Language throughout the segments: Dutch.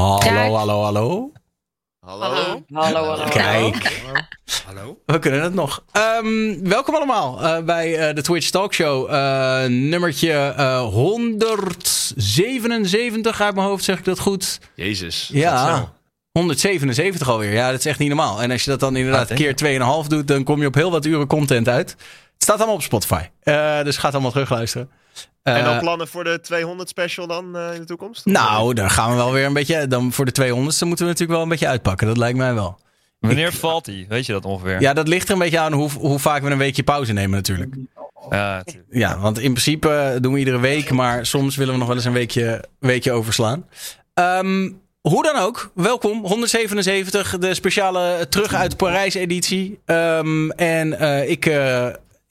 Hallo, hallo, hallo. Hallo. Hallo, hallo. Kijk, Hallo? we kunnen het nog. Ehm, welkom allemaal eh, bij eh, de Twitch Talkshow. eh nummertje eh, 177 uit mijn hoofd, zeg ik dat goed? Jezus. Ja, snel. 177 alweer. Ja, dat is echt niet normaal. En als je dat dan inderdaad Ah, keer 2,5 doet, dan kom je op heel wat uren content uit. Het staat allemaal op Spotify. Eh, dus ga allemaal terugluisteren. En Eh, dan plannen voor de 200 special dan eh, in de toekomst? nou, dan gaan we wel weer een beetje. Dan voor de 200ste moeten we natuurlijk wel een beetje uitpakken. Dat lijkt mij wel. Wanneer valt hij? Weet je dat ongeveer? Ja, dat ligt er een beetje aan hoe, hoe vaak we een weekje pauze nemen, natuurlijk. Ja. Ja, want in principe eh, doen we iedere week, maar soms willen we nog wel eens een weekje, weekje overslaan. Ehm, hoe dan ook, welkom. 177, de speciale Terug uit Parijs editie. Ehm, en eh, ik eh,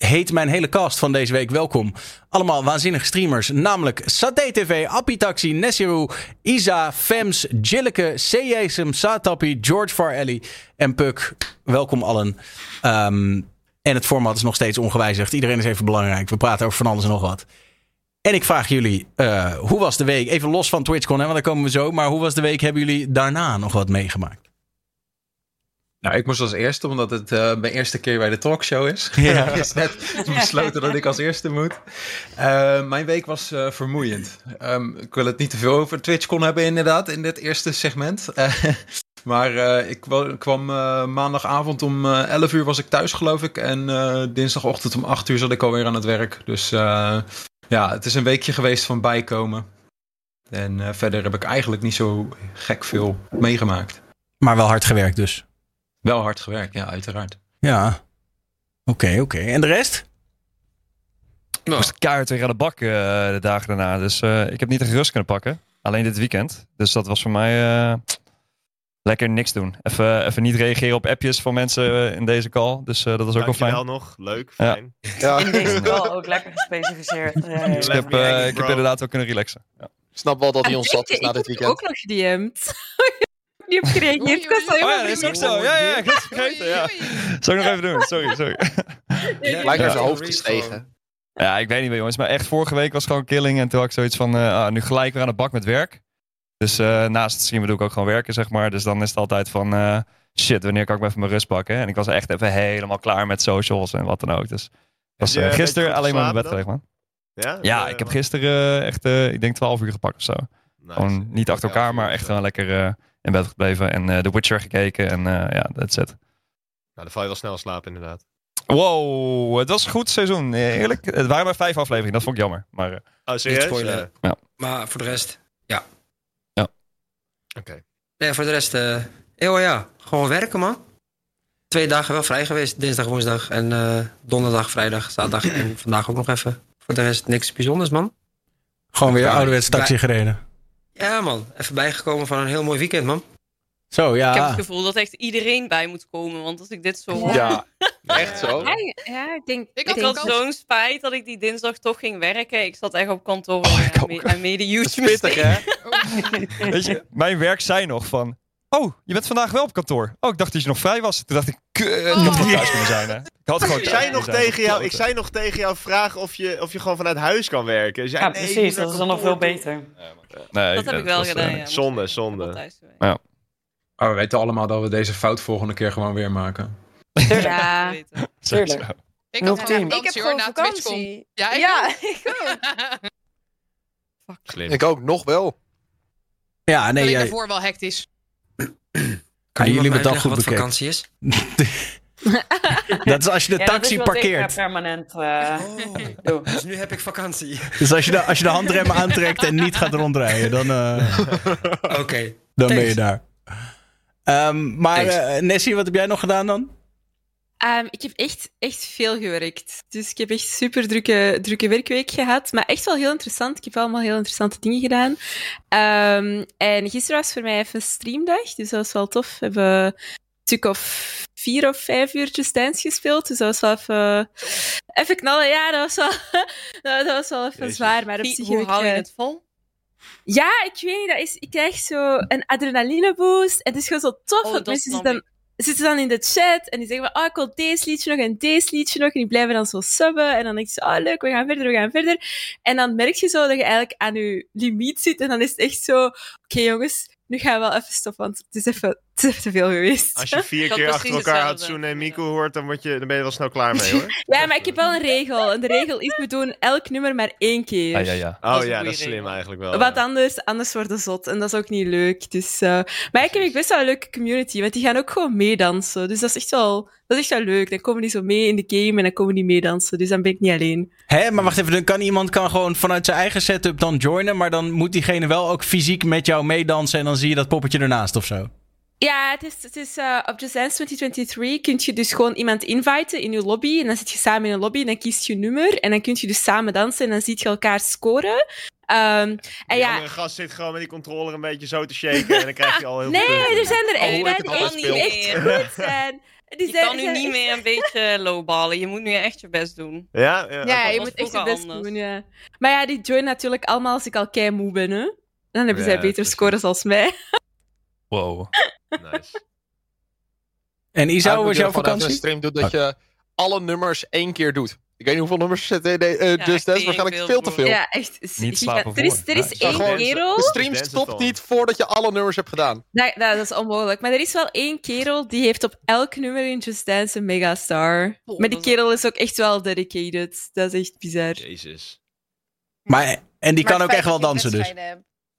heet mijn hele cast van deze week welkom. Allemaal waanzinnige streamers, namelijk Saté TV, Appitaxi, Nessiru, Isa, Fems, Jilleke, CJSM, Satapi, George Farelli en Puk. Welkom allen. Ehm, en het format is nog steeds ongewijzigd. Iedereen is even belangrijk. We praten over van alles en nog wat. En ik vraag jullie, eh, hoe was de week? Even los van TwitchCon, want daar komen we zo. Maar hoe was de week? Hebben jullie daarna nog wat meegemaakt? Nou, ik moest als eerste, omdat het eh, mijn eerste keer bij de talkshow is. Ja. Is net besloten dat ik als eerste moet. Eh, mijn week was eh, vermoeiend. Ehm, ik wil het niet te veel over TwitchCon hebben inderdaad, in dit eerste segment. Maar eh, ik wa- kwam eh, maandagavond om eh 11 uur was ik thuis, geloof ik. En eh, dinsdagochtend om 8 uur zat ik alweer aan het werk. Dus eh, ja, het is een weekje geweest van bijkomen. En eh, verder heb ik eigenlijk niet zo gek veel meegemaakt. Maar wel hard gewerkt dus. Wel hard gewerkt, ja, uiteraard. Ja. Oké, oké. En de rest? Ik moest keihard weer aan de bak eh, de dagen daarna. Dus eh, ik heb niet echt rust kunnen pakken. Alleen dit weekend. Dus dat was voor mij eh, lekker niks doen. Even, even niet reageren op appjes van mensen in deze call. Dus eh, dat was ook wel fijn. Dankjewel nog. Leuk, Ja. fijn. In deze call ook lekker gespecificeerd. Ja, ja. Dus ik heb, eh, ik heb inderdaad wel kunnen relaxen. Ja. Ik snap wel dat hij En ons zat na ik dit heb je weekend. ook nog gedM'd. niet op gereageerd. Ik was al Oh ja, dat is ook zo. Ja, ja, ik had het vergeten. Ja. Zal ik nog even doen? Sorry, sorry. Lijkt naar zijn hoofd gestegen. Ja, ik weet niet meer jongens. Maar echt vorige week was gewoon killing. En toen had ik zoiets van, eh, ah, nu gelijk weer aan de bak met werk. Dus eh, naast het streamen doe ik ook gewoon werken, zeg maar. Dus dan is het altijd van, eh, shit, wanneer kan ik me even mijn rust pakken? En ik was echt even helemaal klaar met socials en wat dan ook. Dus was, je gisteren alleen maar in mijn bed gelegd, man. Ja, Ja, ik heb gisteren echt, eh, ik denk 12 uur gepakt of zo. nice. Gewoon niet achter elkaar, maar echt gewoon lekker eh, in bed gebleven. En eh The Witcher gekeken en eh, ja, that's it. Nou, dan val je wel snel slapen inderdaad. Wow, het was een goed seizoen. Eerlijk, het waren maar vijf afleveringen. Dat vond ik jammer. Maar eh, Oh, serieus? spoilen. Eh, Maar voor de rest, Oké. nee, voor de rest, eh heel ja, gewoon werken man. Twee dagen wel vrij geweest, dinsdag, woensdag en eh, donderdag, vrijdag, zaterdag en vandaag ook nog even. Voor de rest niks bijzonders man. Gewoon weer Ja, ouderwets taxi gereden. Ja man, even bijgekomen van een heel mooi weekend man. Zo, Ik heb ja. het gevoel dat echt iedereen bij moet komen. Want als ik dit zo hoor... Ja, echt zo. Ja, ja, ik denk... Ik, had zo'n spijt dat ik die dinsdag toch ging werken. Ik zat echt op kantoor Oh, ik en, ook. me- en mede YouTube. Pittig, hè? weet je, mijn werk zei nog van... Oh, je bent vandaag wel op kantoor. Oh, ik dacht dat je nog vrij was. Toen dacht ik, kut, ik had gewoon thuis kunnen zijn. Hè. Ik had gewoon Ik thuis zei, nog zijn. tegen jou, ik zei nog tegen jou vragen of je, of je gewoon vanuit huis kan werken. Ja, nee, ik precies. Dat is dan nog veel beter. Nee, Dat heb ik wel was, eh, gedaan, ja. zonde, zonde. ik geweest. Oh, we weten allemaal dat we deze fout volgende keer gewoon weer maken. Ja. Tuurlijk. Ik had team. Ik heb gewoon vakantie. Ja, ik Ja, ook. ik ook. Slim. Ik ook, nog wel. Ja, Nee, ik jij- daarvoor wel hectisch. Kan jullie jullie hebben me het al uitleggen goed wat bekeken. vakantie is? dat is als je de Ja, dat taxi is ik, eh, parkeert. permanent eh, doe. dus nu heb ik vakantie. Dus als je, de, als je de handrem aantrekt en niet gaat rondrijden, dan, eh, Oké. dan ben je daar. Ehm, maar Nessie, wat heb jij nog gedaan dan? Ehm, ik heb echt, echt veel gewerkt. Dus ik heb echt super drukke, drukke werkweek gehad. Maar echt wel heel interessant. Ik heb allemaal heel interessante dingen gedaan. Ehm, en gisteren was voor mij even streamdag. Dus dat was wel tof. We hebben een stuk of vier of vijf uurtjes dance gespeeld. Dus dat was wel even, even knallen. Ja, dat was wel, dat, was wel even Jezus. zwaar. Maar op zich hoe hou je het vol? Ja, ik weet niet. Dat is, ik krijg zo een adrenaline boost. En het is gewoon zo tof. Oh, dat mensen zitten dan, zitten dan in de chat en die zeggen van, oh, ik wil deze liedje nog en deze liedje nog. En die blijven dan zo subben. En dan denk je oh, leuk, we gaan verder, we gaan verder. En dan merk je zo dat je eigenlijk aan je limiet zit. En dan is het echt zo, oké jongens, nu gaan we wel even stoppen, want het is even, het is even te veel geweest. Als je vier keer achter elkaar. Hatsune en Miku hoort, dan, word je, dan ben je wel snel klaar mee hoor. Ja, maar ik heb wel een regel. En de regel is, we doen elk nummer maar één keer. Ah, ja, ja. Oh Dat ja, dat is slim regel. eigenlijk wel. Wat ja. anders, anders wordt het zot. En dat is ook niet leuk. Dus, eh, Maar ik heb best wel een leuke community, want die gaan ook gewoon meedansen. Dus dat is echt wel, dat is echt wel leuk. Dan komen die zo mee in de game en dan komen die meedansen. Dus dan ben ik niet alleen. Hè, maar wacht even, dan kan iemand kan gewoon vanuit zijn eigen setup dan joinen, maar dan moet diegene wel ook fysiek met jou meedansen en dan zie je dat poppetje ernaast of zo. Ja, het is, het is eh, op Just Dance 2023 kun je dus gewoon iemand inviten in je lobby. En dan zit je samen in een lobby en dan kiest je een nummer. En dan kun je dus samen dansen en dan zie je elkaar scoren. Ehm, en ja, andere gast zit gewoon met die controller een beetje zo te shaken en dan krijg je al heel nee, veel punten. er zijn er echt bij het die echt, goed zijn. Die Je zijn- kan nu zijn niet meer een beetje lowballen. Je moet nu echt je best doen. Ja, ja. Ja, dat je moet echt je best anders. doen, ja. Maar ja, die joinen natuurlijk allemaal als ik al kei moe ben, hè. Dan hebben Ja, zij beter precies. scores als mij. Wow. Nice. En Isa, hoe was jouw een vakantie? stream doet dat je alle nummers één keer doet. Ik weet niet hoeveel nummers er zitten in eh, Ja, Just Dance. ik Waarschijnlijk veel, veel te veel. Ja, echt. Niet Er is, er is Ja, één kerel... De stream stopt niet voordat je alle nummers hebt gedaan. Dat, dat is onmogelijk. Maar er is wel één kerel die heeft op elk nummer in Just Dance een megastar. Oh, maar die kerel is ook echt wel dedicated. Dat is echt bizar. Jezus. Maar, en die Maar kan ook echt wel dansen dus.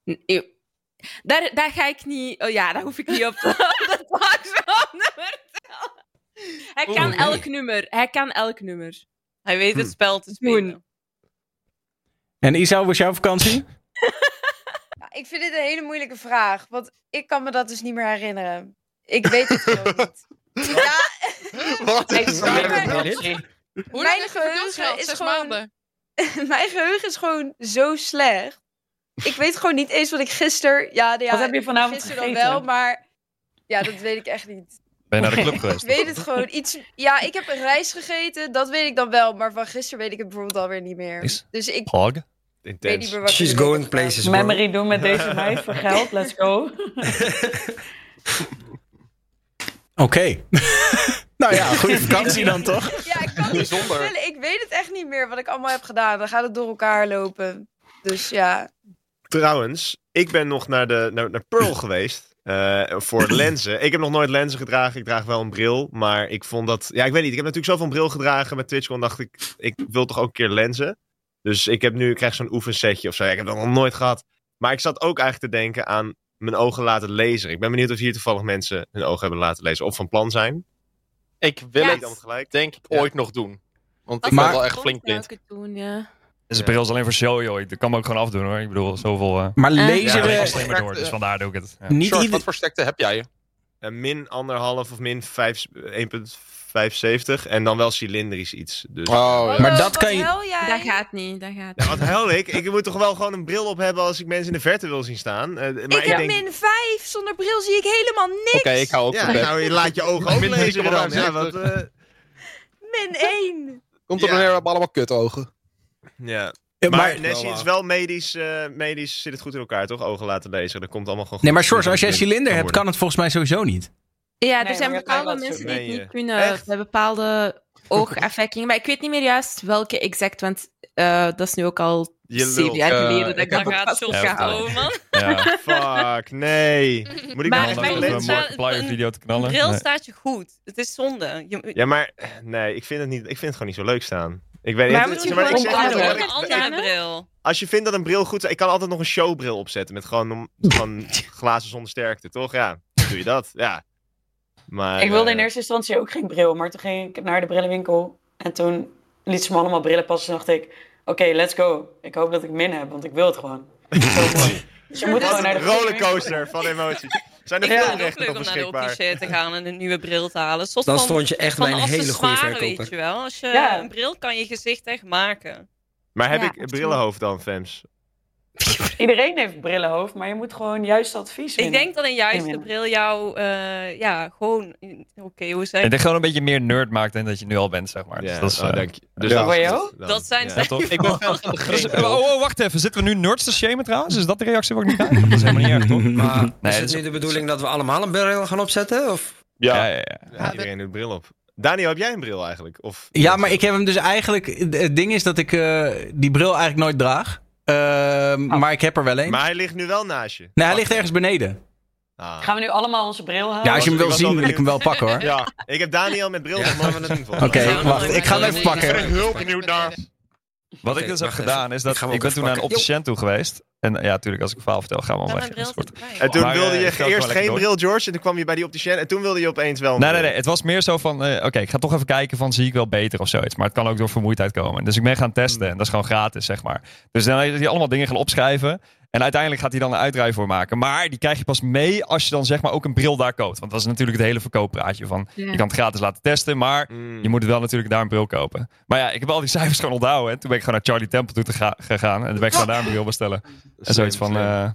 Nee. Daar, daar ga ik niet... Oh ja, daar hoef ik niet op de nummer te tellen. Hij kan elk nummer. Hij kan elk nummer. Hij weet het Hm. spel te spelen. En Isa, hoe was jouw vakantie? Ja, ik vind dit een hele moeilijke vraag, want ik kan me dat dus niet meer herinneren. Ik weet het gewoon niet. Ja, Wat Ik is snap het. Hoe Mijn geheugen is gewoon- mijn geheugen is gewoon zo slecht. Ik weet gewoon niet eens wat ik gisteren... Ja, ja Wat heb je vanavond gisteren dan gegeten? wel, maar... Ja, dat weet ik echt niet. Ben je naar de club Ik geweest? weet het gewoon iets... Ja, ik heb een rijst gegeten, dat weet ik dan wel. Maar van gisteren weet ik het bijvoorbeeld alweer niet meer. Is- Dus ik Hog? weet niet Intens. meer wat She's ik going places, bro. Memory doen met deze meid voor geld. Let's go. Oké. nou ja, goede vakantie dan toch? Ja, ik kan niet Bijzonder. vertellen. Ik weet het echt niet meer wat ik allemaal heb gedaan. Dan gaat het door elkaar lopen. Dus ja. Trouwens, ik ben nog naar, de, naar, naar Pearl geweest. eh, voor lenzen. Ik heb nog nooit lenzen gedragen. Ik draag wel een bril. Maar ik vond dat. Ja, ik weet niet. Ik heb natuurlijk zoveel een bril gedragen met TwitchCon. Dacht ik, ik wil toch ook een keer lenzen. Dus ik heb nu, ik krijg zo'n oefensetje of zo. Ja, ik heb dat nog nooit gehad. Maar ik zat ook eigenlijk te denken aan mijn ogen laten lezen. Ik ben benieuwd of hier toevallig mensen hun ogen hebben laten lezen. Of van plan zijn. Ik wil het gelijk. denk ik Ja. ooit nog doen. Want ik Maar- ben wel echt flink blind. ik het doen, ja. Deze bril is alleen voor show, joh. Ik kan me ook gewoon afdoen, hoor. Ik bedoel, zoveel... eh Maar lezen ja, we door, dus vandaar doe ik het. Ja. niet Short, ieder... wat voor sterkte heb jij? Een min anderhalf of min vijf- 1,75. En dan wel cilindrisch iets. Dus. Oh, Maar Oh, dat wat kan je-? Dat gaat niet, dat gaat Ja, niet. wat hel ik? Ik moet toch wel gewoon een bril op hebben als ik mensen in de verte wil zien staan. Eh, maar Ik, ik, heb denk, min 5. Zonder bril zie ik helemaal niks. Oké, ik hou ook ja, nou, je laat je ogen ook Min lezen dan. Ja, 3,75. wat, eh, Min 1. Komt er Ja. hebben allemaal kutogen. Ja. Ja, Maar, maar, Nessie, het is wel medisch, eh, medisch zit het goed in elkaar, toch? Ogen laten lezen, dat komt allemaal gewoon goed. nee, maar Sjors, als jij Kan cilinder hebt, kan het volgens mij sowieso niet. Ja, er Nee, zijn bepaalde mensen die het zo. niet kunnen Echt? bij bepaalde oogafwijkingen. Maar ik weet niet meer juist welke exact, want eh, dat is nu ook al Je zeven jaar Eh, geleden dat ik dat gaat Ja, komen, man. Ja. Fuck, nee. Moet ik Maar- nou een een wel- Markiplier video te Een knallen. bril Nee. staat je goed. Het is zonde. Je, Ja, maar nee, ik vind het, niet, ik vind het gewoon niet zo leuk staan. Ik weet Maar niet. moet je zeg maar, ik zeg een andere bril. als je vindt dat een bril goed is, ik kan altijd nog een showbril opzetten met gewoon, glazen zonder sterkte, toch? Ja, doe je dat? Ja. Maar, Ik wilde in eh, eerste instantie ook geen bril, maar toen ging ik naar de brillenwinkel. En toen liet ze me allemaal brillen passen. En dacht ik, oké, let's go. Ik hoop dat ik min heb, want ik wil het gewoon. Zo mooi. Dus je moet gewoon naar een de rollercoaster van emoties. Zijn er Ja, veel Het is ook rechten leuk om naar de opticien te gaan en een nieuwe bril te halen. Soort Dan van- stond je echt bij een hele goede verkoper. weet je wel. Als je Ja. een bril kan je gezicht echt maken. Maar heb Ja, ik brillenhoofd dan, Fems? Iedereen heeft brillenhoofd, maar je moet gewoon juist advies Ik denk dat een juiste bril jou, eh, ja, gewoon, oké, hoe zeg Ik ik denk gewoon een beetje meer nerd maakt dan dat je nu al bent, zeg maar. Dus Ja, dat is, oh, eh, dank je. Dus Ja. dat, Voor jou? dan- Dat zijn ja. toch? Ik ben de Dus, green oh, oh, wacht even. Zitten we nu nerds te shamen trouwens? Is dat de reactie waar ik niet krijg? Dat is helemaal niet erg, toch? Maar Nee, is dat het is- nu de bedoeling dat we allemaal een bril gaan opzetten? Of? Ja, Ja, ja, ja. Ja, iedereen doet bril op. Daniel, heb jij een bril eigenlijk? Of, Ja, maar ik heb hem dus eigenlijk... Het ding is dat ik eh, die bril eigenlijk nooit draag. Ehm, Maar ik heb er wel een. Maar hij ligt nu wel naast je. Nee, hij ligt ergens beneden. Ah. Gaan we nu allemaal onze bril halen? Ja, als je hem wil zien, wil ik hem wel pakken hoor. Ja, ik heb Daniel met bril Ja, nog gaan we het- volgens Oké, wacht. Ik ga hem even pakken. Ik ben heel benieuwd naar. Wat ik dus heb gedaan even. is dat Ik ben toen naar een opticien toe geweest. En ja, natuurlijk, als ik een verhaal vertel, gaan we al weg. En toen Maar, wilde eh, je eerst geen bril, George. En toen kwam je bij die opticien. En toen wilde je opeens wel een Nee, nee, bril. nee. Het was meer zo van, eh, oké, ik ga toch even kijken van, zie ik wel beter of zoiets. Maar het kan ook door vermoeidheid komen. Dus ik ben gaan testen en dat is gewoon gratis, zeg maar. Dus dan is hij allemaal dingen gaan opschrijven. En uiteindelijk gaat hij dan een uitdraai voor maken. Maar die krijg je pas mee als je dan zeg maar ook een bril daar koopt. Want dat is natuurlijk het hele verkooppraatje van, Ja. je kan het gratis laten testen, maar Mm. je moet wel natuurlijk daar een bril kopen. Maar ja, ik heb al die cijfers gewoon onthouden. En toen ben ik gewoon naar Charlie Temple toe te ga- gegaan. En toen ben ik gewoon daar een bril bestellen. En zoiets van, eh,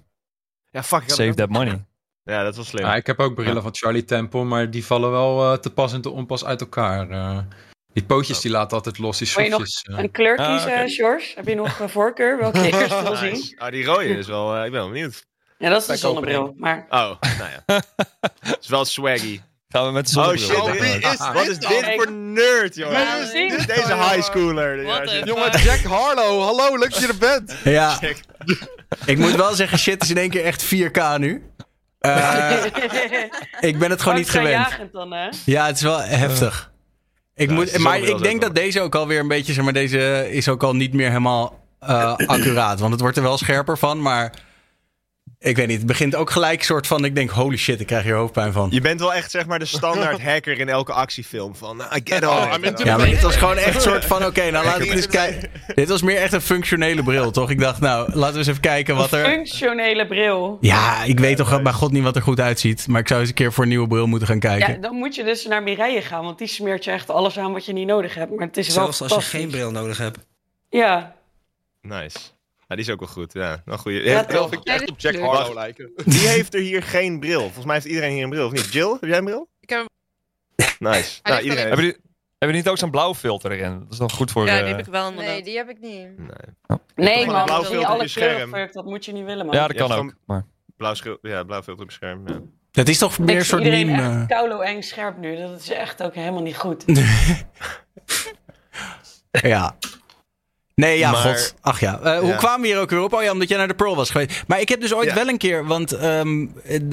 Ja, fuck. save that money. Ja, dat was slim. Ja, ik heb ook brillen van Charlie Temple, maar die vallen wel eh, te pas en te onpas uit elkaar. eh. Die pootjes die laten altijd los, die Wil je nog schroefjes. eh. Een kleur Ah, kiezen. George? Heb je nog een voorkeur? Welke je eerst wil zien? Nice. Oh, die rode is wel... eh, ik ben wel benieuwd. Ja, dat is de Wij kopen zonnebril. Maar Oh, nou ja. Het is wel swaggy. Gaan we met de Oh zonnebril. shit, Oh, wie is wat is dit voor nerd, zien. Dit is deze high schooler. Ja, shit. Jongen, Jack Harlow. Hallo, leuk dat je er bent. Ja, ik moet wel zeggen, shit is in één keer echt 4K nu. Eh, ik ben het gewoon niet gewend. Jagend dan, hè? Ja, het is wel heftig. Ik moet, maar ik denk dat deze ook alweer een beetje, zeg maar, deze is ook al niet meer helemaal eh, accuraat. Want het wordt er wel scherper van, maar ik weet niet. Het begint ook gelijk soort van, ik denk, holy shit, ik krijg hier hoofdpijn van. Je bent wel echt zeg maar de standaard hacker in elke actiefilm. Van, I get Oh, into Ja, maar dit was gewoon echt soort van, oké, nou laten we eens kijken. Dit was meer echt een functionele bril, toch? Ik dacht, nou, laten we eens even kijken wat er... Functionele bril. Ja, ik weet toch bij god niet wat er goed uitziet. Maar ik zou eens een keer voor een nieuwe bril moeten gaan kijken. Ja, dan moet je dus naar Mireille gaan, want die smeert je echt alles aan wat je niet nodig hebt. Maar het is wel Zelfs als je geen bril nodig hebt. Ja, Nice. Ja, die is ook wel goed. Ja, wel goeie. Ja, toch. Echt op Jack. Harlow lijken. Wie heeft er hier geen bril? Volgens mij heeft iedereen hier een bril, of niet? Jill, heb jij een bril? Ik heb Nice. Nou, iedereen heeft... Hebben jullie, hebben niet ook zo'n blauw filter erin? Dat is dan goed voor... Ja, eh, die heb ik wel inderdaad. Nee, die heb ik niet. Nee. nee Toch een man, blauw filter op alle je scherm. dat moet je niet willen man. ja, dat Ja, kan ook. Maar... Blauw, ja, blauw filter op je scherm. Ja. Dat is toch meer een soort iedereen meme... echt eh. koulo eng scherp nu. Dat is echt ook helemaal niet goed. Ja. Nee, ja, Maar- god. Ach ja. Eh, Hoe Ja. kwamen we hier ook weer op? Oh ja, omdat jij naar de Pearl was geweest. Maar ik heb dus ooit Ja. wel een keer... Want ehm,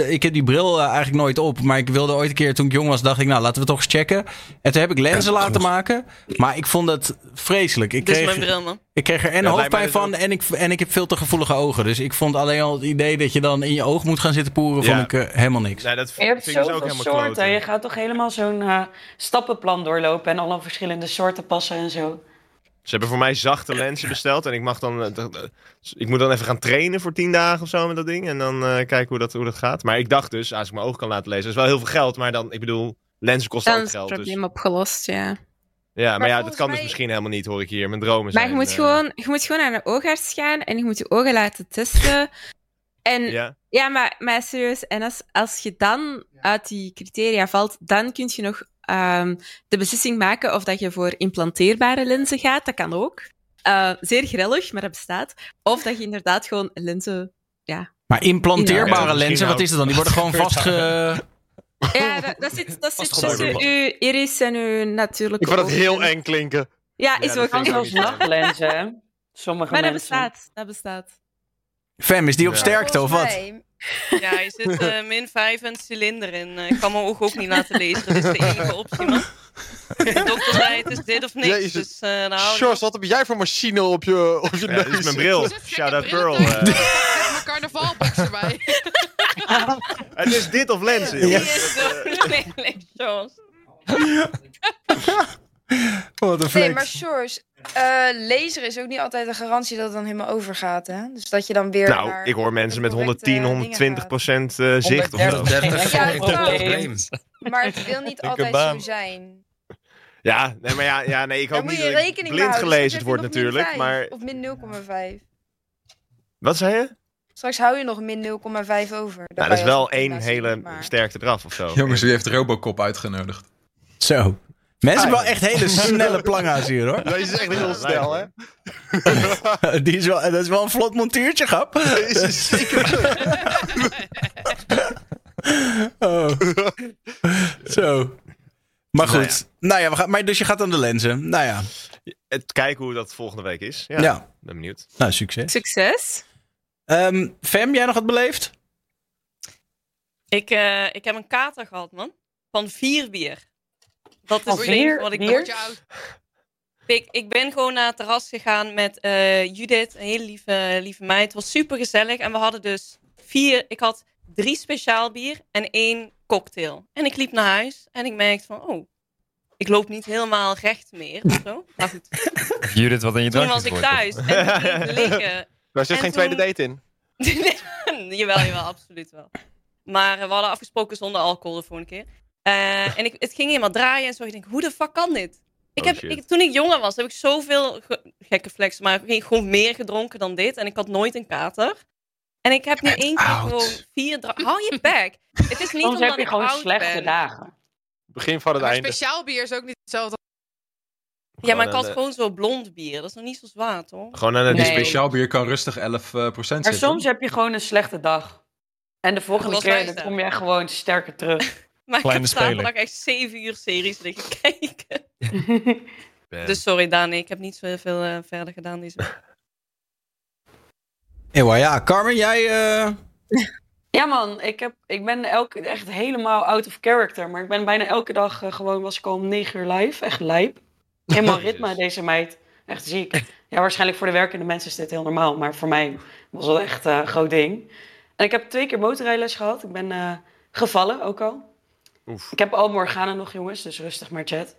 ik heb die bril eh, eigenlijk nooit op. Maar ik wilde ooit een keer, toen ik jong was, dacht ik... Nou, laten we toch eens checken. En toen heb ik lenzen laten maken. Maar ik vond het vreselijk. Ik is mijn kreeg, bril, man. ik kreeg er en Ja, hoofdpijn mij van... dus En ik, en ik heb veel te gevoelige ogen. Dus ik vond alleen al het idee dat je dan in je oog moet gaan zitten poeren... Ja. vond ik eh, helemaal niks. Nee, dat Je hebt vind ik dus ook zoveel helemaal soorten. kloten. Je gaat toch helemaal zo'n stappenplan doorlopen en alle verschillende soorten passen en zo. Ze hebben voor mij zachte lenzen besteld. En ik mag dan. eh, Ik moet dan even gaan trainen voor tien dagen of zo met dat ding. En dan eh, kijken hoe dat, hoe dat gaat. Maar ik dacht dus, als ik mijn ogen kan laten lezen, dat is wel heel veel geld. Maar dan, ik bedoel, lenzen kosten Dan ook is het geld. Dus, probleem opgelost, ja. ja, maar, Maar ja, dat kan dus misschien helemaal niet, hoor ik hier. Mijn dromen Maar zijn. je moet, eh, gewoon, je moet gewoon naar een oogarts gaan en je moet je ogen laten testen. En ja, Ja, maar, maar serieus, en als, als je dan uit die criteria valt, dan kun je nog ehm, de beslissing maken of dat je voor implanteerbare lenzen gaat. Dat kan ook. Eh, zeer grellig, maar dat bestaat. Of dat je inderdaad gewoon lenzen... Maar implanteerbare Ja, lenzen, wat is het dan? Die worden gewoon vastge... Ja, dat, dat zit, dat zit tussen je iris en je natuurlijke Ik vind dat heel eng klinken. Ja, Ja, is dat ook niet. nachtlenzen, hè? Sommige Maar dat mensen. bestaat. Dat bestaat. Fem, is die op Ja. sterkte of wat? mij- Ja, je zit eh, min 5 en cilinder in. Eh, ik kan mijn ogen ook niet laten lezen. Dat is de enige optie, man. De dokter zei, het is dit of niks. Jezus. Dus eh nou, Sjors, wat heb jij voor machine op je, op je ja neus? dit is mijn bril. Shout out Pearl. Eh. mijn carnavalbox erbij. het is dit of lenzen, Die jongens. is zo lelijk, Sjors. Wat een Nee, maar Sjors, eh laser is ook niet altijd een garantie dat het dan helemaal overgaat, hè? Dus dat je dan weer Nou, naar ik hoor mensen met correcte 110, dingen 120 gaat. procent eh, zicht of zo. 130. 30 Ja, enkel probleem. probleem. Maar het wil niet altijd baan. zo zijn. Ja, nee, maar ja, ja nee, ik hoop niet je dat ik blind houden. gelezen wordt natuurlijk. 5 Maar Of min 0,5. wat zei je? Straks hou je nog min 0,5 over. Nou, dat is wel één hele sterkte eraf of zo. Jongens, wie heeft Robocop uitgenodigd? Zo. Mensen hebben wel echt hele snelle planga's hier, hoor. Deze is echt heel snel, hè? Die is wel, dat is wel een vlot montuurtje, grap. Deze is zeker... Oh. Zo. Maar Nou goed. Nou ja, we gaan, maar dus je gaat aan de lenzen. Nou ja. Het kijken hoe dat volgende week is. Ja, Ja. ben benieuwd. Nou, succes. Succes. Ehm Fem, jij nog wat beleefd? Ik, eh, ik heb een kater gehad, man. Van vier bier. Dat is enige wat ik bier? Word je oud? Ik, ik ben gewoon naar het terras gegaan met eh, Judith, een hele lieve, lieve meid. Het was super gezellig. En we hadden dus vier. Ik had drie speciaal bier en één cocktail. En ik liep naar huis en ik merkte van, oh, ik loop niet helemaal recht meer of zo. Maar goed, Judith, wat in je toen was ik thuis en ik liggen. Daar zit En geen tweede date in. jawel, jawel, absoluut wel. Maar we hadden afgesproken zonder alcohol de volgende keer. Eh, en ik, het ging helemaal draaien en zo. Ik denk, hoe de fuck kan dit? Ik Oh, heb, ik, toen ik jonger was, heb ik zoveel ge- gekke flex, maar ik gewoon meer gedronken dan dit. En ik had nooit een kater. En ik heb nu één keer gewoon vier Hou je bek. Het is niet Soms omdat heb je ik gewoon oud slechte ben. dagen. Begin van het Maar einde. speciaal bier is ook niet hetzelfde. Ja, maar ik had gewoon zo blond bier. Dat is nog niet zo zwaar, toch? Gewoon aan het Nee. Speciaal bier kan rustig 11% Maar zitten. soms heb je gewoon een slechte dag. En de volgende keer dan kom je gewoon sterker terug. Maar Kleine ik heb zaterdag speler. echt zeven uur series liggen kijken. Dus sorry Dani, ik heb niet zo veel eh, verder gedaan deze week. Ewa, ja, Carmen, jij... eh, Ja man, ik, heb, ik ben elke, echt helemaal out of character. Maar ik ben bijna elke dag eh, gewoon, was ik al om 9 uur live. Echt lijp. Helemaal ritme deze meid. Echt ziek. Ja, waarschijnlijk voor de werkende mensen is dit heel normaal. Maar voor mij was het echt een groot ding. En ik heb twee keer motorrijles gehad. Ik ben eh, gevallen ook al. Oef. Ik heb al Morgana nog jongens, dus rustig maar chat.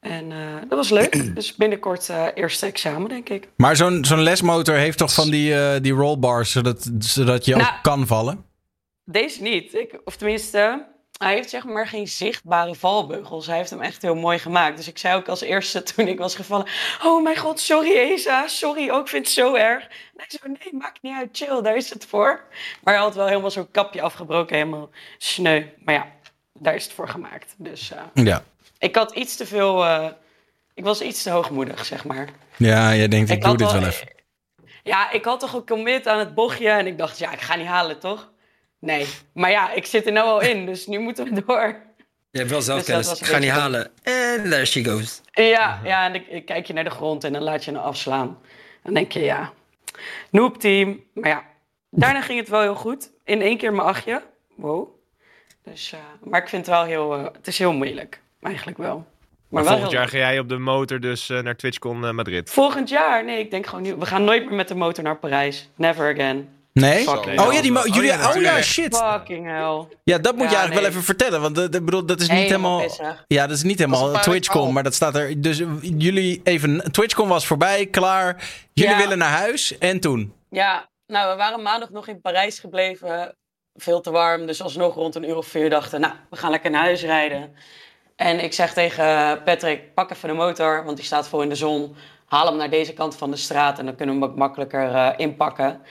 En eh, dat was leuk. Dus binnenkort eh, eerste examen denk ik. Maar zo'n zo'n lesmotor heeft toch van die, eh, die rollbars, zodat, zodat je Nou, ook kan vallen? Deze niet. Ik, of tenminste, hij heeft zeg maar geen zichtbare valbeugels. Hij heeft hem echt heel mooi gemaakt. Dus ik zei ook als eerste toen ik was gevallen... Oh mijn god, sorry Esa. Sorry, ook ik vind het zo erg. En hij zei, nee, maakt niet uit. Chill, daar is het voor. Maar hij had wel helemaal zo'n kapje afgebroken. Helemaal sneu. Maar ja, daar is het voor gemaakt. Dus eh, Ja. ik had iets te veel... eh, ik was iets te hoogmoedig, zeg maar. Ja, jij denkt, ik, doe dit wel even. Ja, ik had toch gecommit aan het bochtje en ik dacht, ja, ik ga niet halen, toch? Nee. Maar ja, ik zit er nou al in, dus nu moeten we door. Je hebt wel zelfkennis. Dus ik ga een niet halen. En there she goes. Ja, ja en ik, ik kijk je naar de grond en dan laat je hem afslaan. Dan denk je, ja, noob team. Maar ja, daarna ging het wel heel goed. In één keer mijn achtje. Wow. Dus, eh, maar ik vind het wel heel, eh, het is heel moeilijk. Eigenlijk wel. Maar, Maar wel volgend jaar ga jij op de motor dus eh, naar TwitchCon Madrid. Volgend jaar? Nee, ik denk gewoon nu. We gaan nooit meer met de motor naar Parijs. Never again. Nee? Fucking Oh ja, die Oh, jullie, oh ja, natuurlijk. shit. Fucking hell. Ja, dat moet je eigenlijk wel even vertellen. Want ik bedoel, dat is niet Helemaal. Ja, dat is niet helemaal TwitchCon, al. maar dat staat er. Dus jullie even. TwitchCon was voorbij, klaar. Jullie Ja. willen naar huis. En toen? Ja, nou, we waren maandag nog in Parijs gebleven. Veel te warm, dus alsnog rond een uur of vier dachten... nou, we gaan lekker naar huis rijden. En ik zeg tegen Patrick, pak even de motor, want die staat vol in de zon. Haal hem naar deze kant van de straat en dan kunnen we hem ook makkelijker eh, inpakken.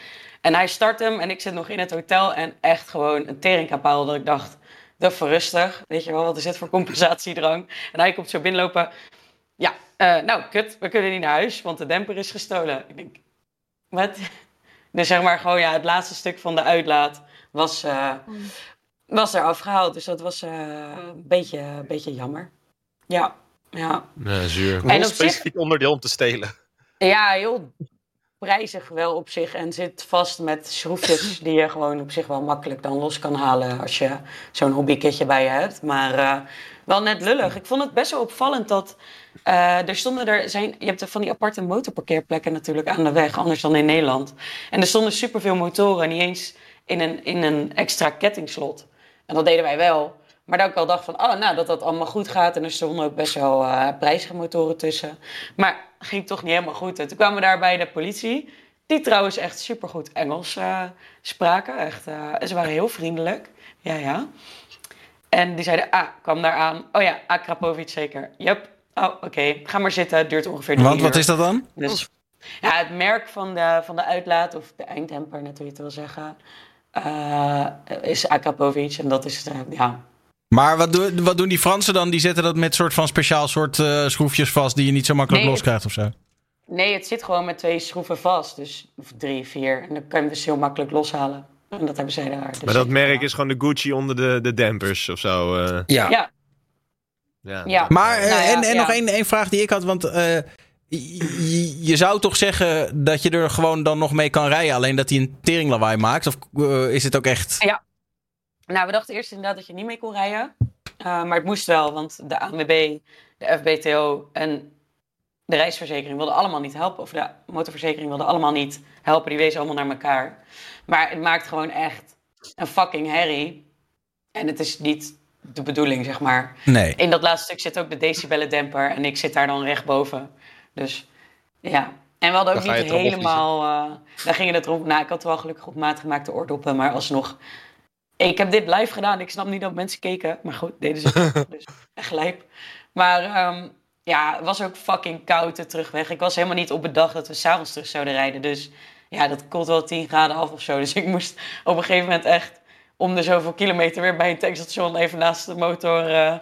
En hij start hem en ik zit nog in het hotel en echt gewoon een teringkapaal dat ik dacht... Dat rustig, weet je wel, wat is dit voor compensatiedrang? En hij komt zo binnenlopen. Ja, eh, nou, kut, we kunnen niet naar huis, want de demper is gestolen. Ik denk, wat? Dus zeg maar gewoon, ja, het laatste stuk van de uitlaat was, eh was er afgehaald. Dus dat was eh, een beetje, een beetje jammer. Ja, ja. Ja, zuur. En Een op zich- specifiek onderdeel om te stelen. Ja, heel prijzig wel op zich. En zit vast met schroefjes die je gewoon op zich wel makkelijk dan los kan halen als je zo'n hobbykitje bij je hebt. Maar eh, wel net lullig. Ik vond het best wel opvallend dat eh, er stonden er zijn. Je hebt van die aparte motorparkeerplekken natuurlijk aan de weg, anders dan in Nederland. En er stonden superveel motoren, niet eens in een, in een extra kettingslot. En dat deden wij wel. Maar dat ik al dacht van, oh, nou, dat dat allemaal goed gaat. En er stonden ook best wel eh, prijzige motoren tussen. Maar ging toch niet helemaal goed. En toen kwamen we daar bij de politie. Die trouwens echt supergoed Engels eh, spraken. Echt, eh, ze waren heel vriendelijk. Ja, ja. En die zeiden, ah, kwam daar aan. Oh ja, Akrapovic zeker. Yep. Oh, oké. Ga maar zitten. Het duurt ongeveer drie Want wat is dat dan? Dus, ja, het merk van de, van de uitlaat, of de eindtemper, net hoe je het wil zeggen, eh, is Akrapovic. En dat is, ja, Maar wat, doen wat doen die Fransen dan? Die zetten dat met soort van speciaal soort eh, schroefjes vast die je niet zo makkelijk Nee, los krijgt of zo. Nee, het zit gewoon met twee schroeven vast. Dus of drie, vier. En dan kan je hem dus heel makkelijk loshalen. En dat hebben zij daar. Dus Maar dat merk is gewoon de Gucci onder de, de dampers of zo. eh. Ja. Ja, ja. ja. Maar eh, Nou ja, en, en ja. nog één één vraag die ik had. Want eh, je, je zou toch zeggen dat je er gewoon dan nog mee kan rijden. Alleen dat hij een teringlawaai maakt? Of eh, is het ook echt... Nou, we dachten eerst inderdaad dat je niet mee kon rijden. Eh, maar het moest wel, want de ANWB, de FBTO en de reisverzekering wilden allemaal niet helpen. Of de motorverzekering wilde allemaal niet helpen. Die wezen allemaal naar elkaar. Maar het maakt gewoon echt een fucking herrie. En het is niet de bedoeling, zeg maar. Nee. In dat laatste stuk zit ook de decibellendemper. En ik zit daar dan recht boven. Dus ja. En we hadden ook niet erop helemaal... eh daar gingen het erom... Nou, ik had wel gelukkig op maat gemaakte oordoppen. Maar alsnog... Ik heb dit live gedaan. Ik snap niet dat mensen keken. Maar goed, deden ze. dus echt lijp. Maar ehm, ja, het was ook fucking koud de terugweg. Ik was helemaal niet op bedacht dat we s'avonds terug zouden rijden. Dus ja, dat koelt wel 10 graden af of zo. Dus ik moest op een gegeven moment echt om de zoveel kilometer weer bij een tankstation even naast de motor eh,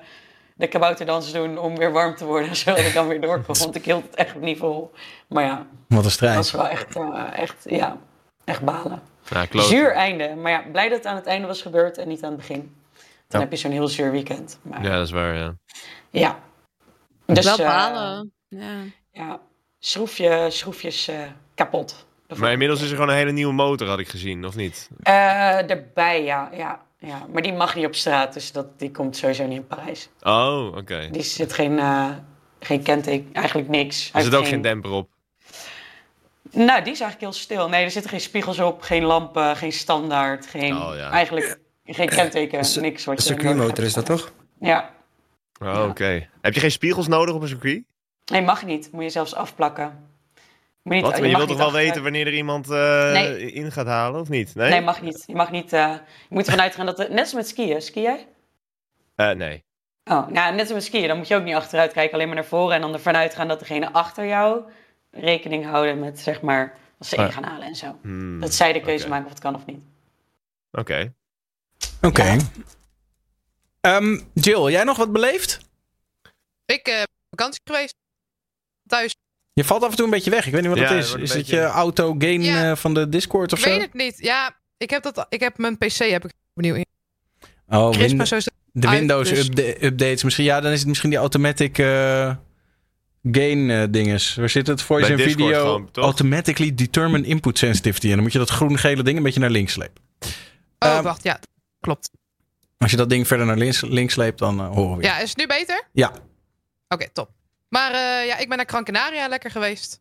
de kabouterdansen doen om weer warm te worden. Zodat ik dan weer door kon. Want ik hield het echt niet vol. Maar ja, Wat een het strijd. was wel echt, eh, echt, ja, echt balen. Ja, klopt. Zuur einde. Maar ja, blij dat het aan het einde was gebeurd en niet aan het begin. Dan Ja. heb je zo'n heel zuur weekend. Maar, Ja, dat is waar, ja. ja. Dus, Wel eh, balen. Ja. ja, schroefje, schroefjes eh, kapot. Maar inmiddels is er gewoon een hele nieuwe motor, had ik gezien, of niet? Eh, erbij, ja, ja, ja. Maar die mag niet op straat, dus dat, die komt sowieso niet in Parijs. Oh, oké. Die zit geen, eh, geen kenteken, eigenlijk niks. Er zit ook geen demper op. Nou, die is eigenlijk heel stil. Nee, er zitten geen spiegels op, geen lampen, geen standaard, geen... Oh, ja. Eigenlijk geen kenteken, niks wat Een circuitmotor is dat toch? Ja. Oh, oké. Heb je geen spiegels nodig op een circuit? Nee, mag niet. Moet je zelfs afplakken. Niet, Wat? Maar je wilt toch wel weten wanneer er iemand eh, Nee. in gaat halen, of niet? Nee? Nee, mag niet. Je mag niet... eh, je moet ervan uitgaan dat... het- Net als met skiën. Ski jij? Eh, nee. Oh, nou, net als met skiën. Dan moet je ook niet achteruit kijken, alleen maar naar voren. En dan ervan uitgaan dat degene achter jou rekening houden met, zeg maar, als ze in gaan halen en zo. Hmm, Dat zij de keuze maken of het kan of niet. Oké. Oké. Ehm, Jill, jij nog wat beleefd? Ik ben vakantie geweest. Thuis. Je valt af en toe een beetje weg. Ik weet niet wat Ja, het het is. Is het je auto-gain Ja. eh, van de Discord of Ik zo? weet het niet. Ja, ik heb, dat, ik heb mijn PC heb ik opnieuw in. Oh, Win- zo de Windows dus- upda- updates misschien. Ja, dan is het misschien die automatic eh, gain eh, dinges. Waar zit het? Voice en video gewoon, automatically determine input sensitivity. En dan moet je dat groen-gele ding een beetje naar links slepen. Oh, Ehm, wacht. Ja, klopt. Als je dat ding verder naar links, links sleept, dan horen we. Ja, is het nu beter? Ja. Oké, top. Maar eh, ja, ik ben naar Gran Canaria lekker geweest.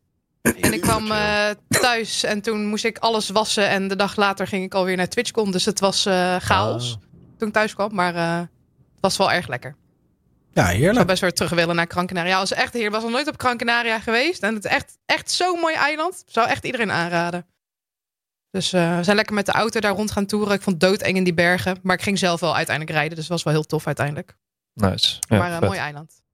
En ik kwam eh, thuis en toen moest ik alles wassen. En de dag later ging ik alweer naar TwitchCon. Dus het was eh, chaos toen ik thuis kwam. Maar eh, het was wel erg lekker. Ja, Ik zou heerlijk. best weer terug willen naar Gran Canaria. Het was echt heer. Ik was nog nooit op Gran Canaria geweest. En het is echt, echt zo'n mooi eiland. Zou echt iedereen aanraden. Dus eh, we zijn lekker met de auto daar rond gaan toeren. Ik vond het doodeng in die bergen. Maar ik ging zelf wel uiteindelijk rijden. Dus het was wel heel tof uiteindelijk. Nice. maar een mooi eiland.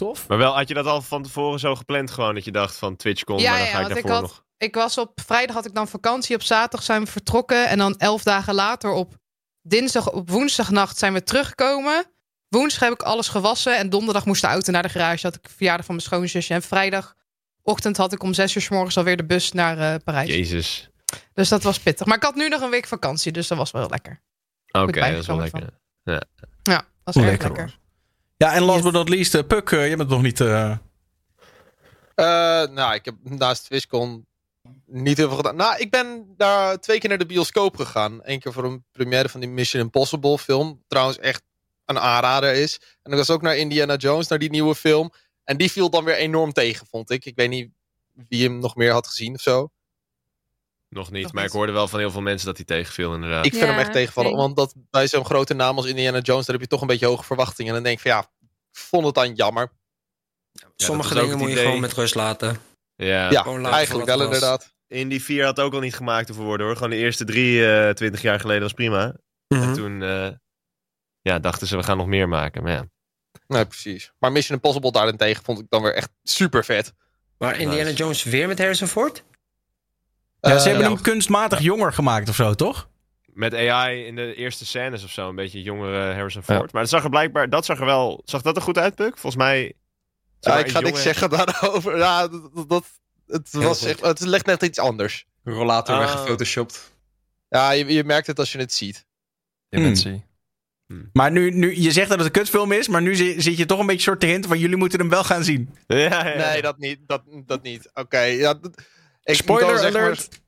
Tof. Maar wel, had je dat al van tevoren zo gepland gewoon? Dat je dacht van TwitchCon, Ja, maar dan ja, ga ik want ik daarvoor had, nog... ik was op vrijdag had ik dan vakantie. Op zaterdag zijn we vertrokken. En dan elf dagen later op dinsdag, op woensdagnacht zijn we teruggekomen. Woensdag heb ik alles gewassen. En donderdag moest de auto naar de garage. Had ik verjaardag van mijn schoonzusje. En vrijdagochtend had ik om zes uur s morgens alweer de bus naar eh, Parijs. Jezus. Dus dat was pittig. Maar ik had nu nog een week vakantie. Dus dat was wel lekker. Oké, dat is wel lekker. Ja. Ja, dat was erg Lekker, lekker. Ja, en last but not least, eh, Puk, eh, je bent nog niet... eh, Eh, nou, ik heb naast TwitchCon niet heel veel gedaan. Nou, ik ben daar twee keer naar de bioscoop gegaan. Eén keer voor een première van die Mission Impossible film. Trouwens echt een aanrader is. En ik was ook naar Indiana Jones, naar die nieuwe film. En die viel dan weer enorm tegen, vond ik. Ik weet niet wie hem nog meer had gezien of zo. Nog niet, maar ik hoorde wel van heel veel mensen dat hij tegenviel inderdaad. Ik vind hem echt tegenvallen. Want dat bij zo'n grote naam als Indiana Jones, daar heb je toch een beetje hoge verwachtingen. En dan denk ik van ja, ik vond het dan jammer. Sommige dingen moet je gewoon met rust laten. Ja, Ja, Gewoon laten eigenlijk wel inderdaad. In die vier had ook al niet gemaakt hoeven worden hoor. Gewoon de eerste drie, eh 20 jaar geleden was prima. Mhm. En toen eh, ja, dachten ze, we gaan nog meer maken. Maar ja. Nee, precies. Maar Mission Impossible daarentegen vond ik dan weer echt super vet. Maar Indiana Jones weer met Harrison Ford? Ja, Eh, ze hebben ja. hem kunstmatig jonger gemaakt of zo, toch? Met AI in de eerste scènes of zo, een beetje jongere Harrison Ford. Maar dat zag er blijkbaar, dat zag er wel, zag dat er goed uit, Puk? Volgens mij... Ja, ik ga niks zeggen daarover. Ja, dat, het, Heel was goed. echt, het ligt net iets anders. Rollator Ah. weggefotoshopt. Ja, je, je merkt het als je het ziet. Dimensie. Maar nu, nu, je zegt dat het een kutfilm is, maar nu zi- zit je toch een beetje soort te hinten van jullie moeten hem wel gaan zien. Ja, ja. Nee, dat niet. Dat, dat niet. Oké, ja. dat- ik Spoiler alert. maar-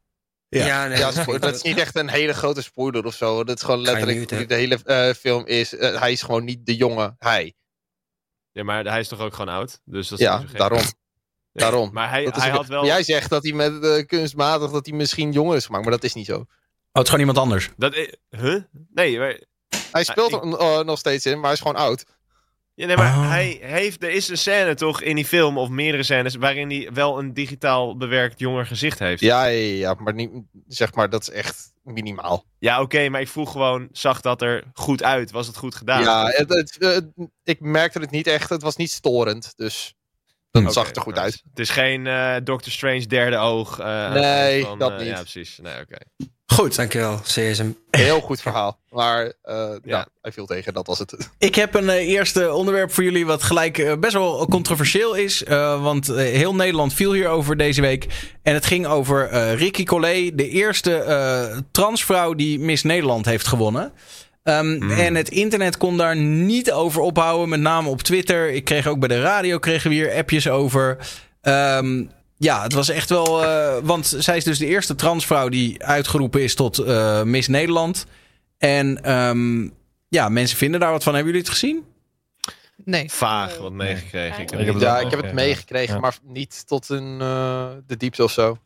Ja, nee, Ja, dat is dat is niet echt een hele grote spoiler of zo. Dat is gewoon letterlijk hoe de hele eh, film is. Eh, hij is gewoon niet de jonge hij. Ja, maar hij is toch ook gewoon oud? Dus dat is Ja, daarom. Ja, Daarom. Maar hij, hij had wel... Jij zegt dat hij met eh, kunstmatig dat hij misschien jonger is gemaakt, maar dat is niet zo. Oh, het is gewoon iemand anders. Dat, huh? Nee, maar, Hij speelt ik- er nog steeds in, maar hij is gewoon oud. Ja, nee, maar Oh. hij heeft, er is een scène toch in die film, of meerdere scènes, waarin hij wel een digitaal bewerkt jonger gezicht heeft. Ja, ja, maar niet, zeg maar, dat is echt minimaal. Ja, oké, maar ik vroeg gewoon, zag dat er goed uit? Was het goed gedaan? Ja, het, het, ik merkte het niet echt. Het was niet storend, dus dat Oké, zag het er goed nice. uit. Het is geen eh, Doctor Strange derde oog. eh, Nee, van, dat eh, niet. Ja, precies. Nee, oké. Goed. Dankjewel, CSM. Heel goed verhaal. Maar eh, ja. Ja. hij viel tegen, dat was het. Ik heb een eh, eerste onderwerp voor jullie wat gelijk eh, best wel controversieel is. eh, want heel Nederland viel hierover deze week. En het ging over eh, Ricky Collet, de eerste eh, transvrouw die Miss Nederland heeft gewonnen. Ehm, En het internet kon daar niet over ophouden, met name op Twitter. Ik kreeg ook bij de radio kregen we hier appjes over. Ehm, ja, het was echt wel. eh, want zij is dus de eerste transvrouw die uitgeroepen is tot eh, Miss Nederland. En ehm, ja, mensen vinden daar wat van. Hebben jullie het gezien? Nee. Vaag wat meegekregen. Ik heb Ik Ja, ik heb het meegekregen, Ja. maar niet tot in eh, de diepte of zo.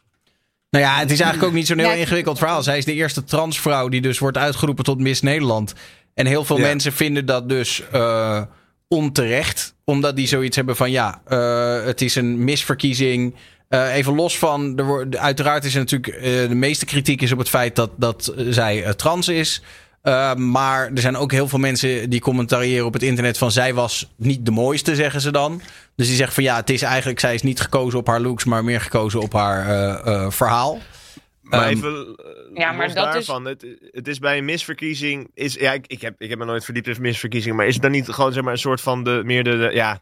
Nou ja, het is eigenlijk ook niet zo'n heel Ja, ingewikkeld verhaal. Zij is de eerste transvrouw die dus wordt uitgeroepen tot Miss Nederland. En heel veel Ja. mensen vinden dat dus eh, onterecht. Omdat die zoiets hebben van ja, eh, het is een misverkiezing. Eh, even los van, er wordt, uiteraard is er natuurlijk eh, de meeste kritiek is op het feit dat, dat eh, zij trans is. Maar er zijn ook heel veel mensen die commentariëren op het internet van zij was niet de mooiste, zeggen ze dan. Dus die zeggen van ja, het is eigenlijk, zij is niet gekozen op haar looks, maar meer gekozen op haar eh, eh, verhaal. Maar Ehm, even Ja, maar los dat is- daarvan. Het, het is bij een misverkiezing... Is, ja, ik, ik, heb, ik heb me nooit verdiept in misverkiezingen. Maar is het dan niet gewoon zeg maar, een soort van de... Meer de, de- ja,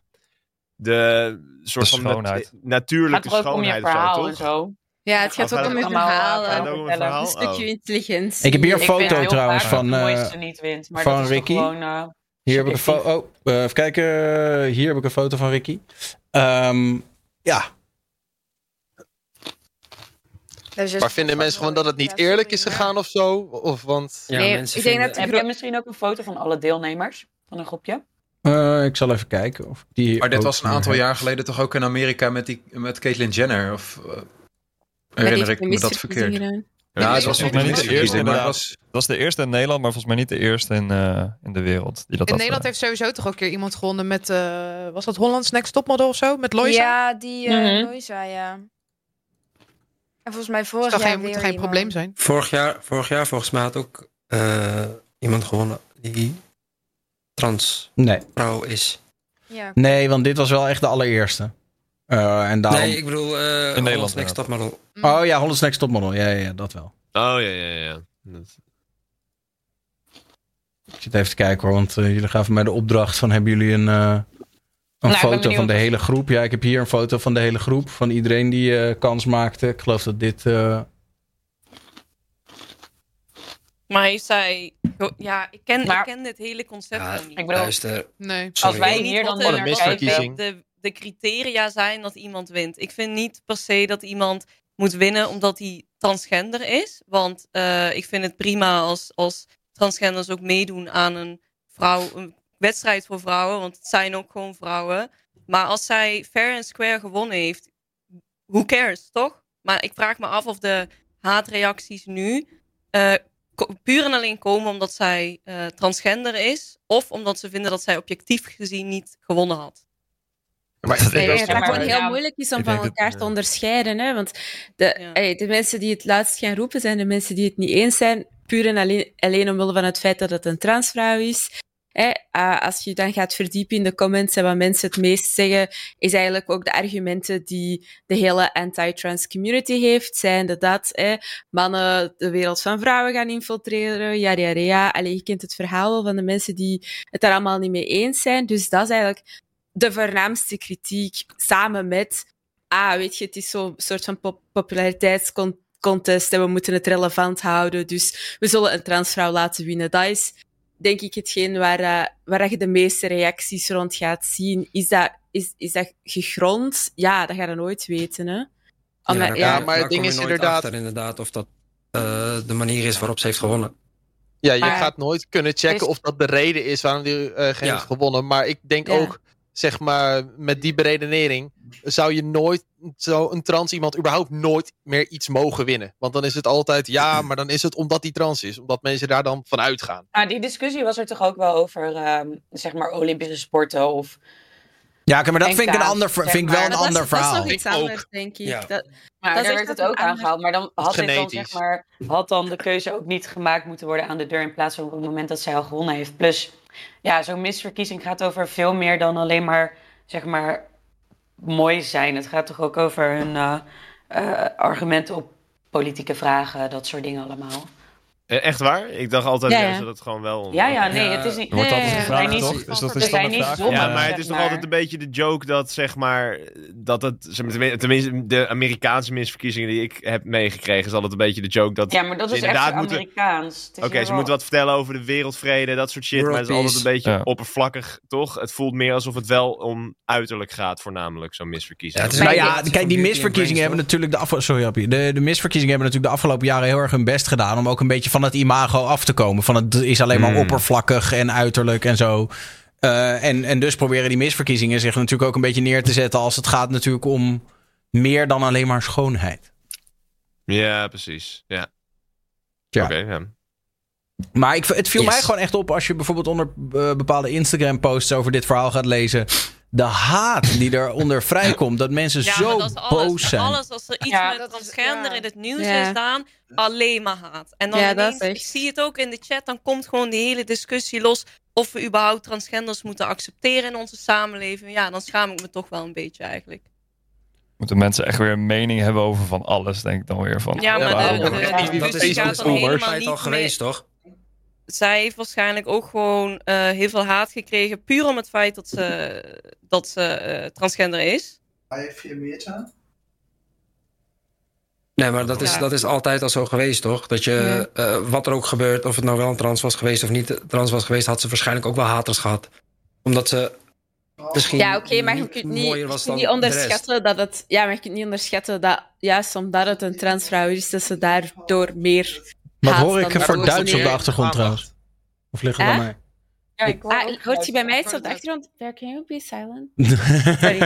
de soort De van nat- natuurlijke gaat ook om je schoonheid zo, verhaal en toch? zo. Ja, het gaat ook om het je verhaal. om een vertellen. verhaal? Een stukje Oh. intelligentie. Ik heb hier een foto trouwens van, eh, niet wint, maar van dat is toch Ricky. Gewoon, eh, Hier heb ik een foto. Oh, eh, even kijken. Hier heb ik een foto van Ricky. Ehm, ja, Maar vinden mensen gewoon dat het niet eerlijk is gegaan of zo? Of want... Ja, Nee, mensen ik denk vinden... dat- Heb jij misschien ook een foto van alle deelnemers van een groepje? Eh, ik zal even kijken of die. Maar dit was een aantal jaar geleden toch ook in Amerika met, die, met Caitlyn Jenner? Of eh, herinner ik me dat verkeerd? Ja, het was volgens mij niet de eerste, maar het was... Dat was de eerste in Nederland, maar volgens mij niet de eerste in, eh, in de wereld. Die dat In had, Nederland heeft sowieso toch ook een keer iemand gewonnen met... eh, was dat Hollands Next Topmodel of zo? Met Loisa? Ja, die eh Mhm. Loisa, ja. En volgens mij vorig Dat jaar geen, moet geen iemand. probleem zijn. Vorig jaar, vorig jaar volgens mij had ook eh, iemand gewonnen die transvrouw Nee. is. Ja, nee, want dit was wel echt de allereerste. Eh, en daarom... Nee, ik bedoel eh Nederland, Nederlands Next. Topmodel. Oh ja, Holland's Next Topmodel. Ja, ja, ja, dat wel. Oh, ja, ja, ja. Dat- Ik zit even te kijken hoor, want eh, jullie gaven mij de opdracht van hebben jullie een, eh, een ben foto van de hele groep? Ja, ik heb hier een foto van de hele groep, van iedereen die eh, kans maakte. Ik geloof dat dit... eh, Maar heeft zij... Ja, ik ken, Maar- ik ken dit hele concept Ja, niet. Ik bedoel, Luister, Nee. als wij hier dan de- kijken... de, de criteria zijn dat iemand wint. Ik vind niet per se dat iemand moet winnen omdat hij transgender is. Want eh, ik vind het prima als, als transgenders ook meedoen aan een, vrouw, een wedstrijd voor vrouwen. Want het zijn ook gewoon vrouwen. Maar als zij fair and square gewonnen heeft, who cares, toch? Maar ik vraag me af of de haatreacties nu eh, puur en alleen komen omdat zij eh, transgender is. Of omdat ze vinden dat zij objectief gezien niet gewonnen had. Maar ik het gewoon heel ja. moeilijk is om Ik van dat- elkaar te onderscheiden. Hè? Want de, Ja. ey, de mensen die het luidst gaan roepen zijn de mensen die het niet eens zijn. Puur en alleen, alleen omwille van het feit dat het een transvrouw is. Ah, als je dan gaat verdiepen in de comments en wat mensen het meest zeggen, is eigenlijk ook de argumenten die de hele anti-trans community heeft. Zijn de dat mannen de wereld van vrouwen gaan infiltreren. Ja, ja, ja. Allee, je kent het verhaal van de mensen die het daar allemaal niet mee eens zijn. Dus dat is eigenlijk de voornaamste kritiek, samen met, ah, weet je, het is zo'n soort van pop populariteitscontest en we moeten het relevant houden, dus we zullen een transvrouw laten winnen. Dat is, denk ik, hetgeen waar, eh, waar je de meeste reacties rond gaat zien. Is dat, is, is dat gegrond? Ja, dat ga je nooit weten, hè. Ja, maar het ding is je nooit inderdaad- Achter, inderdaad of dat eh, de manier is waarop ze heeft gewonnen. Ja, je Maar- gaat nooit kunnen checken Is- of dat de reden is waarom die eh geen Ja. heeft gewonnen. Maar ik denk Ja. ook, zeg maar, met die beredenering zou je nooit, zo een trans iemand überhaupt nooit meer iets mogen winnen. Want dan is het altijd, ja, maar dan is het omdat die trans is. Omdat mensen daar dan van uitgaan. Maar die discussie was er toch ook wel over, ehm, zeg maar, Olympische sporten of... Ja, maar dat vind ik, een ander, vind ik wel een dat ander Dat verhaal. is nog iets anders, denk ik. Ja. Dat, Maar Dat daar is werd het ook aangehaald. Maar dan had, dit dan, zeg maar, had dan de keuze ook niet gemaakt moeten worden aan de deur... in plaats van op het moment dat zij al gewonnen heeft. Plus, ja, zo'n misverkiezing gaat over veel meer dan alleen maar, zeg maar, mooi zijn. Het gaat toch ook over hun eh, eh, argumenten op politieke vragen, dat soort dingen allemaal. Eh, Echt waar? Ik dacht altijd Ja, juist ja. dat het gewoon wel... om- Ja, ja, nee, het is niet... Er wordt nee, altijd gevraagd, zijn niet- toch? Dus dat is er sommen, Ja, maar zeg het is toch maar. altijd een beetje de joke dat, zeg maar, dat het, tenminste, de Amerikaanse misverkiezingen die ik heb meegekregen, is altijd een beetje de joke dat, Ja, maar dat is echt inderdaad zo moeten- Amerikaans. Oké, ze wel- moeten wat vertellen over de wereldvrede, dat soort shit, World maar het is altijd een beetje Ja. oppervlakkig, toch? Het voelt meer alsof het wel om uiterlijk gaat, voornamelijk, zo'n misverkiezing. Ja, het is Nou ja, kijk, die misverkiezingen hebben natuurlijk de afge- Sorry, Appie. De, de misverkiezingen hebben natuurlijk de afgelopen jaren heel erg hun best gedaan. om ook een beetje van het imago af te komen. Van het is alleen maar Hmm. oppervlakkig en uiterlijk en zo. Eh, en, en dus proberen die misverkiezingen zich natuurlijk ook een beetje neer te zetten. als het gaat natuurlijk om meer dan alleen maar schoonheid. Ja, precies. Ja. Ja. Oké, ja. Maar ik, het viel Yes. mij gewoon echt op als je bijvoorbeeld onder eh, bepaalde Instagram-posts over dit verhaal gaat lezen. De haat die eronder vrijkomt. Dat mensen Ja, zo dat is alles. boos zijn. Alles als er iets Ja, met is- transgender ja. in het nieuws Ja. is staan, alleen maar haat. En dan ineens, ik zie het ook in de chat, dan komt gewoon die hele discussie los of we überhaupt transgenders moeten accepteren in onze samenleving. Ja, dan schaam ik me toch wel een beetje eigenlijk. Moeten mensen echt weer een mening hebben over van alles, denk ik dan weer. Van, Ja, maar de- de- de dat is, is al geweest, toch? Zij heeft waarschijnlijk ook gewoon eh, heel veel haat gekregen, puur om het feit dat ze, dat ze eh, transgender is. Nee, maar dat is, Ja. dat is altijd al zo geweest, toch? Dat je, eh, wat er ook gebeurt, of het nou wel een trans was geweest of niet trans was geweest, had ze waarschijnlijk ook wel haters gehad. Omdat ze misschien Ja, oké, maar je kunt niet, je kunt niet onderschatten dat het... Ja, maar je kunt niet onderschatten dat juist omdat het een transvrouw is, dat ze daardoor meer Wat haat hoor ik voor Duits op de achtergrond trouwens? Of ligt het bij mij? Ja, ik hoor Ah, hoort bij mij iets op de achtergrond? There, can you be silent? Sorry.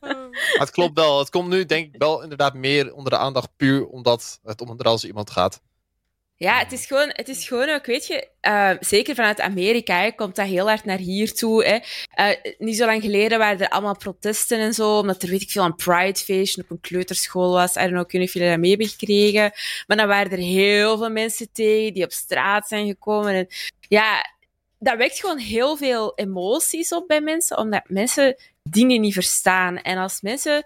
Maar het klopt wel. Het komt nu denk ik wel inderdaad meer onder de aandacht puur omdat het om een trans iemand gaat. Ja, het is gewoon, het is gewoon ook, weet je, eh, zeker vanuit Amerika komt dat heel hard naar hier toe. Hè. Eh, niet zo lang geleden waren er allemaal protesten en zo, omdat er, weet ik veel, een pridefeestje op een kleuterschool was. I don't know, ik weet niet of jullie dat mee hebben gekregen. Maar dan waren er heel veel mensen tegen die op straat zijn gekomen. En ja, dat wekt gewoon heel veel emoties op bij mensen, omdat mensen dingen niet verstaan. En als mensen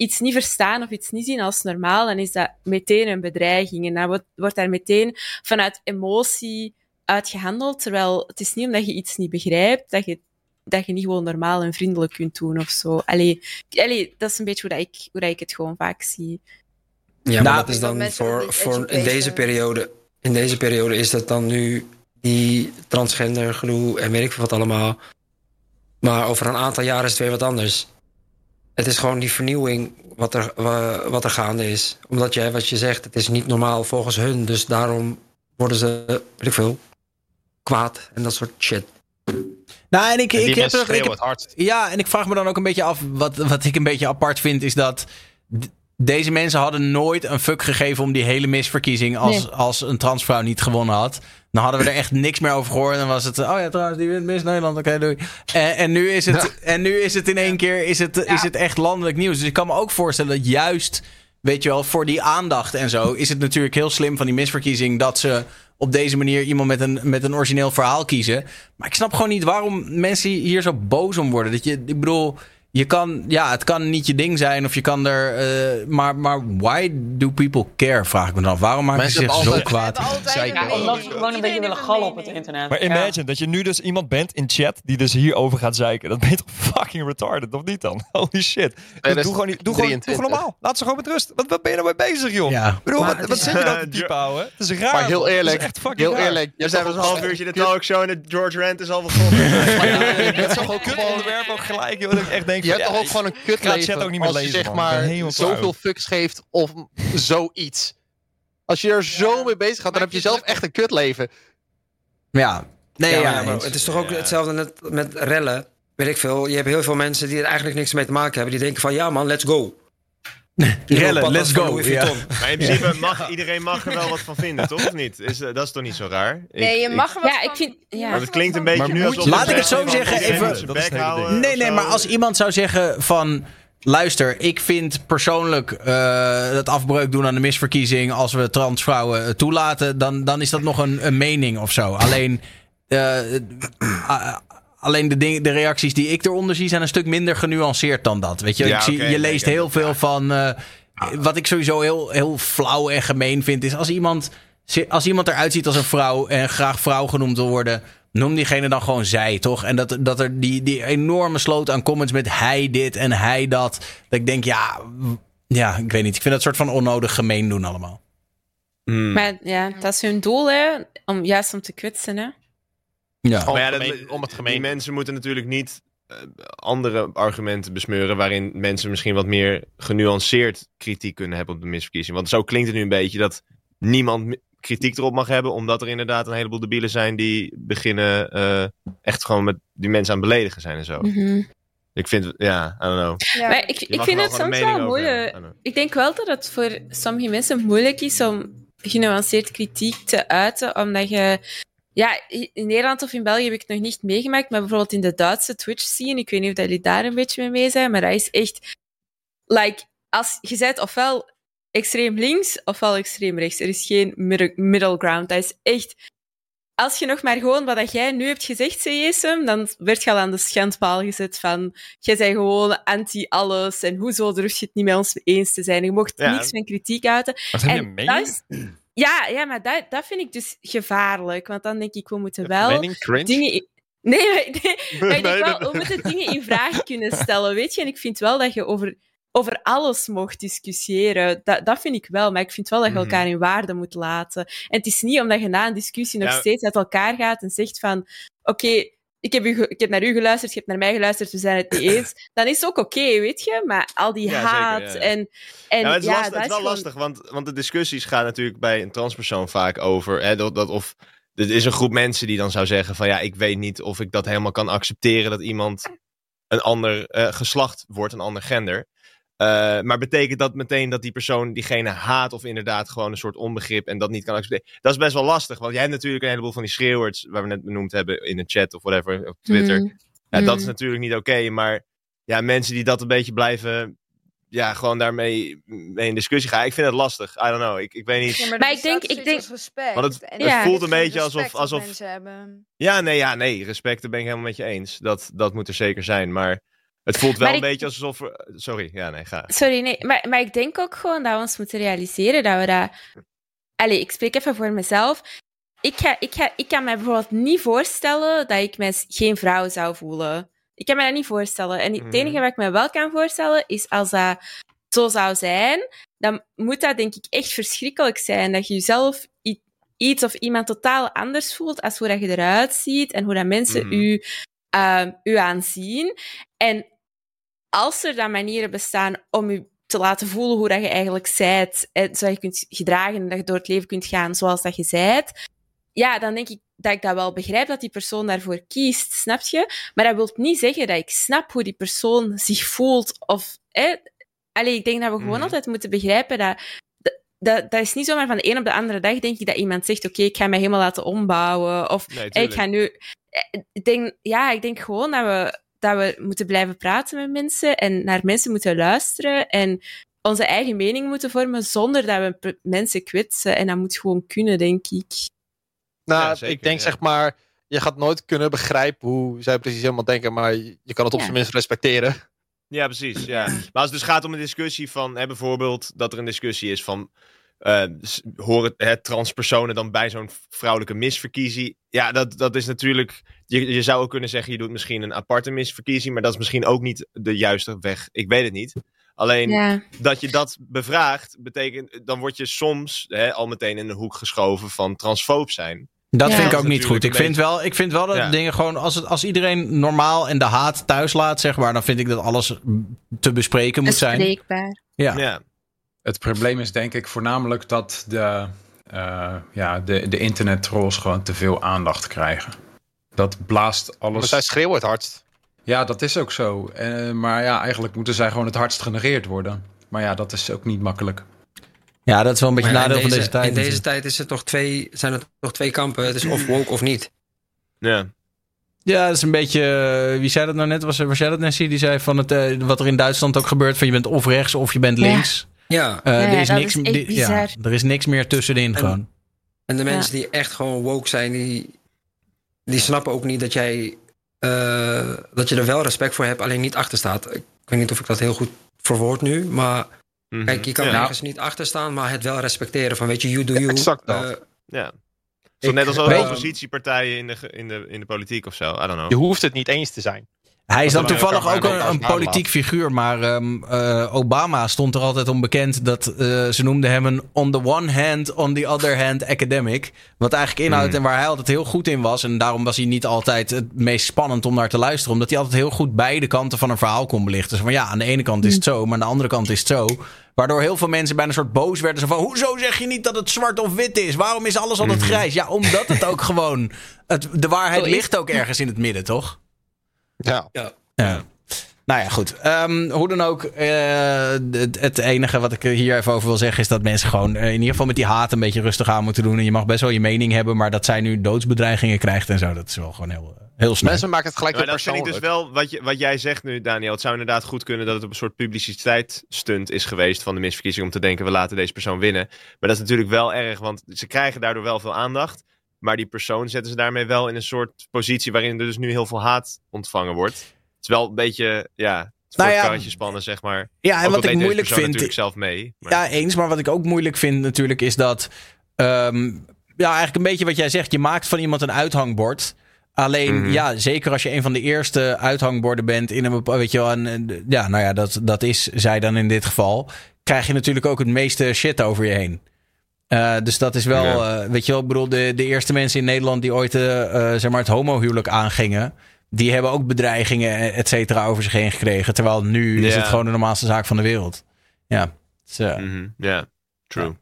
iets niet verstaan of iets niet zien als normaal, dan is dat meteen een bedreiging. En dan wordt, wordt daar meteen vanuit emotie uitgehandeld. Terwijl het is niet omdat je iets niet begrijpt, dat je, dat je niet gewoon normaal en vriendelijk kunt doen of zo. Allee, allee dat is een beetje hoe, dat ik, hoe dat ik het gewoon vaak zie. Ja, maar Nou, dat is dan voor, voor in deze periode. In deze periode is dat dan nu die transgender gedoe en weet ik veel wat allemaal. Maar over een aantal jaar is het weer wat anders. Het is gewoon die vernieuwing wat er, wa- wat er gaande is. Omdat jij, wat je zegt, het is niet normaal volgens hun. Dus daarom worden ze, weet ik veel, kwaad en dat soort shit. Nou, en ik, En ik heb er, ik heb. Ja, en ik vraag me dan ook een beetje af. Wat, wat ik een beetje apart vind, is dat. Deze mensen hadden nooit een fuck gegeven om die hele misverkiezing. Als, Nee. als een transvrouw niet gewonnen had. Dan hadden we er echt niks meer over gehoord. Dan was het. Oh ja, trouwens, die wint Miss Nederland. Oké, doei. En, en, nu is het, en nu is het in één keer. Is het, is het echt landelijk nieuws. Dus ik kan me ook voorstellen dat juist. Weet je wel, voor die aandacht en zo. Is het natuurlijk heel slim van die misverkiezing. Dat ze op deze manier iemand met een, met een origineel verhaal kiezen. Maar ik snap gewoon niet waarom mensen hier zo boos om worden. Dat je, ik bedoel, je kan, ja, het kan niet je ding zijn of je kan er, eh, maar, maar why do people care? Vraag ik me dan af. Waarom maken ze zich zo kwaad? Ja, omdat ze gewoon een beetje willen gallen op het internet. Maar Ja. imagine dat je nu dus iemand bent in chat die dus hierover gaat zeiken. Dat ben je toch fucking retarded, of niet dan? Holy shit. Doe, doe gewoon, niet- doe, gewoon, doe gewoon normaal. Laat ze gewoon met rust. Wat, wat ben je nou mee bezig, joh? Ja. Bedoel, Maar wat, zit je dan te typen houden? Het is raar. Maar heel eerlijk, echt fucking heel raar. eerlijk. We zijn een half uurtje in de talkshow en de George Rant is al begonnen. Ja, dit is toch ook kut onderwerp ook gelijk, joh. Dat ik echt denk denk je hebt toch ook gewoon een ook niet meer als je lezen, zeg maar zoveel fucks geeft of zoiets. Als je er zo mee bezig gaat, dan heb je zelf echt een kutleven. Ja, nee, ja, maar het is toch ook hetzelfde net met rellen. Weet ik veel. Je hebt heel veel mensen die er eigenlijk niks mee te maken hebben. Die denken van ja man, let's go. Rellen, let's go. Ja. Maar in principe mag iedereen mag er wel wat van vinden, toch? Of niet? Is, eh, dat is toch niet zo raar? Ik- Nee, je mag er wat Ja, van- ik vind... Ja. er het klinkt een beetje Maar nu moet alsof... je- Laat ik het zo zeggen, even- Dat. Nee, nee, maar als iemand zou zeggen van... Luister, ik vind persoonlijk eh het afbreuk doen aan de misverkiezing... als we transvrouwen toelaten, dan, dan is dat nog een, een mening of zo. Alleen, eh, ah, alleen de, ding, de reacties die ik eronder zie... zijn een stuk minder genuanceerd dan dat. Weet je, Ja, ik zie, je leest heel veel ja. van... eh, wat ik sowieso heel, heel flauw en gemeen vind... is als iemand, als iemand eruit ziet als een vrouw... en graag vrouw genoemd wil worden... Noem diegene dan gewoon zij, toch? En dat, dat er die, die enorme sloot aan comments met hij dit en hij dat. Dat ik denk, ja, ja, ik weet niet. Ik vind dat soort van onnodig gemeen doen allemaal. Maar ja, dat is hun doel, hè. Om, juist om te kwetsen, hè. Ja. Om Maar ja, het dat- gemeen- om het Die mensen moeten natuurlijk niet eh, andere argumenten besmeuren... waarin mensen misschien wat meer genuanceerd kritiek kunnen hebben op de misverkiezing. Want zo klinkt het nu een beetje dat niemand kritiek erop mag hebben... omdat er inderdaad een heleboel debielen zijn die beginnen... eh, echt gewoon met die mensen aan het beledigen zijn en zo. Mhm. Ik vind, ja, I don't know. Ja. Maar ik, ik vind het soms wel moeilijk. Ik denk wel dat het voor sommige mensen moeilijk is om genuanceerd kritiek te uiten, omdat je... Ja, in Nederland of in België heb ik het nog niet meegemaakt, maar bijvoorbeeld in de Duitse Twitch-scene, ik weet niet of jullie daar een beetje mee mee zijn, maar dat is echt... Like, als, je bent ofwel extreem links, ofwel extreem rechts. Er is geen middle, ground. Dat is echt... Als je nog maar gewoon wat jij nu hebt gezegd, CSM, dan werd je al aan de schandpaal gezet van jij bent gewoon anti-alles en hoezo durf je het niet met ons eens te zijn. Je mocht Ja. niks van kritiek uiten. En dat is- ja, ja, maar dat, dat vind ik dus gevaarlijk. Want dan denk ik, we moeten wel dingen... in- Nee, maar, nee, maar ik denk wel, we moeten dingen in vraag kunnen stellen, weet je. En ik vind wel dat je over, over alles mocht discussiëren. Dat, dat vind ik wel, maar ik vind wel dat je Mhm. elkaar in waarde moet laten. En het is niet omdat je na een discussie nog Ja. steeds uit elkaar gaat en zegt van... Oké, ik, heb u ik heb naar u geluisterd, je hebt naar mij geluisterd, we zijn het niet eens. Dan is het ook oké, weet je. Maar al die Ja, haat ja. en... en ja, het is, ja, lastig, dat het is wel gewoon- lastig, want, want de discussies gaan natuurlijk bij een transpersoon vaak over. Hè, dat, dat of, er is een groep mensen die dan zou zeggen van ja, ik weet niet of ik dat helemaal kan accepteren dat iemand een ander eh, geslacht wordt, een ander gender. Eh, maar betekent dat meteen dat die persoon diegene haat of inderdaad gewoon een soort onbegrip en dat niet kan accepteren? Dat is best wel lastig, want jij hebt natuurlijk een heleboel van die schreeuwers, waar we net benoemd hebben in de chat of whatever, op Twitter. Mm. Ja, dat Mm. is natuurlijk niet oké, maar ja, mensen die dat een beetje blijven, ja, gewoon daarmee mee in discussie gaan. Ik vind het lastig. I don't know. Ik, ik weet niet. Ja, maar, Maar ik denk- ik denk- respect. Want het- En het voelt een beetje alsof- alsof- mensen hebben. Ja, nee, ja, nee. Respect, daar ben ik helemaal met je eens. Dat, dat moet er zeker zijn. Maar het voelt wel Maar een ik- beetje alsof. er- Sorry, ja, nee, ga. Sorry, nee. Maar, maar ik denk ook gewoon dat we ons moeten realiseren dat we dat... Allee, ik spreek even voor mezelf. Ik, ga, ik, ga, ik kan me bijvoorbeeld niet voorstellen dat ik me geen vrouw zou voelen. Ik kan me dat niet voorstellen. En het Mhm. enige wat ik me wel kan voorstellen, is als dat zo zou zijn, dan moet dat denk ik echt verschrikkelijk zijn. Dat je jezelf iets of iemand totaal anders voelt als hoe dat je eruit ziet en hoe dat mensen Mhm. u, ehm, u aanzien. En als er dan manieren bestaan om je te laten voelen hoe dat je eigenlijk zijt, en zodat je kunt gedragen en dat je door het leven kunt gaan zoals dat je zijt, ja, dan denk ik dat ik dat wel begrijp dat die persoon daarvoor kiest, snap je? Maar dat wil niet zeggen dat ik snap hoe die persoon zich voelt of... Hè? Allee, ik denk dat we gewoon Mhm. altijd moeten begrijpen dat, dat... Dat is niet zomaar van de een op de andere dag, denk ik, dat iemand zegt, oké, ik ga mij helemaal laten ombouwen. Of Nee, ik ga nu... Eh, Ik denk, ja, ik denk gewoon dat we, dat we moeten blijven praten met mensen en naar mensen moeten luisteren en onze eigen mening moeten vormen zonder dat we mensen kwetsen. En dat moet gewoon kunnen, denk ik. Nou, Ja, zeker, ik denk ja. zeg maar, je gaat nooit kunnen begrijpen hoe zij precies helemaal denken, maar je kan het op zijn minst respecteren. Ja, precies. Ja. Maar als het dus gaat om een discussie van, hè, bijvoorbeeld, dat er een discussie is van. eh, horen hè, transpersonen dan bij zo'n vrouwelijke misverkiezing? Ja, dat, dat is natuurlijk. Je, je zou ook kunnen zeggen, je doet misschien een aparte misverkiezing, maar dat is misschien ook niet de juiste weg. Ik weet het niet. Alleen Ja. dat je dat bevraagt, betekent. Dan word je soms hè, al meteen in de hoek geschoven van transfoob zijn. Dat Ja. vind ik ook niet goed. Ik vind wel, ik vind wel dat Ja. dingen gewoon, als, het, als iedereen normaal en de haat thuis laat, zeg maar, dan vind ik dat alles te bespreken moet zijn. Bespreekbaar. Ja. Ja. Het probleem is denk ik voornamelijk dat de, eh, ja, de, de internettrolls gewoon te veel aandacht krijgen. Dat blaast Maar alles. zij schreeuwen het hardst. Ja, dat is ook zo. Eh, maar ja, eigenlijk moeten zij gewoon het hardst genereerd worden. Maar ja, dat is ook niet makkelijk. Ja, dat is wel een beetje Maar ja, nadeel van deze tijd. In deze tijd is het toch twee, zijn er toch twee kampen. Het is of woke of niet. Ja. Ja, dat is een beetje. eh, wie zei dat nou net? Was, was jij dat, Nessie? Die zei van het, eh, wat er in Duitsland ook gebeurt: van je bent of rechts of je bent links. Ja. Eh, Ja, er, is niks, is ja, er is niks meer tussenin En- gewoon. En de mensen die echt gewoon woke zijn, die, die snappen ook niet dat jij eh, dat je er wel respect voor hebt, alleen niet achter staat. Ik weet niet of ik dat heel goed verwoord nu, maar Mhm. kijk, je kan ja. ergens niet achter staan, maar het wel respecteren van weet je, you do you. exact dat. Eh, Ja. Zo Ik- net als alle oppositiepartijen in de, in, de, in de politiek of zo. I don't know. Je hoeft het niet eens te zijn. Hij is dan toevallig ook een, een politiek figuur, maar ehm, eh, Obama stond er altijd om bekend dat eh, ze noemden hem een on the one hand, on the other hand academic. Wat eigenlijk inhoudt Hmm. en waar hij altijd heel goed in was. En daarom was hij niet altijd het meest spannend om naar te luisteren, omdat hij altijd heel goed beide kanten van een verhaal kon belichten. Dus van ja, aan de ene kant is het zo, maar aan de andere kant is het zo. Waardoor heel veel mensen bijna een soort boos werden. Zo van, hoezo zeg je niet dat het zwart of wit is? Waarom is alles altijd grijs? Ja, omdat het ook gewoon... Het, de waarheid ligt ook ergens in het midden, toch? Ja. Ja. Nou ja, goed. Ehm, hoe dan ook, eh, het, het enige wat ik hier even over wil zeggen is dat mensen gewoon eh, in ieder geval met die haat een beetje rustig aan moeten doen. En je mag best wel je mening hebben, maar dat zij nu doodsbedreigingen krijgt en zo, dat is wel gewoon heel, eh, heel snel. Mensen maken het gelijk Maar weer dat vind ik persoonlijk. dus wel, wat, je, wat jij zegt nu, Daniel. Het zou inderdaad goed kunnen dat het op een soort publiciteitsstunt is geweest van de misverkiezing. Om te denken, we laten deze persoon winnen. Maar dat is natuurlijk wel erg, want ze krijgen daardoor wel veel aandacht. Maar die persoon zetten ze daarmee wel in een soort positie waarin er dus nu heel veel haat ontvangen wordt. Het is wel een beetje, ja, het Nou ja, karretje spannen, zeg maar. Ja, en Ook wat ik moeilijk vind. natuurlijk zelf mee. Maar... Ja, eens. Maar wat ik ook moeilijk vind natuurlijk is dat. ehm, ja, eigenlijk een beetje wat jij zegt. Je maakt van iemand een uithangbord. Alleen, Mhm. ja, zeker als je een van de eerste uithangborden bent in een bepaald. Weet je wel, en, eh, ja, nou ja, dat, dat is zij dan in dit geval. Krijg je natuurlijk ook het meeste shit over je heen. Eh, dus dat is wel, Ja. eh, weet je wel, ik bedoel, de, de eerste mensen in Nederland die ooit eh, zeg maar het homohuwelijk aangingen. Die hebben ook bedreigingen, et cetera, over zich heen gekregen. Terwijl nu is het gewoon de normaalste zaak van de wereld. Ja. Dus, eh, Mhm, Ja, true.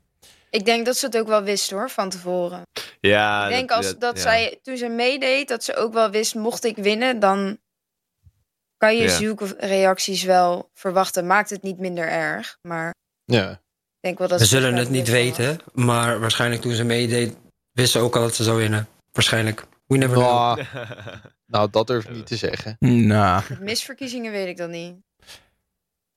Ik denk dat ze het ook wel wist hoor, van tevoren. Ja, ik denk als dat ja. zij, toen ze meedeed, dat ze ook wel wist, mocht ik winnen, dan kan je Ja. zulke reacties wel verwachten. Maakt het niet minder erg, maar Ja. Ik denk wel dat We ze zullen het niet weten, maar waarschijnlijk toen ze meedeed, wist ze ook al dat ze zou winnen. Waarschijnlijk. We never know. Nou, nou, dat durf ik niet te zeggen. nou. Misverkiezingen weet ik dat niet.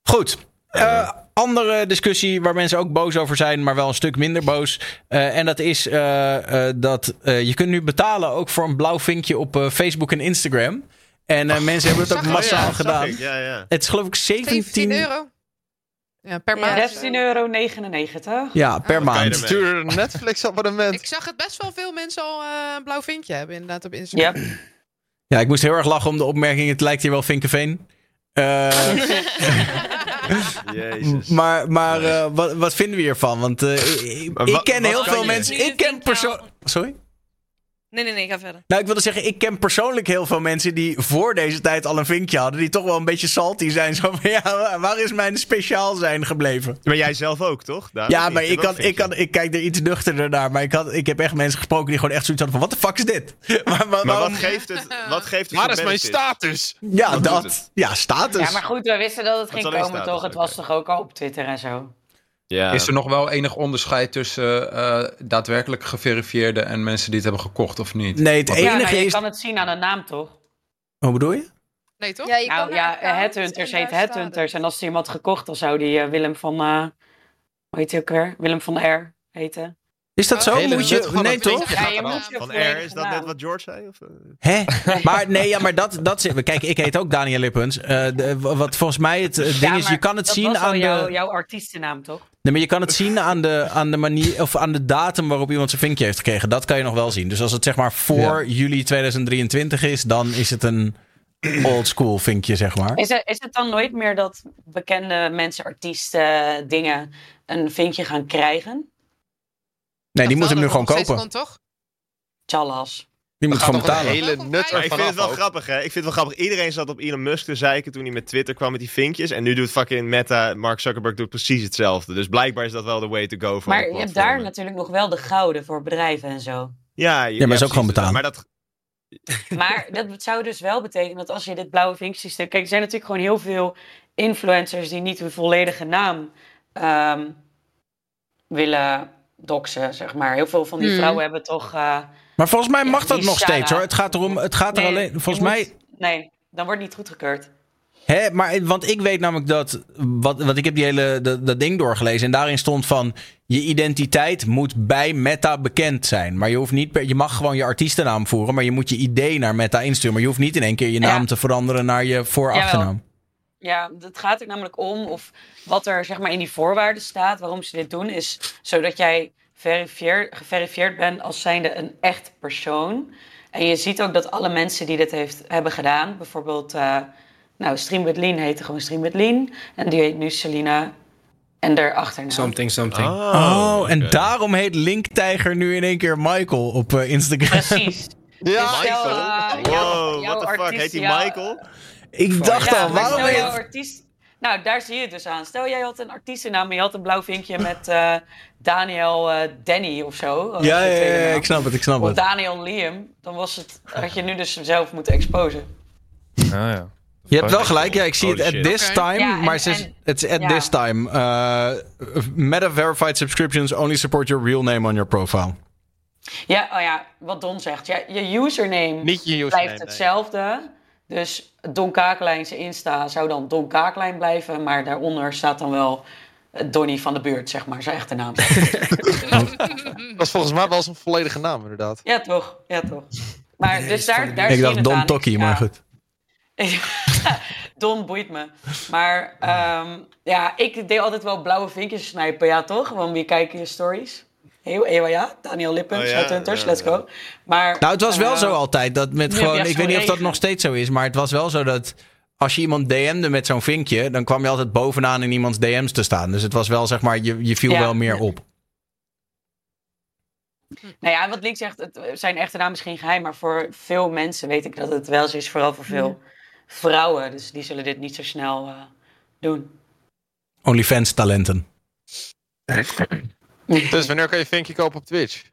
Goed. Eh, andere discussie waar mensen ook boos over zijn, maar wel een stuk minder boos. Eh, en dat is eh, eh, dat eh, je kunt nu betalen ook voor een blauw vinkje op Facebook en Instagram. En eh, mensen hebben het ook massaal ja, gedaan. Ja, ja. Het is geloof ik 17, 17 euro. Ja, per Ja. maand. 16,99 euro. Ja, per kan je maand. Stuur een Netflix-abonnement. Ik zag het best wel veel mensen al eh, een blauw vinkje hebben, inderdaad, op Instagram. Ja. Ja, ik moest heel erg lachen om de opmerking. Het lijkt hier wel Vinkenveen. Eh, Jezus. maar maar eh, wat, wat vinden we hiervan? Want eh, ik, ik ken wat heel veel je? mensen. Ik ken persoon. Sorry? Nee, nee, nee, ga verder. Nou, ik wilde zeggen, ik ken persoonlijk heel veel mensen die voor deze tijd al een vinkje hadden. Die toch wel een beetje salty zijn. Zo van, ja, waar- is mijn speciaal zijn gebleven? Maar jij zelf ook, toch? Ja, maar ik, kan, ik, kan, ik kijk er iets nuchterder naar. Maar ik, had, ik heb echt mensen gesproken die gewoon echt zoiets hadden van... Wat de fuck is dit? maar, maar, Maar wat geeft het? Wat geeft het Waar is mijn status? Ja, wat dat. Ja, status. Ja, maar goed, we wisten dat het Wat ging komen, toch? Het was toch ook al op Twitter en zo? Ja. Is er nog wel enig onderscheid tussen eh, daadwerkelijk geverifieerde en mensen die het hebben gekocht of niet? Nee, het Ja, enige nou, je is... kan het zien aan de naam, toch? Hoe bedoel je? Nee, toch? Ja, je kan Nou naar ja, account Headhunters heet Headhunters. En als er iemand gekocht, dan zou die eh, Willem van... eh hoe heet hij ook weer? Willem van R heten. Is dat zo? Hele Moet je... Nee, toch? Ja, gaat je eraf. moet je Van R, is dat net wat George zei? Of, eh? Hè? Maar nee, ja, maar dat, dat zit... Kijk, ik heet ook Daniel Lippens. Eh, de- wat volgens mij het eh, ding Ja, is, je kan het zien aan jouw, de... jouw artiestennaam, toch? Nee, maar je kan het zien aan de, aan de manier of aan de datum waarop iemand zijn vinkje heeft gekregen. Dat kan je nog wel zien. Dus als het zeg maar voor juli 2023 is, dan is het een old school vinkje, zeg maar. Is het, is het dan nooit meer dat bekende mensen, artiesten, dingen een vinkje gaan krijgen? Nee, die moeten hem nu gewoon kopen. kon, toch? Challas. Die moet gewoon betalen. hele nut Maar ik vind het wel grappig, hè? Ik vind het wel grappig. Iedereen zat op Elon Musk te zeiken toen hij met Twitter kwam met die vinkjes. En nu doet fucking Meta, Mark Zuckerberg doet precies hetzelfde. Dus blijkbaar is dat wel de way to go voor Maar je hebt daar natuurlijk nog wel de gouden voor bedrijven en zo. Ja, je, Ja, maar is ook gewoon betalen. Maar dat, Maar dat zou dus wel betekenen dat als je dit blauwe vinksysteem... Kijk, er zijn natuurlijk gewoon heel veel influencers die niet hun volledige naam ehm, willen doxen, zeg maar. Heel veel van die Hmm. vrouwen hebben toch... eh, Maar volgens mij Ja, mag dat nog steeds hoor. Het gaat erom, het gaat er alleen. Volgens mij. moet- Nee, dan wordt niet goedgekeurd. Hè, maar, want ik weet namelijk dat. Wat, wat ik heb die hele dat, dat ding doorgelezen. En daarin stond van. Je identiteit moet bij Meta bekend zijn. Maar je hoeft niet. Per, je mag gewoon je artiestennaam voeren. Maar je moet je idee naar Meta insturen. Maar je hoeft niet in één keer je Ja. naam te veranderen naar je voor-achternaam. Ja, het gaat er namelijk om of wat er zeg maar in die voorwaarden staat. Waarom ze dit doen is zodat jij verifieer, geverifieerd bent als zijnde een echt persoon. En je ziet ook dat alle mensen die dit heeft, hebben gedaan, bijvoorbeeld, eh nou, Stream with Lean heette gewoon Stream with Lean. En die heet nu Selina en haar achternaam. Something, something. Oh, en daarom heet Linktijger nu in één keer Michael op eh, Instagram. Precies. Ja, Dus Michael? eh, Wow, jouw- what the fuck? Heet hij Michael? Ik dacht Ja, al, waarom stel jouw heet... artiest... Nou, daar zie je het dus aan. Stel, jij had een artiestennaam en je had een blauw vinkje met eh, Daniel eh, Danny of zo. Dat Ja, je ja, ja, ik snap het, ik snap Of het. Daniel Liam. Dan was het, had je nu dus zelf moeten exposen. Ah, ja. Je hebt wel gelijk, ja, ik zie het at shit. this time, Ja, en- maar het is at ja. this time. Uh, Meta-verified subscriptions only support your real name on your profile. Ja, oh ja, wat Don zegt. Ja, je username Niet je username. blijft nee. hetzelfde. Dus Don Kaaklijn, zijn Insta, zou dan Don Kaaklijn blijven. Maar daaronder staat dan wel eh, Donny van de Buurt, zeg maar. Zijn echte naam. Dat is volgens mij wel zijn volledige naam, inderdaad. ja, toch? Ja, toch? Maar dus daar, daar ik dacht Don. Tokkie, maar goed. Don boeit me. Maar ehm, ja, ik deed altijd wel blauwe vinkjes snijpen, ja toch? Want wie kijken je stories? Heel, Ewa, ja. Daniel Lippens Oh, ja, Hunters, ja, let's go. Maar, Nou, het was wel eh, zo altijd. Dat met gewoon, ik weet niet of dat nog steeds zo is, maar het was wel zo dat als je iemand DM'de met zo'n vinkje, dan kwam je altijd bovenaan in iemands DM's te staan. Dus het was wel, zeg maar, je, je viel Ja. wel meer op. Nou ja, wat Link zegt, het, zijn echte naam is geen geheim. Maar voor veel mensen weet ik dat het wel zo is. Vooral voor veel vrouwen. Dus die zullen dit niet zo snel eh, doen. OnlyFans talenten. Dus wanneer kan je Vinkje kopen op Twitch?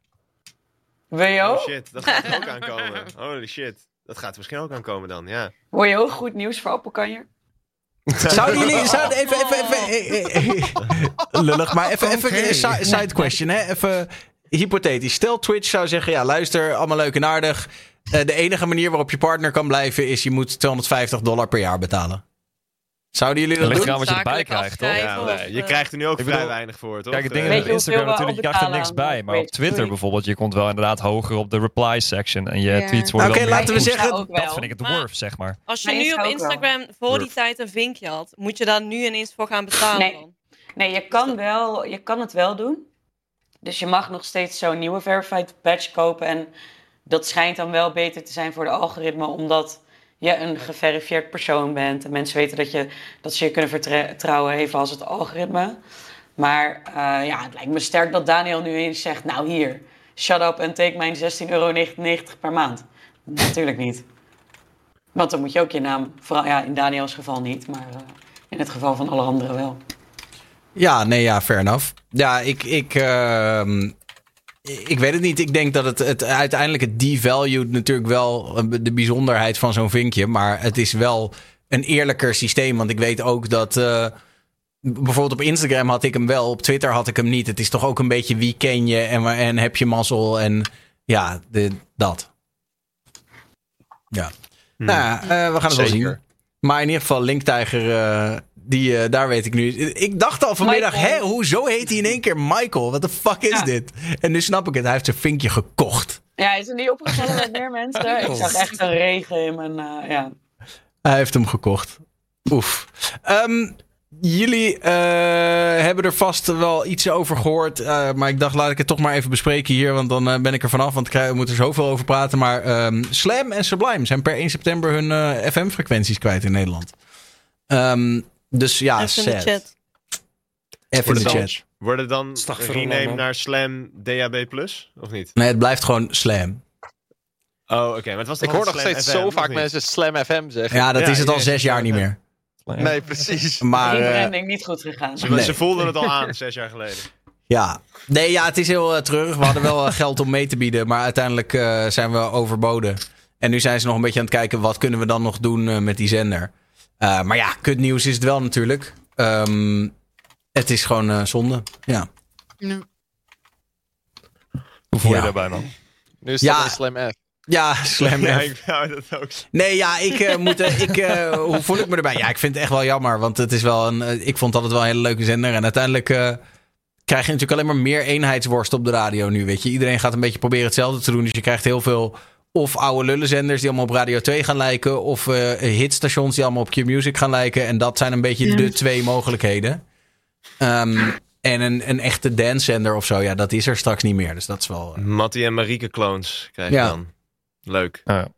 Je Oh shit, dat gaat er ook aankomen. Holy shit. Dat gaat er misschien ook aankomen dan, ja. Hoor je ook goed nieuws voor Appelkanjer? Zouden jullie, zouden even, even, even, eh, eh, eh, lullig, maar even, even side question, hè? Even hypothetisch. Stel Twitch zou zeggen, ja, luister, allemaal leuk en aardig. Eh, de enige manier waarop je partner kan blijven is je moet 250 dollar per jaar betalen. Zouden jullie dat doen? wat je erbij krijgt, toch? ja nee, je krijgt er nu ook ik vrij bedoel- weinig voor, toch? Kijk, het ding is op Instagram natuurlijk, je krijgt er niks bij. Maar op Twitter bijvoorbeeld, je komt wel inderdaad hoger op de reply section. En je Ja. tweets worden Oké, laten we zeggen-. Dat vind ik het Maar- worth, zeg maar. Als je nu op. Instagram voor die tijd een vinkje had, moet je daar nu ineens voor gaan betalen? Nee, je kan, wel, je kan het wel doen. Dus je mag nog steeds zo'n nieuwe verified badge kopen. En dat schijnt dan wel beter te zijn voor de algoritme, omdat je een geverifieerd persoon bent. En mensen weten dat, je, dat ze je kunnen vertrouwen, even als het algoritme. Maar eh, ja, het lijkt me sterk dat Daniel nu eens zegt: Nou, hier, shut up en take mijn 16,99 euro per maand. Natuurlijk niet. Want dan moet je ook je naam, vooral ja, in Daniels geval niet, maar eh, in het geval van alle anderen wel. Ja, nee, ja, fair enough. Ja, ik, ik, ehm, ik weet het niet. Ik denk dat het, het uiteindelijk het devalued natuurlijk wel eh, de bijzonderheid van zo'n vinkje. Maar het is wel een eerlijker systeem. Want ik weet ook dat. eh, bijvoorbeeld op Instagram had ik hem wel, op Twitter had ik hem niet. Het is toch ook een beetje wie ken je en, en heb je mazzel en ja, de, dat. Ja. Nou ja, eh, we gaan het wel zien. Maar in ieder geval, Linktijger, die, eh, daar weet ik nu. Ik dacht al vanmiddag, Michael. hè, hoezo heet hij in één keer Michael? Wat de fuck is Ja. dit? En nu snap ik het, hij heeft zijn vinkje gekocht. Ja, is er niet opgevallen met meer mensen? Ik zag echt een regen in mijn... eh, ja. Hij heeft hem gekocht. Oef. Ehm, jullie eh, hebben er vast wel iets over gehoord. eh, maar ik dacht, laat ik het toch maar even bespreken hier. Want dan ben ik er vanaf. Want we moeten er zoveel over praten. Maar ehm, Slam en Sublime zijn per 1 september hun FM-frequenties kwijt in Nederland. Ehm, dus ja, Even in de sad. chat. Even in de Wordt het chat. Worden dan Stagfirullah, rename man. naar Slam DAB+, of niet? Nee, het blijft gewoon Slam. Oh, oké. Maar het was Ik hoor nog steeds zo vaak mensen Slam FM zeggen. Ja, dat Ja, is het al zes jaar niet meer. Nee, precies. Maar Die eh, branding niet goed gegaan. Ze, Nee. ze voelden het al aan, zes jaar geleden. ja. Nee, ja, het is heel uh, treurig. We hadden wel eh, geld om mee te bieden, maar uiteindelijk eh, zijn we overboden. En nu zijn ze nog een beetje aan het kijken, wat kunnen we dan nog doen eh, met die zender? Eh, maar ja, kutnieuws is het wel natuurlijk. Ehm, het is gewoon eh, zonde. Ja. Hoe voel je Ja. daarbij man? Nu is Ja. dat een Slam F. Ja, slam Ja, F. ik wou dat ook. Nee, ja, ik eh, moet. ik, eh, hoe voel ik me erbij? Ja, ik vind het echt wel jammer. Want het is wel een. ik vond het altijd wel een hele leuke zender. En uiteindelijk eh, krijg je natuurlijk alleen maar meer eenheidsworst op de radio nu. Weet je, iedereen gaat een beetje proberen hetzelfde te doen. Dus je krijgt heel veel. Of oude lullenzenders die allemaal op Radio 2 gaan lijken. Of eh, hitstations die allemaal op Q-Music gaan lijken. En dat zijn een beetje Ja. de twee mogelijkheden. Ehm, en een, een echte dancezender of zo, ja, dat is er straks niet meer. Dus dat is wel. eh, Mattie en Marieke clones krijg je Ja. dan. Leuk. Maar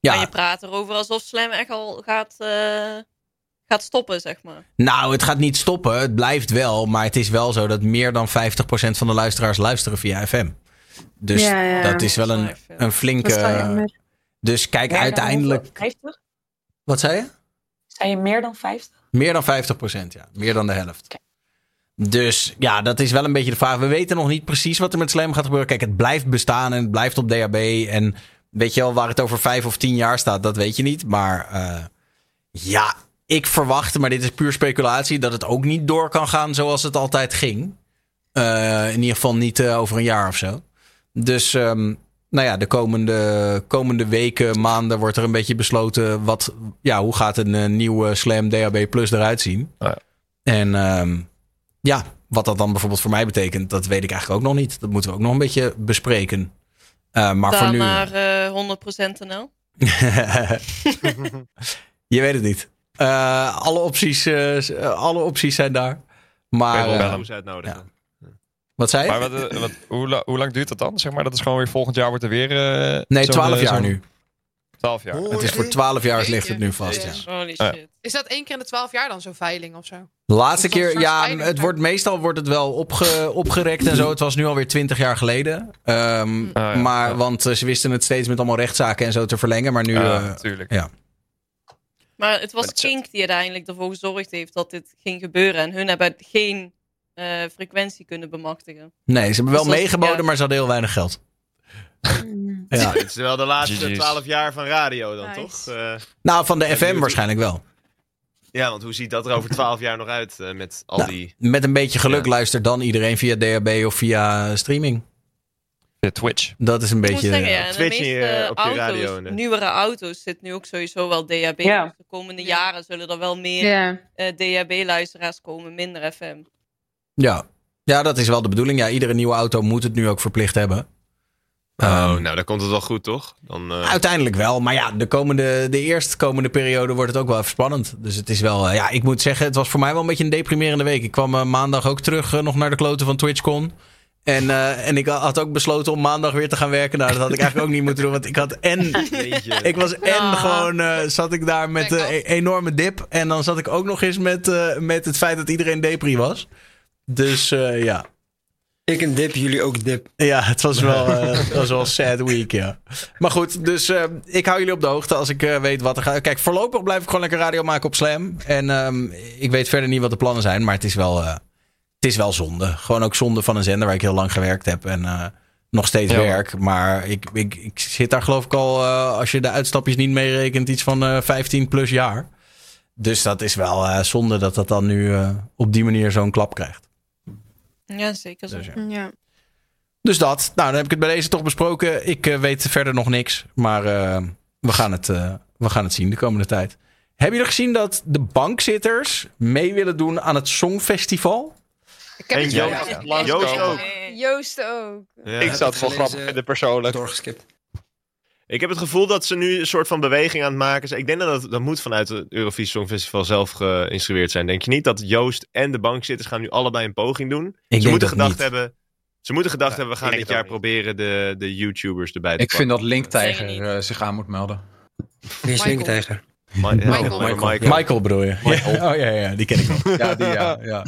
ja, je praat erover alsof Slam echt al gaat, eh, gaat stoppen, zeg maar. Nou, het gaat niet stoppen. Het blijft wel. Maar het is wel zo dat meer dan 50% van de luisteraars luisteren via FM. Dus Ja, ja. dat is wel een, een flinke. Dus kijk, Meer uiteindelijk. hoeveel? 50? Wat zei je? Zijn je meer dan 50? Meer dan 50%, ja. Meer dan de helft. Dus ja, dat is wel een beetje de vraag. We weten nog niet precies wat er met Slam gaat gebeuren. Kijk, het blijft bestaan en het blijft op DHB. En weet je wel, waar het over vijf of tien jaar staat, dat weet je niet. Maar eh, ja, ik verwacht, maar dit is puur speculatie, dat het ook niet door kan gaan zoals het altijd ging. Eh, in ieder geval niet eh, over een jaar of zo. Dus ehm, nou ja, de komende, komende weken, maanden wordt er een beetje besloten wat, ja, hoe gaat een eh, nieuwe Slam DHB Plus eruit zien. Oh ja. En ehm, ja, wat dat dan bijvoorbeeld voor mij betekent, dat weet ik eigenlijk ook nog niet. Dat moeten we ook nog een beetje bespreken. Eh, maar voor nu. naar eh 100% NL. Je weet het niet. Eh, alle, opties, eh, eh, alle opties zijn daar. Maar je wel eh, uitnodigen. Wat zei je? Maar wat, eh, wat, hoe, la- hoe lang duurt dat dan? Zeg maar, dat is gewoon weer volgend jaar wordt er weer... eh, nee, zo'n, 12 eh, jaar zo'n- nu. 12 jaar. Het is voor 12 jaar ligt het nu vast. Ja. Holy Ja. shit. Is dat één keer in de twaalf jaar dan zo'n veiling of zo? De laatste keer, ja, het wordt, meestal wordt het wel opge, opgerekt en zo. Het was nu alweer 20 jaar geleden. Ehm, Ah, ja, maar, ja. want ze wisten het steeds met allemaal rechtszaken en zo te verlengen. Maar nu, Ja. Maar het was Kink die uiteindelijk ervoor gezorgd heeft dat dit ging gebeuren. En hun hebben geen eh, frequentie kunnen bemachtigen. nee, ze hebben wel Dus dat- meegeboden, ja. maar ze hadden heel weinig geld. Ja. Dit is wel de laatste. 12 jaar van radio dan, Nice. toch? Eh, Nou, van de FM YouTube. waarschijnlijk wel. ja, want hoe ziet dat er over 12 jaar nog uit eh, met al Nou, die... Met een beetje geluk Ja. luistert dan iedereen via DHB of via streaming. De Twitch. Dat is een Ik beetje. zeggen, ja, en de Twitch op je auto's, radio, nieuwere auto's, zit nu ook sowieso wel DHB. Ja. Dus de komende jaren zullen er wel meer Ja. DHB-luisteraars komen, minder FM. Ja. ja, dat is wel de bedoeling. Ja, iedere nieuwe auto moet het nu ook verplicht hebben. Oh, Ehm, nou, dan komt het wel goed, toch? Dan, eh, Uiteindelijk wel. Maar ja, de, komende, de eerstkomende periode wordt het ook wel even spannend. Dus het is wel. eh, ja, ik moet zeggen, het was voor mij wel een beetje een deprimerende week. Ik kwam eh, maandag ook terug nog naar de kloten van TwitchCon. En, eh, en ik had ook besloten om maandag weer te gaan werken. Nou, dat had ik eigenlijk ook niet moeten doen. Want ik had en. Ik was en Ah. gewoon. eh, zat ik daar met een off. enorme dip. En dan zat ik ook nog eens met, eh, met het feit dat iedereen depri was. Dus eh, ja. Ik een dip, jullie ook dip. Ja, het was wel, eh, het was wel een sad week, ja. Maar goed, dus eh, ik hou jullie op de hoogte als ik eh, weet wat er gaat. Kijk, voorlopig blijf ik gewoon lekker radio maken op Slam. En ehm, ik weet verder niet wat de plannen zijn, maar het is wel, eh, het is wel zonde. Gewoon ook zonde van een zender waar ik heel lang gewerkt heb en eh, nog steeds Ja. werk. Maar ik, ik, ik zit daar geloof ik al, als je de uitstapjes niet meerekent, iets van eh 15 plus jaar. Dus dat is wel eh, zonde dat dat dan nu eh, op die manier zo'n klap krijgt. Ja, zeker zo. Dus ja. Ja. Dus dat. Nou, dan heb ik het bij deze toch besproken. Ik eh, weet verder nog niks. Maar eh, we, gaan het, eh, we gaan het zien de komende tijd. Hebben jullie gezien dat de bankzitters mee willen doen aan het Songfestival? Ik heb En het Joost. Ja. Joost ook. Joost ook. Ja. Ik het wel grappig vinden persoonlijk. Doorgeskipt. Ik heb het gevoel dat ze nu een soort van beweging aan het maken zijn. Ik denk dat dat, dat moet vanuit het Eurovisie Songfestival zelf geïnstrueerd zijn. Denk je niet dat Joost en de bankzitters gaan nu allebei een poging doen? ze moeten gedacht niet. hebben. Ze moeten gedacht Ja, hebben, we gaan dit jaar proberen de, de YouTubers erbij te Ik vind dat Linktijger eh, zich aan moet melden. Wie is Michael. Linktijger? Michael. Michael. Michael bedoel je? Ja. Oh ja, ja, die ken ik wel. Ja, die, ja, ja.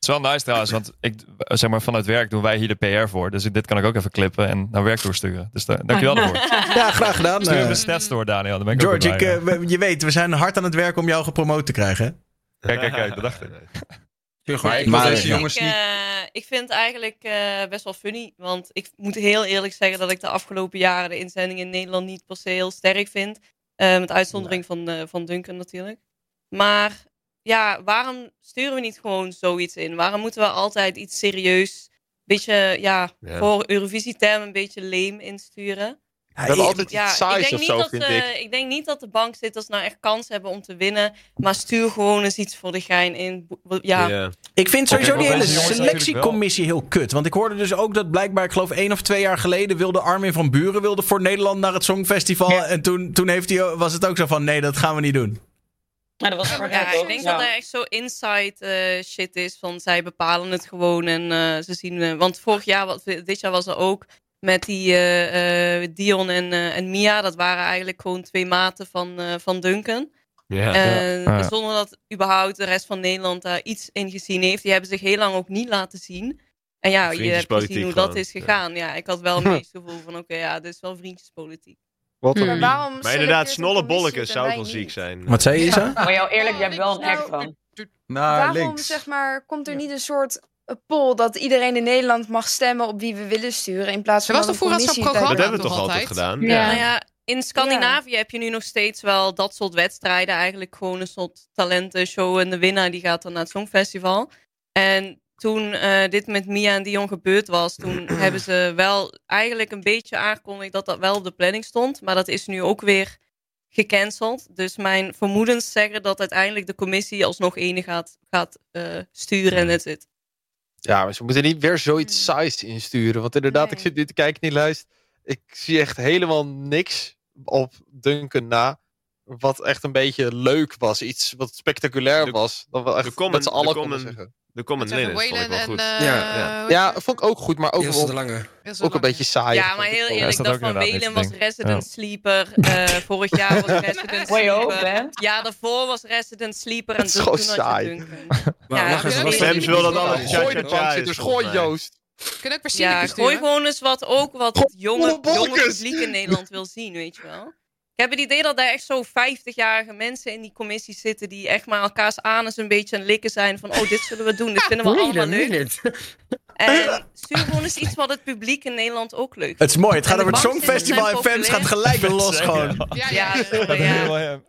Het is wel nice trouwens, want ik, zeg maar, vanuit werk doen wij hier de PR voor. Dus dit kan ik ook even clippen en naar werk doorsturen. Dus daar, dankjewel daarvoor. Ja, graag gedaan. Stuur eh. de stats door, Daniel. Dan ben ik ook George, ik, eh, je weet, we zijn hard aan het werken om jou gepromoot te krijgen. Kijk, kijk, kijk, dat dacht ik. Maar ik Maar- deze jongens ik, niet... eh, ik vind het eigenlijk eh, best wel funny. Want ik moet heel eerlijk zeggen dat ik de afgelopen jaren de inzending in Nederland niet per se heel sterk vind. Eh, met uitzondering van, eh, van Duncan natuurlijk. Maar ja, waarom sturen we niet gewoon zoiets in? Waarom moeten we altijd iets serieus, beetje, ja, Ja. voor Eurovisie-term een beetje lame insturen? We hebben altijd Ja, iets ik saais denk, of niet zo, dat, vind eh, ik. ik denk niet dat de bankzitters nou echt kans hebben om te winnen. Maar stuur gewoon eens iets voor de gein in. Ja. Ik vind sowieso die hele selectiecommissie heel kut. Want ik hoorde dus ook dat blijkbaar, ik geloof één of twee jaar geleden, wilde Armin van Buren wilde voor Nederland naar het Songfestival. En toen, toen heeft hij, was het ook zo van, nee, dat gaan we niet doen. Ja, dat was Ja, ik denk Ja. dat er echt zo inside eh, shit is van zij bepalen het gewoon en eh, ze zien. eh, want vorig jaar, wat, dit jaar was er ook met die eh, eh, Dion en, eh, en Mia. Dat waren eigenlijk gewoon twee maten van, eh, van Duncan. Ja. En Ja. zonder dat überhaupt de rest van Nederland daar iets in gezien heeft. Die hebben zich heel lang ook niet laten zien. En ja, je hebt gezien hoe dat is gegaan. Ja, ik had wel een beetje het gevoel van oké, ja, dit is wel vriendjespolitiek. Wat Maar een waarom Maar inderdaad, snolle het zou wel ziek zijn. Wat zei je, Isa? Maar jou eerlijk, je hebt wel een Nou, act van. Naar Waarom, links. zeg maar, komt er niet een soort eh, poll dat iedereen in Nederland mag stemmen op wie we willen sturen in plaats van was dat toch zo'n commissie programma Dat hebben we toch altijd? gedaan? Ja. Nou ja, in Scandinavië heb je nu nog steeds wel dat soort wedstrijden. Eigenlijk gewoon een soort talentenshow. En de winnaar die gaat dan naar het Songfestival. En toen eh, dit met Mia en Dion gebeurd was, toen hebben ze wel eigenlijk een beetje aangekondigd dat dat wel op de planning stond. Maar dat is nu ook weer gecanceld. Dus mijn vermoedens zeggen dat uiteindelijk de commissie alsnog ene gaat, gaat eh, sturen en that's it. Ja, maar ze moeten niet weer zoiets saais insturen. Want inderdaad, ik zit nu te kijken in die lijst. Ik zie echt helemaal niks op Duncan na. Wat echt een beetje leuk was. Iets wat spectaculair De- was. Dat we de echt common- met z'n de allen common- konden zeggen. De Common Linens vond ik wel en... goed. eh, Ja. heet Ja, vond ik ook goed. Maar ook Ilse wel de Lange. Ilse ook een Lange. beetje saai. Ja, maar heel eerlijk, dat van Welen was Resident Sleeper. eh, vorig jaar was Resident Sleeper. hè? Ja, daarvoor was Resident Sleeper. En Het is toen, gewoon saai. Maar dat Fems wil dat alles Gooi de bankzitters, volgens gooi. Joost. Kunnen ook Ja, Basilicus gooi sturen. gewoon eens wat ook wat het jonge, jonge publiek in Nederland wil zien, weet je wel. Ik heb het idee dat daar echt zo 50-jarige mensen in die commissie zitten die echt maar elkaars anus een beetje aan het likken zijn van oh, dit zullen we doen, dit vinden we Wait allemaal leuk. En stuur gewoon eens iets wat het publiek in Nederland ook leuk vindt. Het is mooi, het gaat over het Songfestival en Fems gaat gelijk weer los gewoon. Ja, Ja, ja. ja.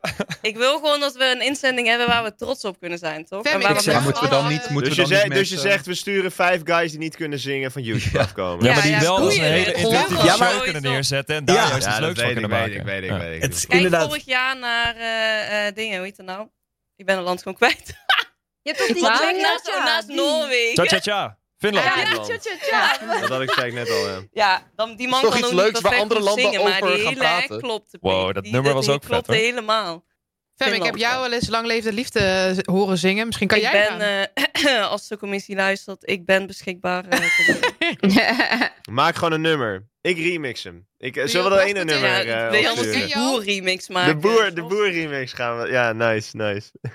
Ik wil gewoon dat we een inzending hebben waar we trots op kunnen zijn, toch? En waar we moeten dan niet... Moeten Dus we je, dan dus je eh, zegt, we sturen vijf guys die niet kunnen zingen van YouTube afkomen. Ja, maar die ja, wel als een hele Het maar- show kunnen neerzetten. En daar juist iets dat leuks van weet ik, kunnen weet ik, maken. weet ik, weet ik. Het is Kijk inderdaad... vorig jaar naar eh, eh, dingen, hoe heet het nou? Ik ben het land gewoon kwijt. Je hebt toch die Wat ja, ligt naast, naast die- Noorwegen? Cha-cha-cha. Finland. Ja, Finland. tja, tja, tja. Dat had ik zei ik net al, ja. Ja, dan, die man toch kan iets ook leuks niet waar perfect andere landen zingen, maar over die gaan hele act praten. klopte. Wow, dat Die- nummer was die ook vet, klopte hoor. helemaal. Fem, ik heb jou ja. wel eens Lang Leefde de Liefde eh, horen zingen. Misschien kan ik jij ben, eh, als de commissie luistert, ik ben beschikbaar. eh, Maak gewoon een nummer. Ik remix hem. Ik, je zullen we dat ene nummer ja, eh, wil je opsturen? anders opsturen? een boer remix maken? De boer, de boer remix gaan we. Ja, nice, nice.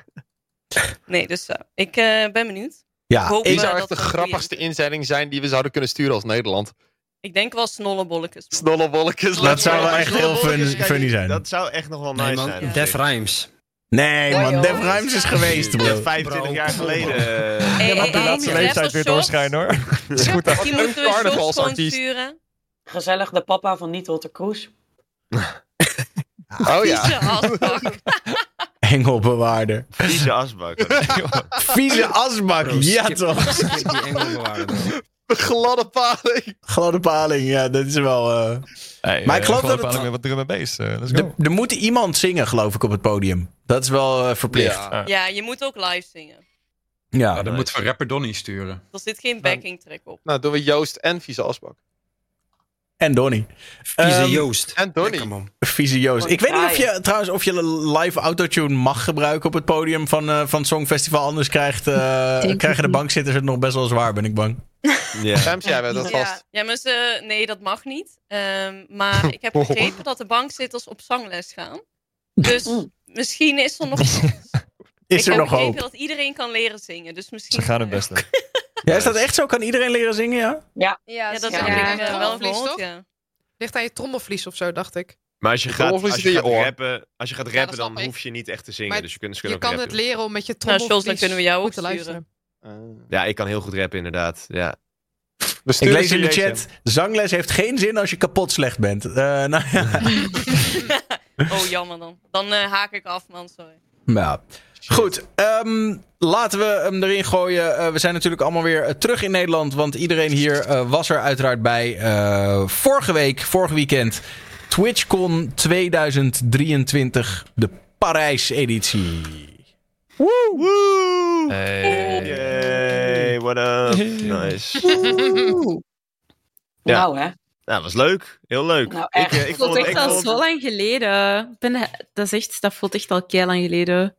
Nee, dus ik eh, ben benieuwd. Ja, Hoop- zou dat echt de grappigste inzending zijn die we zouden kunnen sturen als Nederland. Ik denk wel snollebolletjes. Snollebolletjes. Dat zou wel echt heel fun- funny zijn. Dat zou echt nog wel nice Nee man, zijn. Def. Rhymes. Nee man, joh. Def Rhymes is geweest bro. 25 jaar geleden. Hey, Ja, maar hey, de laatste leeftijd weer doorschijnen hoor. Dat is goed. Shots, Die moeten we shots gewoon carnavalsartiest. sturen. Gezellig de papa van Niet Walter Kroes. Oh ja. Vieze asbak. Engelbewaarder. Vieze asbak. Vieze asbak, ja toch. Gladde paling. Gladde paling, ja, dat is wel... eh, Hey, Maar ik eh, geloof dat het- bepalen met wat drum en bass. eh, let's Er go. er moet iemand zingen, geloof ik, op het podium. Dat is wel eh, verplicht. Ja. Ja. Ja, je moet ook live zingen. Ja, dan moeten we rapper Donny sturen. Er zit geen backing track op. Nou, doen we Joost en Vieze Asbak. En Donny. Vieze Ehm, Joost. En Donny. Vieze Joost. Ik weet niet of je trouwens of je live autotune mag gebruiken op het podium van, eh van Songfestival. Anders krijgt, eh, krijgen de bankzitters het nog best wel zwaar, ben ik bang. Ja. Jij dat vast. Ja, maar ze, nee, dat mag niet. Ehm, maar ik heb begrepen dat de bankzitters op zangles gaan. Dus Mm. misschien is er nog. Is ik er heb nog begrepen hoop? dat iedereen kan leren zingen. Dus misschien... Ze gaan hun best doen. Ja, is dat echt zo? Kan iedereen leren zingen, ja? Ja, Ja, dat Ja, ik eh, wel gehoord, toch? ja. Ligt aan je trommelvlies of zo, dacht ik. Maar als je gaat, als je gaat je rappen, als je gaat rappen dan ik. hoef je niet echt te zingen. Maar dus je kunt, ze Je ook kan het leren om met je Nou, Jules, trommelvlies dan kunnen we jou ook te luisteren. Ja, ik kan heel goed rappen inderdaad. Ja. Ik lees in de chat, zangles heeft geen zin als je kapot slecht bent. Eh, nou ja. oh, jammer dan. Dan eh, haak ik af, man. Sorry. Ja. Goed, ehm, laten we hem erin gooien. Eh, we zijn natuurlijk allemaal weer eh, terug in Nederland. Want iedereen hier eh, was er uiteraard bij. Eh, vorige week, vorig weekend. TwitchCon 2023. De Parijs-editie. Woe! Hey. Yay, what up? Nice. Ja. Nou, hè. Nou, was leuk. Heel leuk. Nou, ik, echt. eh, ik Dat vond voelt het echt al vond- zo lang geleden. Ik Ben, dat, is echt, dat voelt echt al kei lang geleden.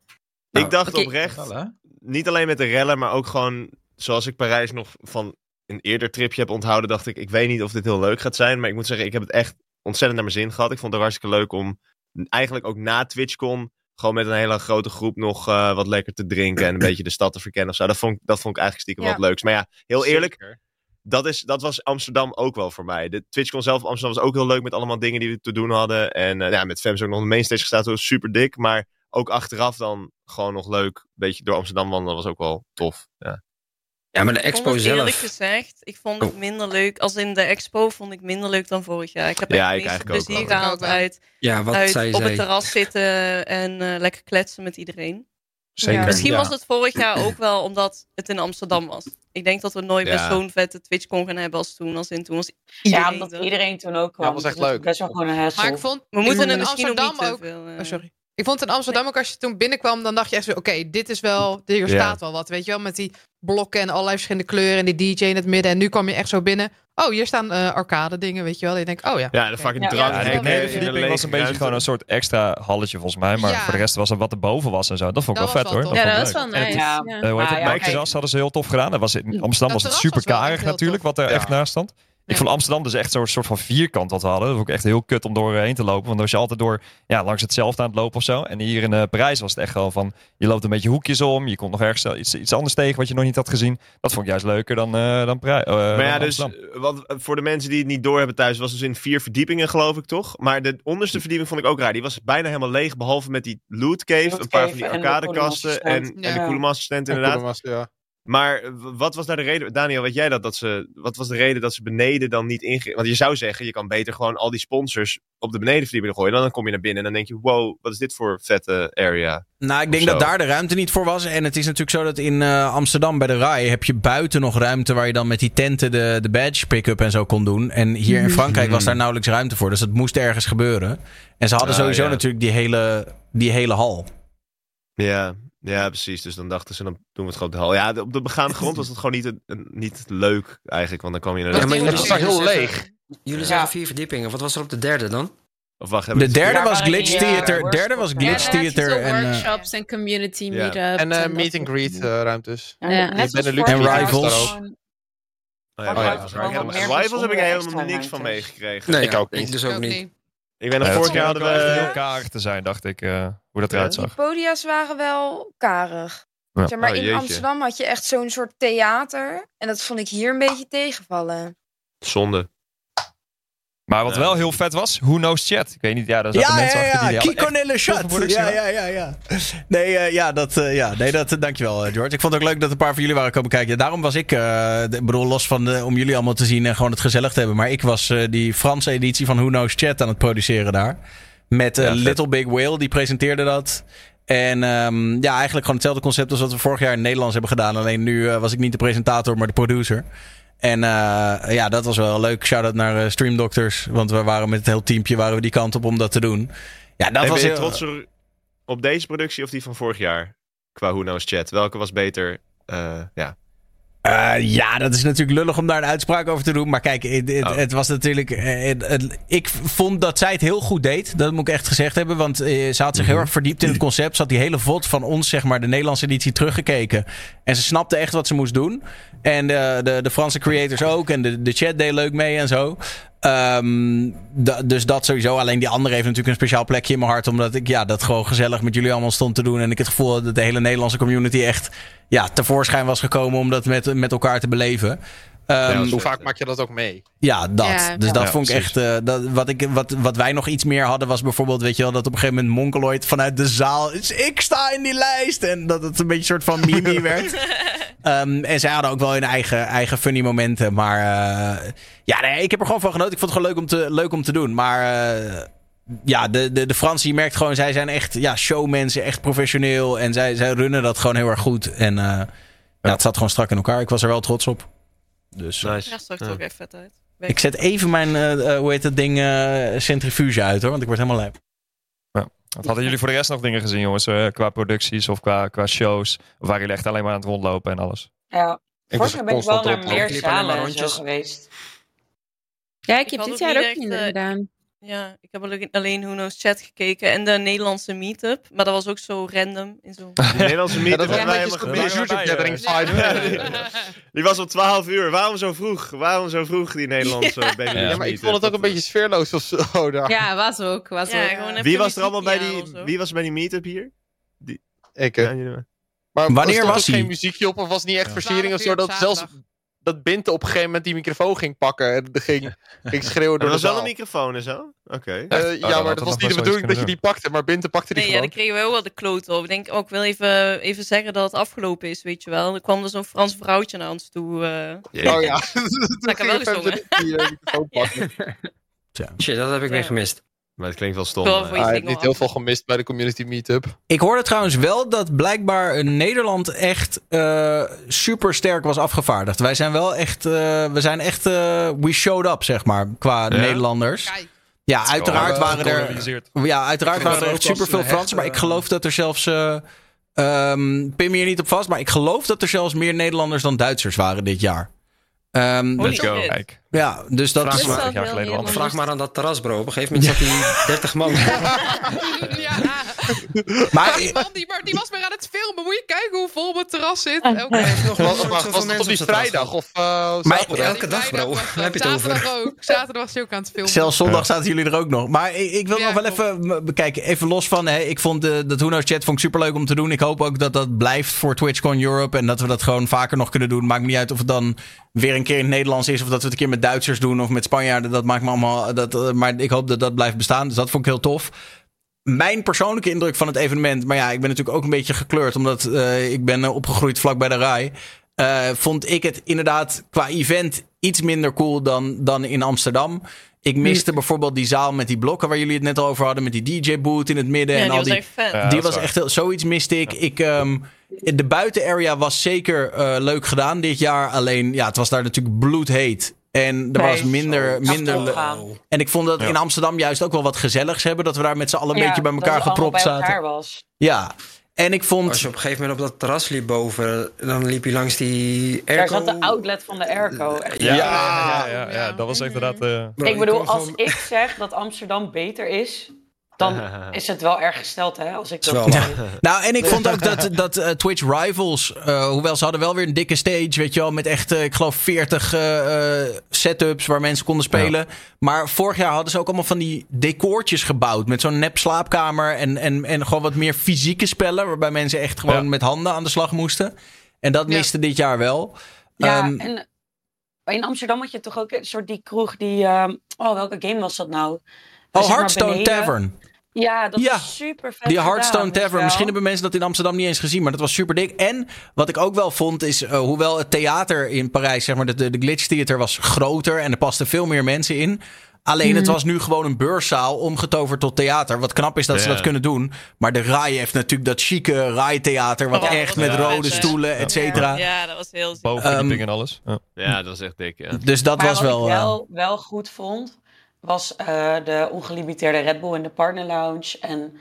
Ik dacht Oké. oprecht, Wel, niet alleen met de rellen, maar ook gewoon zoals ik Parijs nog van een eerder tripje heb onthouden, dacht ik, ik weet niet of dit heel leuk gaat zijn, maar ik moet zeggen, ik heb het echt ontzettend naar mijn zin gehad. Ik vond het hartstikke leuk om eigenlijk ook na TwitchCon gewoon met een hele grote groep nog eh, wat lekker te drinken en een beetje de stad te verkennen of zo. Dat vond, ik- dat vond ik eigenlijk stiekem Ja. wat leuks. Maar ja, heel eerlijk, Zeker. dat, is, dat was Amsterdam ook wel voor mij. De TwitchCon zelf in Amsterdam was ook heel leuk met allemaal dingen die we te doen hadden. En eh, ja, met Fems ook nog op de mainstage gestaan, dat was super dik. Maar ook achteraf dan gewoon nog leuk. Een beetje door Amsterdam wandelen was ook wel tof. Ja. Ja, maar de Ik expo het eerlijk zelf. gezegd, ik vond het Oh. minder leuk. Als in de expo vond ik minder leuk dan vorig jaar. Ik heb Ja, echt ik ook plezier gehaald ook wel. uit, Ja, wat uit zij op het terras zitten en eh, lekker kletsen met iedereen. Zeker. Ja. Misschien ja. was het vorig jaar ook wel omdat het in Amsterdam was. Ik denk dat we nooit Ja. meer zo'n vette TwitchCon gaan hebben als toen. Als in toen was Ja, omdat er. iedereen toen ook kwam. was echt Dus leuk. Best wel gewoon een hassle. Maar ik vond, We moeten er misschien ook Amsterdam ook... veel... eh, Oh, sorry. Ik vond in Amsterdam ook als je toen binnenkwam, dan dacht je echt zo, oké, dit is wel, hier Ja. staat wel wat, weet je wel, met die blokken en allerlei verschillende kleuren en die DJ in het midden. En nu kwam je echt zo binnen. Oh, hier staan eh, arcade dingen, weet je wel. En je denkt, oh ja. Ja, de fucking Ja, drang. ja, Ja, dat de verdieping was een beetje gewoon een soort extra halletje volgens mij. Maar Ja. voor de rest was er wat erboven was en zo. Dat vond ik Dat wel vet hoor. tof. Ja, dat was wel nice. Ja. Ja. Eh, hoe heet Ah, het? ja, Mijn terras hadden ze heel tof gedaan. Dat was in Amsterdam was het super karig natuurlijk, tof. wat er Ja. echt naast stond. Ik Ja. vond Amsterdam dus echt zo'n soort van vierkant wat we hadden. Dat vond ik echt heel kut om doorheen te lopen. Want dan was je altijd door ja, langs hetzelfde aan het lopen of zo. En hier in eh, Parijs was het echt wel van... Je loopt een beetje hoekjes om. Je komt nog ergens iets, iets anders tegen wat je nog niet had gezien. Dat vond ik juist leuker dan, eh dan, Parijs, eh, Maar dan ja, dus eh, wat, eh, voor de mensen die het niet doorhebben thuis, was dus in vier verdiepingen, geloof ik toch? Maar de onderste verdieping vond ik ook raar. Die was bijna helemaal leeg, behalve met die loot cave, Loot een paar van die en de arcadekasten en, de Ja. En inderdaad. Maar wat was daar de reden? Daniel, weet jij dat? dat ze, wat was de reden dat ze beneden dan niet ingingen? Want je zou zeggen, je kan beter gewoon al die sponsors op de benedenverdieping gooien. Dan kom je naar binnen en dan denk je, wow, wat is dit voor vette area? Nou, ik denk dat daar de ruimte niet voor was. En het is natuurlijk zo dat in eh, Amsterdam bij de RAI heb je buiten nog ruimte waar je dan met die tenten de, de badge pick-up en zo kon doen. En hier in Frankrijk was daar nauwelijks ruimte voor. Dus dat moest ergens gebeuren. En ze hadden Ah, sowieso ja. natuurlijk die hele, die hele hal. Ja, ja, precies. Dus dan dachten ze, dan doen we het gewoon op de hal. Ja, de- op de begaande grond was het gewoon niet, een- een- niet leuk eigenlijk. Want dan kwam je Ja, inderdaad... maar Het jullie is heel leeg. Jullie Ja. zeggen vier verdiepingen. Wat was er op de derde dan? Of wacht, De het- derde was Glitch eh, Theater. workshops. derde was Ja, Glitch Ja, Theater. En, eh, workshops en community Ja. meetups. En eh, dat meet and greet eh, ruimtes. Ja, Ja. En jaar Rivals. Oh ja, Oh ja, Rivals. heb ik helemaal niks van meegekregen. Nee, Ik ook niet. Dus ook niet. Ik ben er vorig jaar hadden we... heel karig te zijn, dacht ik. eh, hoe dat eruit Die zag. podia's waren wel karig. Ja. Zeg maar Oh, in jeetje. Amsterdam had je echt zo'n soort theater. En dat vond ik hier een beetje tegenvallen. Zonde. Maar wat wel heel vet was, Who Knows Chat. Ik weet niet, ja, daar zaten Ja, mensen ja, achter die... ja. die hadden Kiko echt Nelle toffe Shot. productie Ja, ja, ja, ja. Nee, eh, ja, dat, eh, ja, nee, dat, dankjewel, eh, George. Ik vond het ook leuk dat een paar van jullie waren komen kijken. Daarom was ik, eh, de- ik bedoel, los van de, om jullie allemaal te zien en gewoon het gezellig te hebben. Maar ik was eh, die Franse editie van Who Knows Chat aan het produceren daar. Met Ja. Little Big Whale, die presenteerde dat. En ehm, ja, eigenlijk gewoon hetzelfde concept als wat we vorig jaar in het Nederlands hebben gedaan. Alleen nu was ik niet de presentator, maar de producer. En eh, ja, dat was wel leuk. Shout-out naar eh, Stream Doctors. Want we waren met het hele teampje waren we die kant op om dat te doen. Ja, dat was ben je heel- trotser op deze productie of die van vorig jaar? Qua Who Knows Chat. Welke was beter? Eh, ja. Eh, ja, dat is natuurlijk lullig om daar een uitspraak over te doen. Maar kijk, het, het, Oh. het was natuurlijk. eh, het- ik vond dat zij het heel goed deed. Dat moet ik echt gezegd hebben. Want eh, ze had zich heel erg verdiept in het concept. Ze had die hele VOD van ons, zeg maar, de Nederlandse editie teruggekeken. En ze snapte echt wat ze moest doen. En de, de, de Franse creators ook. En de, de chat deed leuk mee en zo. Ehm, dus dat sowieso. Alleen die andere heeft natuurlijk een speciaal plekje in mijn hart. Omdat ik ja, dat gewoon gezellig met jullie allemaal stond te doen. En ik het gevoel had dat de hele Nederlandse community echt ja, tevoorschijn was gekomen om dat met, met elkaar te beleven. Ehm, Hoe vaak maak je dat ook mee? ja, dat. Ja. dus dat Ja, vond ik echt. eh, dat, wat, ik, wat, wat wij nog iets meer hadden was bijvoorbeeld, weet je wel, dat op een gegeven moment Monkeloid vanuit de zaal. is, Ik sta in die lijst. En dat het een beetje een soort van mimi werd. Ehm, en zij hadden ook wel hun eigen, eigen funny momenten. Maar eh, ja, nee, ik heb er gewoon van genoten. Ik vond het gewoon leuk om te, leuk om te doen. Maar eh, ja, de, de, de Fransen, je merkt gewoon, zij zijn echt ja, showmensen, echt professioneel. En zij, zij runnen dat gewoon heel erg goed. En eh, ja, het zat gewoon strak in elkaar. Ik was er wel trots op. Dus Nice. Ja, zag Ja. ook echt vet uit. ik zet even mijn, eh, eh, hoe heet dat ding, eh, centrifuge uit hoor. Want ik word helemaal lijp. Wat hadden jullie voor de rest nog dingen gezien, jongens? eh, qua producties of qua, qua shows? Of waren jullie echt alleen maar aan het rondlopen en alles? Ja, Ik vorig was jaar ben ik wel naar meer zalen en zo rondjes. geweest. Ja, ik Ik heb dit jaar niet ook minder eh, gedaan. Ja, ik heb alleen- alleen Huno's chat gekeken en de Nederlandse meetup. Maar dat was ook zo random. In zo'n... Die Nederlandse Ja, meet dat was ja, een beetje een waren YouTube erbij, gathering eh. vibe. Die was om 12 uur. Waarom zo vroeg? Waarom zo vroeg, die Nederlandse baby Ja, maar ik meetup? vond het ook een beetje sfeerloos of zo daar. Ja, was ook. Was Ja, ook. Wie was er allemaal bij die, zo. wie was bij die meetup hier? Ik, hè. Ja, jullie- Maar Wanneer was hij? geen muziekje op of was het niet echt Ja. versiering of zo? 12 uur Dat zelfs. Dat Binte op een gegeven moment die microfoon ging pakken en ging, ging schreeuwen door de was wel zaal. een microfoon en zo? Oké. Eh, ja, maar dat was niet de bedoeling dat je die pakte, maar Binte pakte die Nee, ja, dan gewoon. kregen we ook wel de kloot op. Ik denk ook wel even, even zeggen dat het afgelopen is, weet je wel. Er kwam er zo'n Frans vrouwtje naar ons toe. eh. Oh ja, toen Lekker wel gezongen. die eh, microfoon pakken. Shit, dat heb ik weer Ja. gemist. Maar het klinkt wel stom. Eh. je Hij heeft niet heel veel gemist bij de community meetup. Ik hoorde trouwens wel dat blijkbaar Nederland echt eh super sterk was afgevaardigd. Wij zijn wel echt, eh, we zijn echt, eh, we showed up zeg maar, qua Nederlanders. Kijk, Ja, uiteraard Oh, waren er, ja, uiteraard waren er echt ook super veel Fransen. Maar ik geloof dat er zelfs, eh ehm, pin me hier niet op vast, maar ik geloof dat er zelfs meer Nederlanders dan Duitsers waren dit jaar. Ehm, Holy Let's go. Kijk, ja, dus dat Vraag is maar- jaar geleden. Vraag maar aan dat terras, bro. Op een gegeven moment zat hij 30 man. ja. Maar Man, die, maar die was weer aan het filmen. Moet je kijken hoe vol mijn terras zit. Oké. Nog Was, op die vrijdag of uh, Maar- zaterdag? Elke dag, bro. Heb je het over? Zaterdag ook. Zaterdag was hij ook aan het filmen. Zelfs zondag zaten jullie er ook nog. Maar ik, ik wil Ja, nog wel even m- bekijken. Even los van, hè, ik vond de, dat Huno's chat vond ik superleuk om te doen. Ik hoop ook dat dat blijft voor TwitchCon Europe. En dat we dat gewoon vaker nog kunnen doen. Maakt me niet uit of het dan weer een keer in het Nederlands is. Of dat we het een keer met Duitsers doen. Of met Spanjaarden. Dat maakt me allemaal... Dat, eh, maar ik hoop dat dat blijft bestaan. Dus dat vond ik heel tof. Mijn persoonlijke indruk van het evenement. Maar ja, ik ben natuurlijk ook een beetje gekleurd. Omdat eh, ik ben eh, opgegroeid vlak bij de RAI. eh, vond ik het inderdaad qua event iets minder cool dan, dan in Amsterdam. Ik miste bijvoorbeeld die zaal met die blokken waar jullie het net al over hadden. Met die DJ-boot in het midden. Ja, en die al was die, echt vet. Ja, die was waar. echt heel, zoiets miste ik. ik ehm, de buitenarea was zeker eh, leuk gedaan dit jaar. Alleen, ja, het was daar natuurlijk bloedheet. En er Nee, was minder. minder en ik vond dat Ja. in Amsterdam juist ook wel wat gezelligs hebben. Dat we daar met z'n allen een Ja, beetje bij elkaar gepropt bij zaten. elkaar was. Ja. En ik vond. Als je op een gegeven moment op dat terras liep boven, dan liep je langs die Daar airco. zat de outlet van de airco. Echt. Ja, Ja. ja, ja, ja, ja, dat was inderdaad... eh, ik bedoel, als gewoon- ik zeg dat Amsterdam beter is, dan is het wel erg gesteld, hè? Als ik dat wel zeg. Nou, en ik vond ook dat, dat eh, Twitch Rivals, eh, hoewel ze hadden wel weer een dikke stage, weet je wel, met echt, eh, ik geloof, 40 eh, eh, setups waar mensen konden spelen. Maar vorig jaar hadden ze ook allemaal van die decoortjes gebouwd met zo'n nep slaapkamer en, en, en gewoon wat meer fysieke spellen, waarbij mensen echt gewoon Ja. met handen aan de slag moesten. En dat Ja. miste dit jaar wel. Ja, Ehm, en in Amsterdam had je toch ook een soort die kroeg die... ehm, oh, welke game was dat nou? oh, Hearthstone. Tavern. Ja, dat Ja, was super vet Die Hearthstone Tavern. Misschien hebben mensen dat in Amsterdam niet eens gezien, maar dat was super dik. En wat ik ook wel vond is, eh, hoewel het theater in Parijs, zeg maar, de, de, de Glitch Theater was groter en er pasten veel meer mensen in. Alleen Mhm. het was nu gewoon een beurszaal omgetoverd tot theater. Wat knap is dat ze dat kunnen doen. Maar de RAI heeft natuurlijk dat chique RAI-theater. Wat Oh, echt met rode stoelen, et cetera. Ja, dat was heel ziek. bovenverdieping Ehm, en alles. Ja. Ja, dat was echt dik, ja. Dus dat maar was wat wel... ik eh, wel, wel goed vond, was eh, de ongelimiteerde Red Bull in de Partner Lounge. En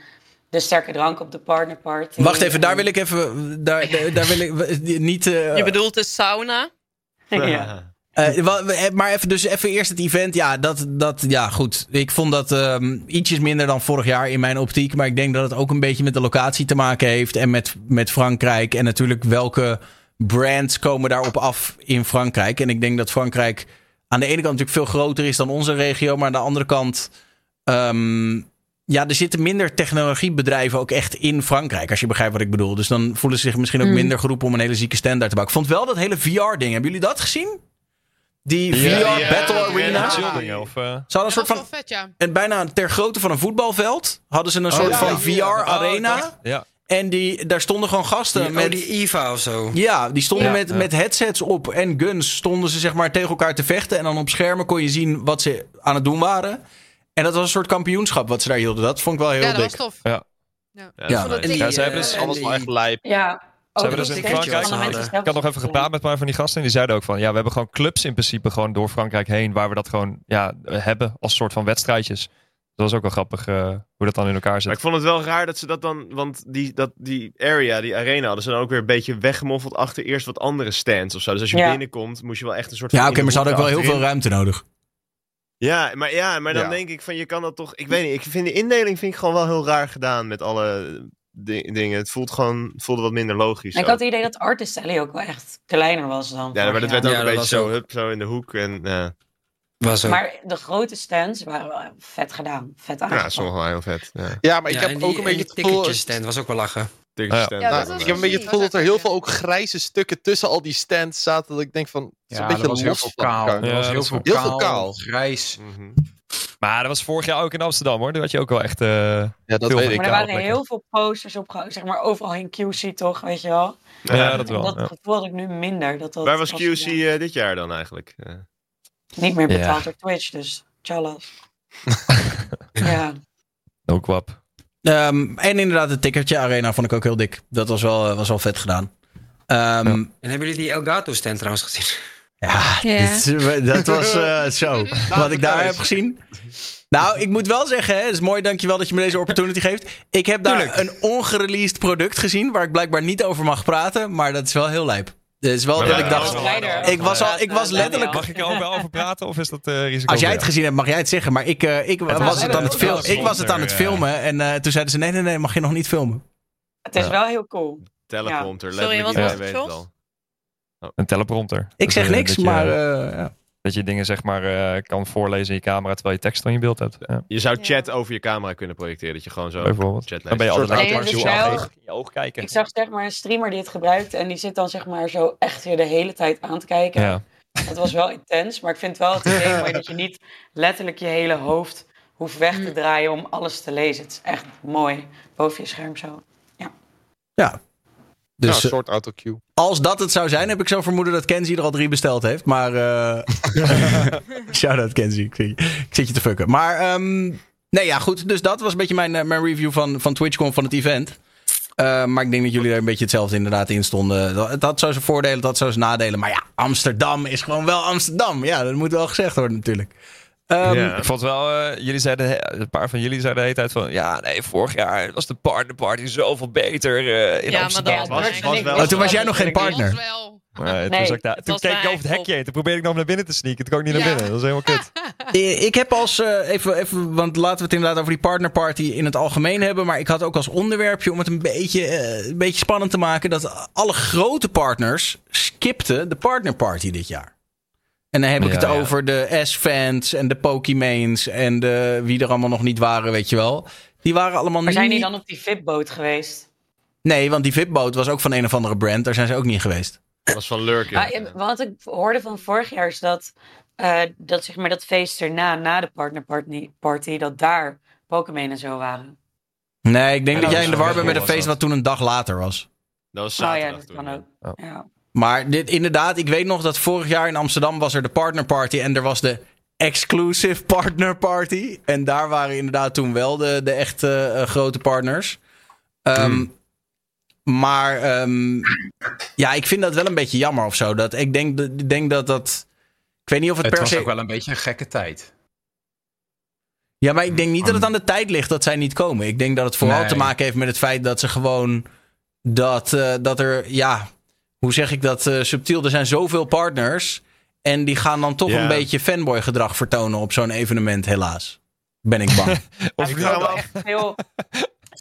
de sterke drank op de Partner Party. Wacht even, daar wil ik even... Daar, daar, daar wil ik niet... eh, Je bedoelt de sauna? ja. Eh, maar even, dus even eerst het event. Ja, dat, dat, ja, goed. Ik vond dat ehm, ietsjes minder dan vorig jaar in mijn optiek. Maar ik denk dat het ook een beetje met de locatie te maken heeft. En met, met Frankrijk. En natuurlijk welke brands komen daarop af in Frankrijk. En ik denk dat Frankrijk aan de ene kant natuurlijk veel groter is dan onze regio. Maar aan de andere kant. ehm, ja, er zitten minder technologiebedrijven ook echt in Frankrijk. Als je begrijpt wat ik bedoel. Dus dan voelen ze zich misschien ook Mm. minder geroepen om een hele zieke stand daar te bouwen. Ik vond wel dat hele VR-ding. Hebben jullie dat gezien? Die VR Ja, Battle ja, Arena. ja. Of, Ze hadden een Dat soort van. wel vet, ja. En bijna ter grootte van een voetbalveld. Hadden ze een soort ja, van. VR-arena. Oh, ja. En die, daar stonden gewoon gasten Die, met. oh, die IVA of zo. Ja, die stonden Ja. met, Ja. met headsets op en guns. Stonden ze zeg maar tegen elkaar te vechten. En dan op schermen kon je zien wat ze aan het doen waren. En dat was een soort kampioenschap wat ze daar hielden. Dat vond ik wel heel Ja, dat dik. was tof. Ja, Ja. En die, Ja, ze eh, hebben dus en Alles wel echt lijp. Ja. Ze hebben dus dat in Frankrijk- Ik had nog even gepraat met een paar van die gasten. En die zeiden ook van... Ja, we hebben gewoon clubs in principe gewoon door Frankrijk heen. Waar we dat gewoon ja, hebben als soort van wedstrijdjes. Dat was ook wel grappig eh, hoe dat dan in elkaar Maar zit. ik vond het wel raar dat ze dat dan, want die, dat, die area, die arena, hadden ze dan ook weer een beetje weggemoffeld achter eerst wat andere stands of zo. Dus als je Ja. binnenkomt, moest je wel echt een soort van. Ja, oké, maar ze hadden ook wel heel veel ruimte nodig. Ja, maar, ja, maar dan Ja. denk ik van je kan dat toch. Ik weet niet, ik vind de indeling vind ik gewoon wel heel raar gedaan met alle di- dingen. Het voelt gewoon, het voelde wat minder logisch. Ik had het idee dat Artist Alley ook wel echt kleiner was dan. Ja, maar dat werd ook Ja, een beetje zo, hup, zo in de hoek. En. Was. Maar de grote stands waren wel vet gedaan. Vet ja, aangepakt. sommige waren heel vet. Ja. Ja, maar ik Ja, heb die- ook een en beetje het gevoel... ticketjesstand was ook wel lachen. Ticketjes Ja. stand, Ja, ja. Ik heb een beetje het gevoel dat er heel veel ook grijze stukken tussen al die stands zaten. Dat ik denk van, het is Ja, een dat beetje was heel los veel kaal. Ja, was heel veel heel kaal, veel kaal. grijs. Mhm. Maar dat was vorig jaar ook in Amsterdam hoor. Daar had je ook wel echt... eh, Ja, dat Veel weet ik. Maar er waren plekken. heel veel posters opgehangen. Zeg maar overal in QC toch, weet je wel. ja, dat wel. dat ja. gevoel had ik nu minder. Dat dat Waar was QC eh, dit jaar dan eigenlijk? Eh, Niet meer Ja. betaald door Twitch, dus tjallas. ja. No kwap. Ehm, en inderdaad, het tickertje Arena vond ik ook heel dik. Dat was wel, was wel vet gedaan. Ehm, En hebben jullie die Elgato stand trouwens gezien? Ja, Ja. dit is- dat was eh, zo. Wat ik daar heb gezien. Nou, ik moet wel zeggen, hè, het is mooi, dankjewel dat je me deze opportunity geeft. Ik heb daar Tuurlijk. een ongereleased product gezien, waar ik blijkbaar niet over mag praten, maar dat is wel heel lijp. Is wel dat ja, ik dacht, ik was, al, ik was letterlijk... Mag ik er ook wel over praten of is dat eh risico? Als jij het gezien hebt, mag jij het zeggen, maar ik, eh, ik, was- was, het aan het filmen. ik was het aan het filmen en eh, toen zeiden ze, nee, nee, nee, mag je nog niet filmen. Het is Ja. wel heel cool. teleprompter, Sorry, wat was het. Een teleprompter. Ik Dus, zeg niks, maar... eh, ja. Dat je dingen zeg maar eh, kan voorlezen in je camera terwijl je tekst van je beeld hebt. Ja, Je zou Ja. chat over je camera kunnen projecteren, dat je gewoon zo bijvoorbeeld. chat Dan ben je altijd Nee, zo wel- in je oog kijken. Ik zag zeg maar een streamer die het gebruikt en die zit dan zeg maar zo echt weer de hele tijd aan te kijken. Ja. Het was wel intens, maar ik vind wel het idee mooi dat je niet letterlijk je hele hoofd hoeft weg te draaien om alles te lezen. Het is echt mooi boven je scherm zo. Nou, Dus eh, een soort autocue. als dat het zou zijn, heb ik zo vermoeden dat Kenzie er al drie besteld heeft. Maar eh shout-out Kenzie, ik, ik zit je te fucken. Maar ehm, nee, ja goed. Dus dat was een beetje mijn, eh, mijn review van, van TwitchCon van het event. Eh, maar ik denk dat jullie er een beetje hetzelfde inderdaad in stonden. Dat- Het had zo zijn voordelen, het had zo zijn nadelen. Maar ja, Amsterdam is gewoon wel Amsterdam. Ja, dat moet wel gezegd worden natuurlijk. Ehm, Ja. Ik vond wel, eh, jullie zeiden, een paar van jullie zeiden de hele tijd van, ja nee, vorig jaar was de partnerparty zoveel beter eh, in Ja, maar Amsterdam. dat was- was, was wel- Oh, toen was jij nog geen partner. Wel. Maar toen, Nee, was ik daar- toen keek ik over het hekje heen. Toen probeerde ik nog naar binnen te sneaken. Toen kon ik niet naar binnen. Dat was helemaal kut. Eh, Ik heb als, eh, even, even, want laten we het inderdaad over die partnerparty in het algemeen hebben. Maar ik had ook als onderwerpje om het een beetje, eh, een beetje spannend te maken. Dat alle grote partners skipten de partnerparty dit jaar. En dan heb ik Ja, het ja. over de S-fans en de Pokémons en de, wie er allemaal nog niet waren, weet je wel. Die waren allemaal Maar zijn die niet... dan op die VIP-boot geweest? Nee, want die VIP-boot was ook van een of andere brand. Daar zijn ze ook niet geweest. Dat was van Lurken. Maar, eh, wat ik hoorde van vorig jaar is dat, eh, dat, zeg maar, dat feest erna, na de partnerparty, party, dat daar Pokémon en zo waren. Nee, ik denk Ja, dat jij in de war bent met een feest dat. wat toen een dag later was. Dat was Oh ja, zaterdag dat toen. kan ook. Ja. Ja. Maar dit, inderdaad, ik weet nog dat vorig jaar in Amsterdam was er de partnerparty en er was de exclusive partner party. En daar waren inderdaad toen wel de, de echte eh, grote partners. Ehm, Maar ehm, ja, ik vind dat wel een beetje jammer of zo. Dat, ik denk, dat- ik denk dat dat... Ik weet niet of het, Het per was se... ook wel een beetje een gekke tijd. Ja, maar ik denk niet dat het aan de tijd ligt dat zij niet komen. Ik denk dat het vooral Nee. te maken heeft met het feit dat ze gewoon. Dat, eh, dat er. Ja, hoe zeg ik dat eh, subtiel? Er zijn zoveel partners. En die gaan dan toch Ja. een beetje fanboy gedrag vertonen op zo'n evenement, helaas. Ben ik bang. Of Ik me nog- af- Veel,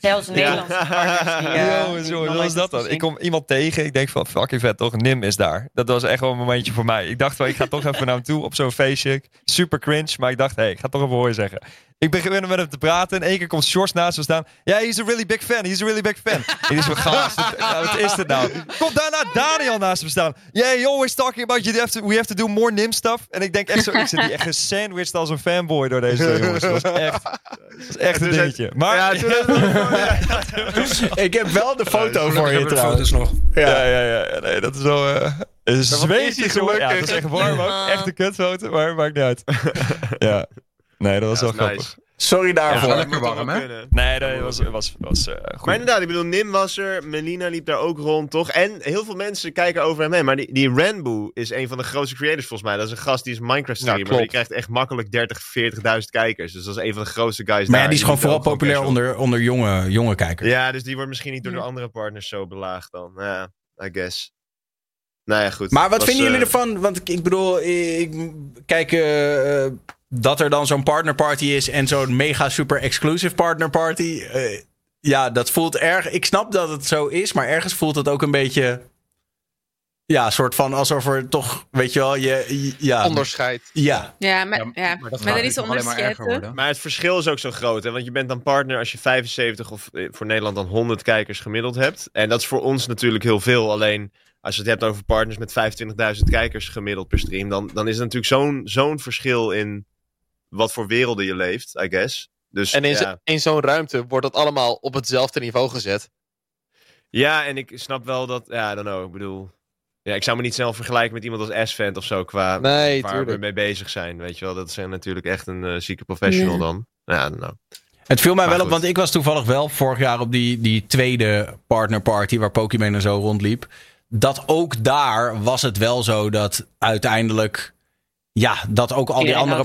Zelfs Nederlandse partners die... Jongens, die jongens, nog wat was dat dan? Ik kom iemand tegen. Ik denk van, fucking vet toch? Nim is daar. Dat was echt wel een momentje voor mij. Ik dacht van, ik ga toch even naar hem toe op zo'n feestje. Super cringe, maar ik dacht, hé, hey, ik ga toch even hoor zeggen. Ik begin met hem te praten. En één keer komt Shorts naast me staan. Ja, he's a really big fan. He's a really big fan. ik is gast, wat- nou, wat is dit nou? Komt daarna Daniel naast me staan. Yeah, he always talking about you have to, we have to do more Nim stuff. En ik denk echt zo, ik zit hier echt gesandwiched als een fanboy door deze twee jongens. Dat was echt, dat was echt een dingetje. Maar, Ja, toen Ik heb wel de foto voor je trouwens. foto's nog. Ja, ja, ja. Nee, dat is wel... eh een zweetig gelukkig. Ja, het is echt warm ook. Echt een kutfoto, maar maakt niet uit. ja. Nee, dat was Ja, wel grappig. Sorry daarvoor. Ja, lekker warm, hè? Nee, dat was, was, was eh, goed. Maar inderdaad, ik bedoel, Nim was er, Melina liep daar ook rond, toch? En heel veel mensen kijken over hem heen. Maar die, die Ranboo is een van de grootste creators volgens mij. Dat is een gast die is Minecraft streamer. Ja, maar die krijgt echt makkelijk 30, 40.000 kijkers. Dus dat is een van de grootste guys Maar ja, daar. die is gewoon vooral populair onder, onder jonge, jonge kijkers. Ja, dus die wordt misschien niet door de andere partners zo belaagd dan. Ja, I guess. Nou ja, goed. Maar wat Was, vinden jullie eh, ervan? Want ik, ik bedoel, ik, kijk, eh, dat er dan zo'n partnerparty is en zo'n mega super exclusive partnerparty. eh ja, dat voelt erg. Ik snap dat het zo is, maar ergens voelt het ook een beetje. Ja, soort van alsof er toch, weet je wel, je. Ja. Onderscheid. Ja. Ja, maar, Ja, ja, maar dat maar er is maar onderscheid. worden. Maar het verschil is ook zo groot. Hè? Want je bent dan partner als je 75 of eh, voor Nederland dan 100 kijkers gemiddeld hebt. En dat is voor ons natuurlijk heel veel. Alleen als je het hebt over partners met 25.000 kijkers gemiddeld per stream. Dan, dan is er natuurlijk zo'n zo'n verschil in wat voor werelden je leeft, I guess. Dus, En in, ja. in zo'n ruimte wordt dat allemaal op hetzelfde niveau gezet. ja, en ik snap wel dat... Ja, I don't know. Ik bedoel... Ja, ik zou me niet snel vergelijken met iemand als S-Vent of zo. Qua Nee, waar we mee bezig zijn. Weet je wel, dat zijn natuurlijk echt een eh, zieke professional dan. Ja, I don't know. Het viel mij Maar wel op, want ik was toevallig wel vorig jaar op die, die tweede partnerparty waar Pokémon en zo rondliep. Dat ook daar was het wel zo dat uiteindelijk. Ja, dat ook al die andere.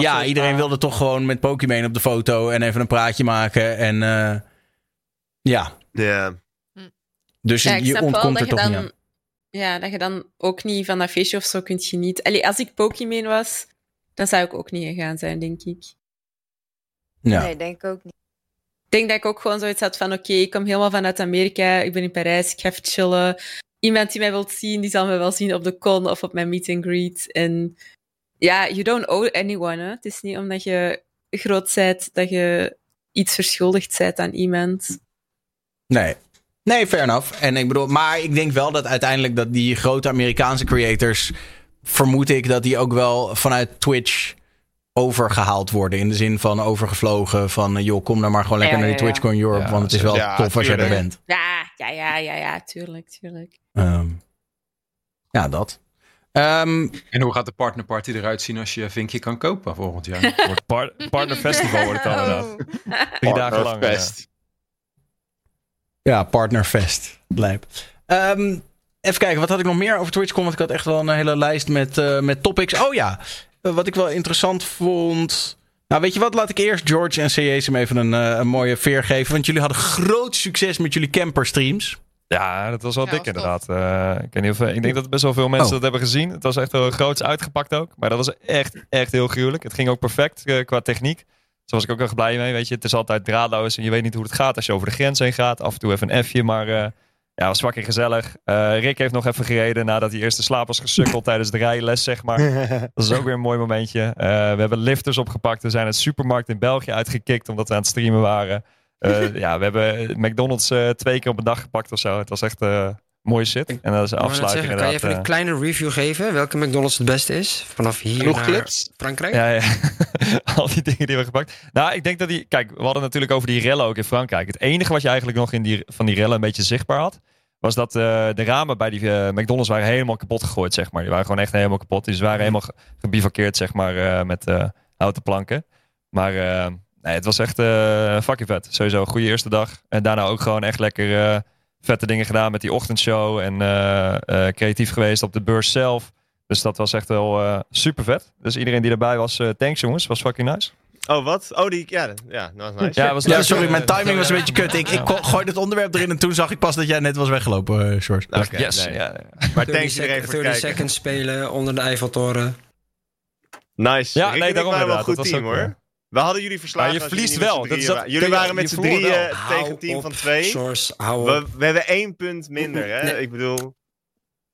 Ja, iedereen wilde toch gewoon met Pokémon op de foto en even een praatje maken. En eh, ja, Ja. dus Ja, ik je snap wel ontkomt dat er je, toch niet dan, aan. ja, dat je dan ook niet van dat feestje of zo kunt genieten. Allee, als ik Pokémon was, dan zou ik ook niet gegaan zijn, denk ik. Ja. Nee, denk ik ook niet. Ik denk dat ik ook gewoon zoiets had van, oké, ik kom helemaal vanuit Amerika, ik ben in Parijs, ik ga even chillen. Iemand die mij wilt zien, die zal me wel zien op de con of op mijn meet and greet. En ja, you don't owe anyone, hè. Het is niet omdat je groot bent dat je iets verschuldigd bent aan iemand. Nee. Nee, fair enough. En ik bedoel, maar ik denk wel dat uiteindelijk dat die grote Amerikaanse creators, vermoed ik dat die ook wel vanuit Twitch overgehaald worden. In de zin van overgevlogen van, eh, joh, kom dan maar gewoon lekker Ja, naar ja, die ja. TwitchCon Europe, Ja, want het is wel ja, tof als jij er bent. Ja, ja, ja, ja, ja, tuurlijk, tuurlijk. Ehm, ja, dat. Ehm, En hoe gaat de partnerparty eruit zien als je vinkje kan kopen volgend jaar? Wordt par- partner festival wordt het dan inderdaad. Oh. Drie dagen lang. Partnerfest. ja, partnerfest. Lijp. Ehm, even kijken, wat had ik nog meer over TwitchCon? Want ik had echt wel een hele lijst met, eh, met topics. Oh ja, eh, wat ik wel interessant vond... Nou, weet je wat? Laat ik eerst George en CJ's even een, eh, een mooie veer geven. Want jullie hadden groot succes met jullie camperstreams. Ja, dat was wel Ja, dik was inderdaad. Eh, ik, weet niet of, ik denk dat best wel veel mensen Oh. dat hebben gezien. Het was echt wel groots uitgepakt ook. Maar dat was echt, echt heel gruwelijk. Het ging ook perfect eh, qua techniek. Daar was ik ook erg blij mee. Weet je. Het is altijd draadloos en je weet niet hoe het gaat als je over de grens heen gaat. Af en toe even een F'je, maar eh ja, was fucking gezellig. Eh, Rick heeft nog even gereden nadat hij eerst de slaap was gesukkeld tijdens de rijles, zeg maar. Dat is ook weer een mooi momentje. Eh, we hebben lifters opgepakt. We zijn het supermarkt in België uitgekikt omdat we aan het streamen waren. Eh, ja, we hebben McDonald's eh, twee keer op een dag gepakt of zo. Het was echt eh mooie shit. En dat is net afsluiting zeggen, kan je even een kleine review geven? Welke McDonald's het beste is? Vanaf hier Genoeg naar clips? Frankrijk? Ja, ja. Al die dingen die we hebben gepakt. Nou, ik denk dat die... Kijk, we hadden natuurlijk over die rellen ook in Frankrijk. Het enige wat je eigenlijk nog in die, van die rellen een beetje zichtbaar had... was dat eh, de ramen bij die eh, McDonald's waren helemaal kapot gegooid, zeg maar. Die waren gewoon echt helemaal kapot. Die waren helemaal ge- gebivakkeerd, zeg maar, eh, met eh, houten planken. Maar eh, nee, het was echt eh fucking vet. Sowieso een goede eerste dag. En daarna ook gewoon echt lekker eh, vette dingen gedaan met die ochtendshow. En eh, eh, creatief geweest op de beurs zelf. Dus dat was echt wel eh, super vet. Dus iedereen die erbij was, eh, thanks jongens. Was fucking nice. Oh, wat? Oh, die... Ja, ja dat was nice. Ja, was Ja, leuk. sorry, mijn timing was een beetje kut. Ik, ik gooide het onderwerp erin en toen zag ik pas dat jij net was weggelopen, George. Oké, yes. nee. Ja, ja. Maar 30, thanks sec- iedereen voor het 30 kijken. seconds spelen onder de Eiffeltoren. Nice. Ja, nee, daarom wel een goed Dat was team, hoor. We hadden jullie verslagen. Maar je jullie verliest wel, dat is dat-. Jullie waren met z'n drieën wel. tegen een team op, van twee. We, we hebben één punt minder, hè? Nee. Ik bedoel...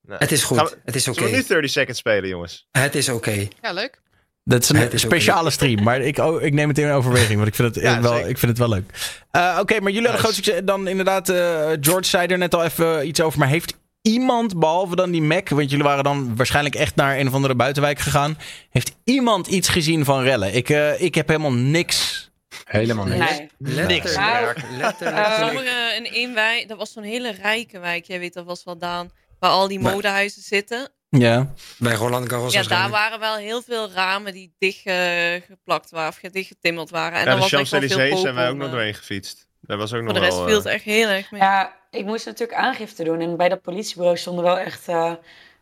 Nou, Het is goed. we- Het is oké. Zullen we nu 30 seconds spelen, jongens? Het is oké. Ja, leuk. Dat is een Het is ook speciale stream, maar ik, oh, ik neem het in overweging, want ik vind het, Ja, wel, zeker. ik vind het wel leuk. Eh, Oké, maar jullie hadden groot succes. Dan inderdaad, eh, George zei er net al even iets over, maar heeft iemand, behalve dan die Mac, want jullie waren dan waarschijnlijk echt naar een of andere buitenwijk gegaan, heeft iemand iets gezien van rellen? Ik, eh, ik heb helemaal niks. Helemaal niks. Nee. Letterlijk. Nou, letterlijk. eh, Sommige in één wijk, dat was zo'n hele rijke wijk, jij weet dat was wel Daan, waar al die modehuizen zitten. Ja. Bij Roland Garros Ja, daar waren wel heel veel ramen die dicht eh, geplakt waren of dichtgetimmerd waren. En ja, dan de Champs-Élysées zijn wij ook nog eh, doorheen gefietst. Daar was ook nog Voor de rest wel... viel het eh, echt heel erg mee. Ja, ik moest natuurlijk aangifte doen. En bij dat politiebureau stonden wel echt eh,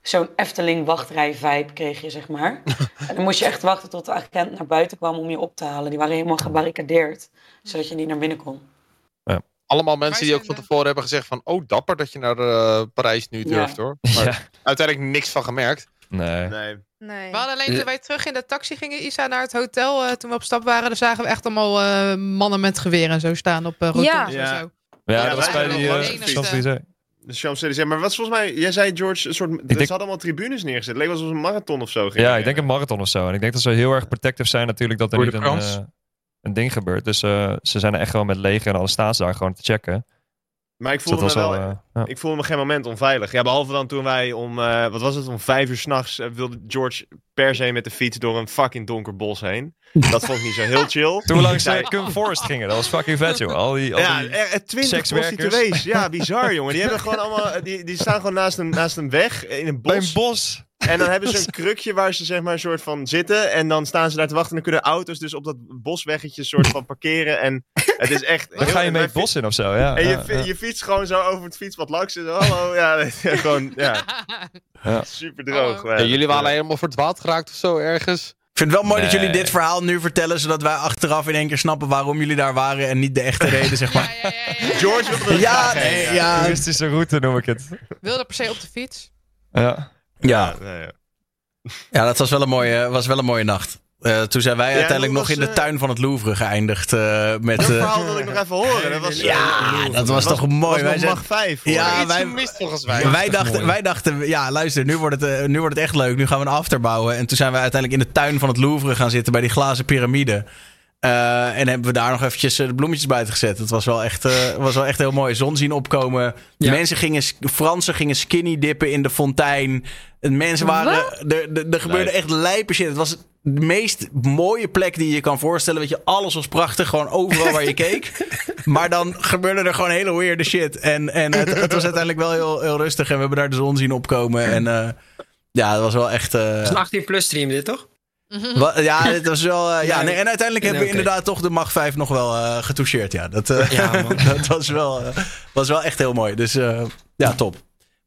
zo'n Efteling-wachtrij-vibe, kreeg je, zeg maar. en dan moest je echt wachten tot de agent naar buiten kwam om je op te halen. Die waren helemaal gebarricadeerd, zodat je niet naar binnen kon. Allemaal mensen die ook van tevoren hebben gezegd van... Oh, dapper dat je naar eh, Parijs nu Ja. durft hoor. Maar Ja. uiteindelijk niks van gemerkt. Nee. Nee. Nee. We hadden alleen toen wij terug in de taxi gingen, Isa, naar het hotel. eh, toen we op stap waren, dan zagen we echt allemaal eh, mannen met geweren en zo staan op uh, Ja. en zo. Ja, Ja, dat was bij die eh. De Champs-Élysées. Maar wat is volgens mij... Jij zei, George, een soort... denk- Ze hadden allemaal tribunes neergezet. Het leek wel alsof een marathon of zo ging. Ja, ik denk een marathon of zo. En ik denk dat ze heel erg protective zijn natuurlijk dat er niet de een, eh, een ding gebeurt. Dus eh, ze zijn er echt gewoon met leger en alle staats daar gewoon te checken. Maar ik Dus voelde me wel... eh. Ik voelde me geen moment onveilig. Ja, behalve dan toen wij om, eh, wat was het, om vijf uur s'nachts uh, wilde George per se met de fiets door een fucking donker bos heen. Dat vond ik niet zo heel chill. Toen we langs uh, Cum Forest gingen, dat was fucking vet, joh. Al die, al ja, die er- twintig. Ja, bizar, jongen. Die hebben gewoon allemaal, die, die staan gewoon naast een, naast een weg in een bij bos. een bos. En dan hebben ze een krukje waar ze zeg maar een soort van zitten. En dan staan ze daar te wachten. En dan kunnen auto's dus op dat bosweggetje soort van parkeren. En het is echt... Dan ga je mee het bos in of zo, ja. En je, ja, je fietst gewoon zo over het fietspad langs. En zo, hallo, ja, gewoon, ja, Ja. super droog. Oh. Ja, jullie waren helemaal verdwaald geraakt of zo ergens. Ik vind het wel mooi dat jullie dit verhaal nu vertellen, zodat wij achteraf in één keer snappen waarom jullie daar waren en niet de echte reden, zeg maar. ja, ja, ja. George wilde nee, ja. ja. Toeristische route noem ik het. Wilde per se op de fiets. Ja. Ja, Ja, ja. ja dat was wel een mooie, was wel een mooie nacht. Eh, toen zijn wij Ja, uiteindelijk nog in de eh, tuin van het Louvre geëindigd eh, met... Dat verhaal wilde ik nog even horen. Dat was, ja, dat was toch mooi. Was Wij nog zijn, mag 5. Hoor. Ja, wij- gemist volgens mij. wij, dachten, mooi. wij dachten, ja, luister, nu wordt, het, nu wordt het echt leuk. Nu gaan we een after bouwen. En toen zijn we uiteindelijk in de tuin van het Louvre gaan zitten bij die glazen piramide. Eh, en hebben we daar nog eventjes de bloemetjes buiten gezet. Het was wel echt, eh, was wel echt heel mooi. Zon zien opkomen. Ja. Mensen gingen, Fransen gingen skinny dippen in de fontein. En Mensen waren, er, er, er gebeurde echt lijpe shit. Het was de meest mooie plek die je kan voorstellen. Weet je, alles was prachtig. Gewoon overal waar je keek. Maar dan gebeurde er gewoon hele weirde shit. En, en het, het was uiteindelijk wel heel, heel rustig. En we hebben daar de zon zien opkomen. En eh, ja, het was wel echt... eh, Het is een 18 plus stream dit, toch? Wa- Ja, dit was wel. eh, ja, nee, en uiteindelijk hebben we inderdaad toch de Mag 5 nog wel eh, getoucheerd. Ja, dat, eh, Ja, dat was, wel, was wel echt heel mooi. Dus eh, ja, top.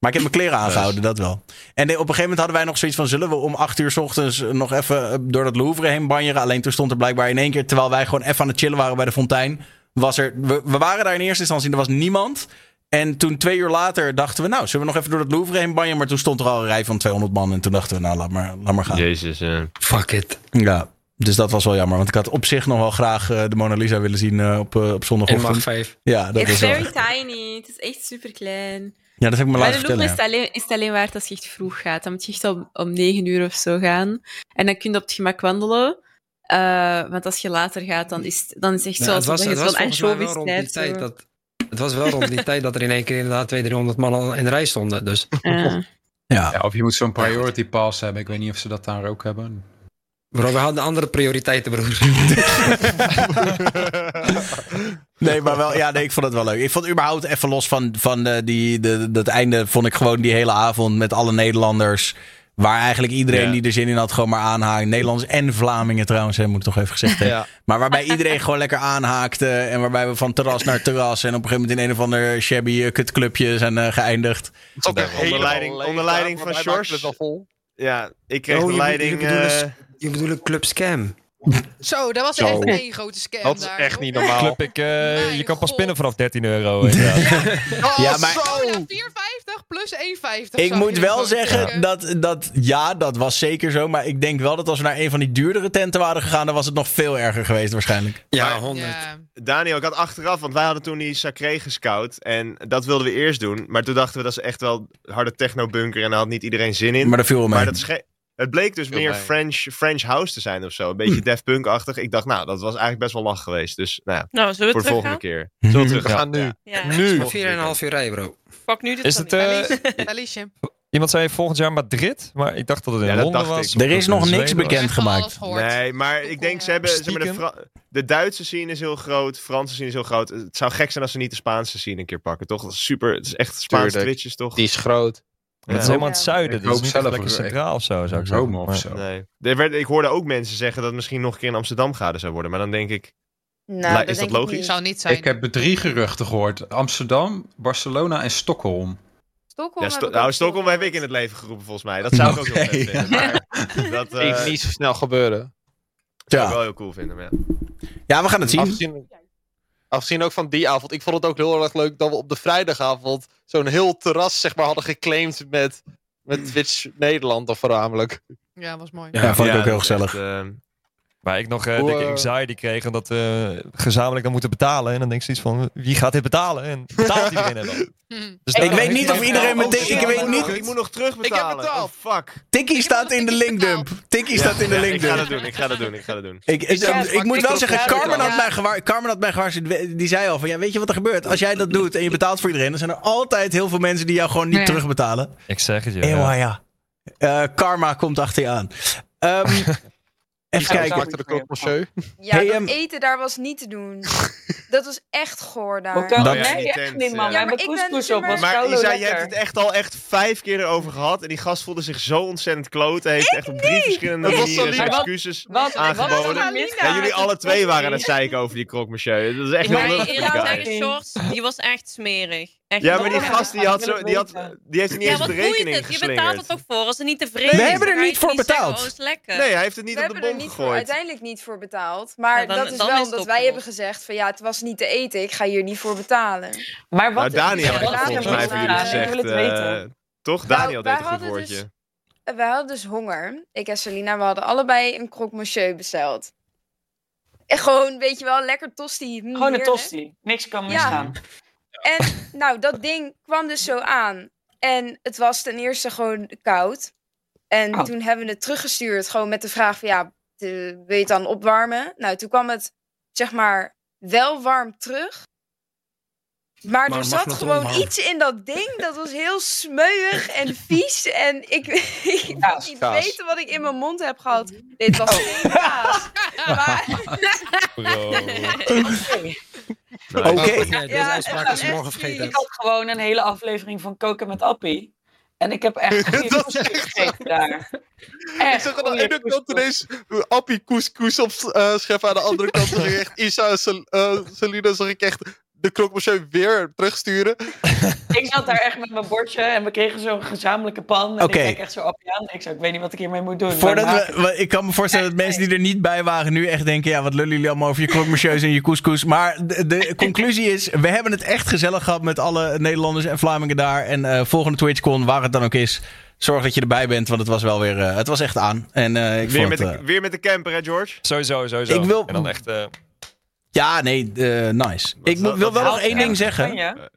Maar ik heb mijn kleren aangehouden, dat wel. En op een gegeven moment hadden wij nog zoiets van: zullen we om 8 uur 's ochtends nog even eh, door dat Louvre heen banjeren? Alleen toen stond er blijkbaar in één keer, terwijl wij gewoon even aan het chillen waren bij de fontein, was er. We, we waren daar in eerste instantie, er was niemand. En toen twee uur later dachten we, nou, zullen we nog even door het Louvre heen banjeren? Maar toen stond er al een rij van 200 man. En toen dachten we, nou, laat maar, laat maar gaan. Jezus, ja. Fuck it. Ja, dus dat was wel jammer. Want ik had op zich nog wel graag eh, de Mona Lisa willen zien eh, op, op In mag zondagochtend. 5. Ja, dat It's was wel. very tiny. Het is echt super klein. Ja, dat heb ik me Bij laten de Louvre vertellen. is, het alleen, is het alleen waard als je echt vroeg gaat. Dan moet je echt om, om 9 uur of zo gaan. En dan kun je op het gemak wandelen. Eh, want als je later gaat, dan is, het- dan is het echt Ja, zoals het was, het was volgens wel rond die tijd. dat... Het was wel rond die tijd dat er in één keer inderdaad 200, 300 man al in de rij stonden. Dus Ja. Ja. Ja, of je moet zo'n priority pass hebben. Ik weet niet of ze dat daar ook hebben. Bro, we hadden andere prioriteiten, broer. Nee, maar wel, ja, nee, ik vond het wel leuk. Ik vond überhaupt even los van, van eh, die, de, dat einde, vond ik gewoon die hele avond met alle Nederlanders. Waar eigenlijk iedereen Ja. die er zin in had gewoon maar aanhaakt. Nederlanders en Vlamingen trouwens, hè, moet ik toch even gezegd hebben. Ja. Maar waarbij iedereen gewoon lekker aanhaakte. En waarbij we van terras naar terras. En op een gegeven moment in een of ander shabby eh, kutclubje zijn eh, geëindigd. Het is ook Onder leiding- leeg onder daar, leiding maar van Sjors. Ja, ik kreeg Oh, de leiding... je bedoelt Je bedoelt een club scam. Zo, dat was Zo. echt één grote scam Dat is daar. echt niet normaal. Club, ik, eh, je kan pas god. pinnen vanaf 13 euro. inderdaad. Oh, Ja, maar- Oh, ja, 4,50 plus 1,50. Ik moet wel zeggen Ik, dat, dat ja, dat was zeker zo. Maar ik denk wel dat als we naar een van die duurdere tenten waren gegaan, dan was het nog veel erger geweest waarschijnlijk. Ja, Maar- 100. Ja. Daniel, ik had achteraf, want wij hadden toen die Sacré gescout. En dat wilden we eerst doen. Maar toen dachten we dat is echt wel harde techno-bunker. En daar had niet iedereen zin in. Maar dat viel wel mee. Maar dat het bleek dus meer mee. French, French House te zijn of zo. Een beetje Def Punk-achtig. Ik dacht, nou, dat was eigenlijk best wel lach geweest. Dus nou ja, Nou, zullen we voor de volgende keer. Zullen we gaan nu. Ja. Nu. 4,5 uur rijden, bro. Pak nu de Is het, Tony. eh, Alicia. iemand zei volgend jaar Madrid, maar ik dacht dat het in Ja, dat Londen was. ik. Er is nog niks Zweden was. bekend Ik heb gemaakt. alles gehoord. Nee, maar ik denk ze hebben... Maar, de. Fra- de Duitse scene is heel groot. De Franse scene is heel groot. Het zou gek zijn als ze niet de Spaanse scene een keer pakken, toch? Dat is super. Het is echt Spaanse. Twitches, toch? Die is groot. Het is helemaal het zuiden, Ik dus het hoop is niet zelf lekker centraal of zo, zou ik Rome zeggen. of zo. Nee. Er werd, ik hoorde ook mensen zeggen dat het misschien nog een keer in Amsterdam gaden zou worden. Maar dan denk ik... Nou, La- is dat ik logisch? niet. Zou niet zijn. Ik heb drie geruchten gehoord. Amsterdam, Barcelona en Stockholm. Stockholm Ja, heb Sto- ik nou, Stockholm heb ik in het leven geroepen, volgens mij. Dat zou ik ook wel vinden. Maar dat eh, Even niet zo snel gebeuren. zou ik Ja. wel heel cool vinden. Maar ja. ja, we gaan het zien. Afgezien, afgezien ook van die avond. Ik vond het ook heel erg leuk dat we op de vrijdagavond zo'n heel terras zeg maar, hadden geclaimd met, met Twitch Nederland of voornamelijk. Ja, was mooi. Ja, vond ik Ja, ook heel gezellig. echt, eh, Maar ik nog eh, Hoe, dikke anxiety kreeg omdat we gezamenlijk dan moeten betalen. En dan denk ik zoiets van, wie gaat dit betalen? En betaalt iedereen het dan? Hm. Dus Ik weet niet of iedereen oh, meteen... shit, Ik weet niet... Ik moet nog terugbetalen. betaald. Oh, fuck. Tikkie staat in de linkdump. Tikkie staat in de Ja, ik ga dat doen, ik ga dat doen, ik ga dat doen. Ik, ik, Ja, ik moet ik wel zeggen. Carmen had, mij gewaar, Carmen had mij gewaarschuwd. Die zei al van, ja, weet je wat er gebeurt? Als jij dat doet en je betaalt voor iedereen... dan zijn er altijd heel veel mensen die jou gewoon niet terugbetalen. Ik zeg het je. Ja. Eh, karma komt achter je aan. Ehm, even Kijken. kijken. Achter de croque monsieur. Ja, Hey, dat ehm, eten daar was niet te doen. dat was echt goor daar. Hoe kan Dat- dat? Ja, Nee, echt niet, man. ja. Maar ik ben op. maar- was Maar Isa, je hebt het echt al echt vijf keer erover gehad. En die gast voelde zich zo ontzettend kloot. Hij heeft echt op drie verschillende manieren zijn excuses Wat, wat aangeboden. is er mis? Ja, jullie alle twee waren aan het zeiken over die croque monsieur. Dat is echt heel Shorts, die was echt smerig. Echt Ja, maar die gast die, had zo, het die, had, die heeft er niet Ja, eens op de rekening het? Je betaalt er geslingerd. toch voor? Als ze niet tevreden We is, hebben er niet voor zeggen, betaald. Oh, lekker. Nee, hij heeft het niet we op de hebben er bom voor, gegooid. uiteindelijk niet voor betaald. Maar Ja, dan- dat is wel is het omdat wij hebben gezegd van ja, het was niet te eten. Ik ga hier niet voor betalen. Maar wat Nou, Daniel heeft er volgens mij voor jullie gezegd. het eh, weten. toch? Daniel deed een goed woordje. dus- We hadden dus honger. Ik en Selina, we hadden allebei een croque monsieur besteld. En gewoon, weet je wel, lekker tosti. Gewoon een heerlijk. tosti. Niks kan Ja. En nou, dat ding kwam dus zo aan. En het was ten eerste gewoon koud. En Oh. toen hebben we het teruggestuurd, gewoon met de vraag van ja, de- wil je het dan opwarmen? Nou, toen kwam het zeg maar wel warm terug. Maar, Maar er zat gewoon iets in dat ding dat was heel smeuig en vies. En ik, ik wil niet kaas. weten wat ik in mijn mond heb gehad. Dit was geen kaas. Maar, Oké. Ja, Ja. Ik had gewoon een hele aflevering van Koken met Appie. En ik heb echt Dat is echt daar. Ik Echt zag aan de ene kant ineens Appie couscous op eh scheffen. Aan de andere kant zag ik echt Isa en Sel- eh, Selina zag ik echt de croque monsieur weer terugsturen. Ik zat daar echt met mijn bordje en we kregen zo'n gezamenlijke pan. En ik kijk echt zo Appie aan. Ik, zei, ik weet niet wat ik hiermee moet doen. maar Voordat we, ik kan me voorstellen dat mensen die er niet bij waren nu echt denken... ja, wat lullen jullie allemaal over je croque monsieurs en je couscous. Maar de, de conclusie is, we hebben het echt gezellig gehad met alle Nederlanders en Vlamingen daar. En eh, volgende TwitchCon, waar het dan ook is, zorg dat je erbij bent. Want het was wel weer, eh, het was echt aan. En eh, ik Weer vond met, het, de, eh, weer met de camper, hè, George? Sowieso, sowieso. Ik wil- En dan echt... ja, nee, eh, nice. Ik wil wel nog één ding zeggen. Je?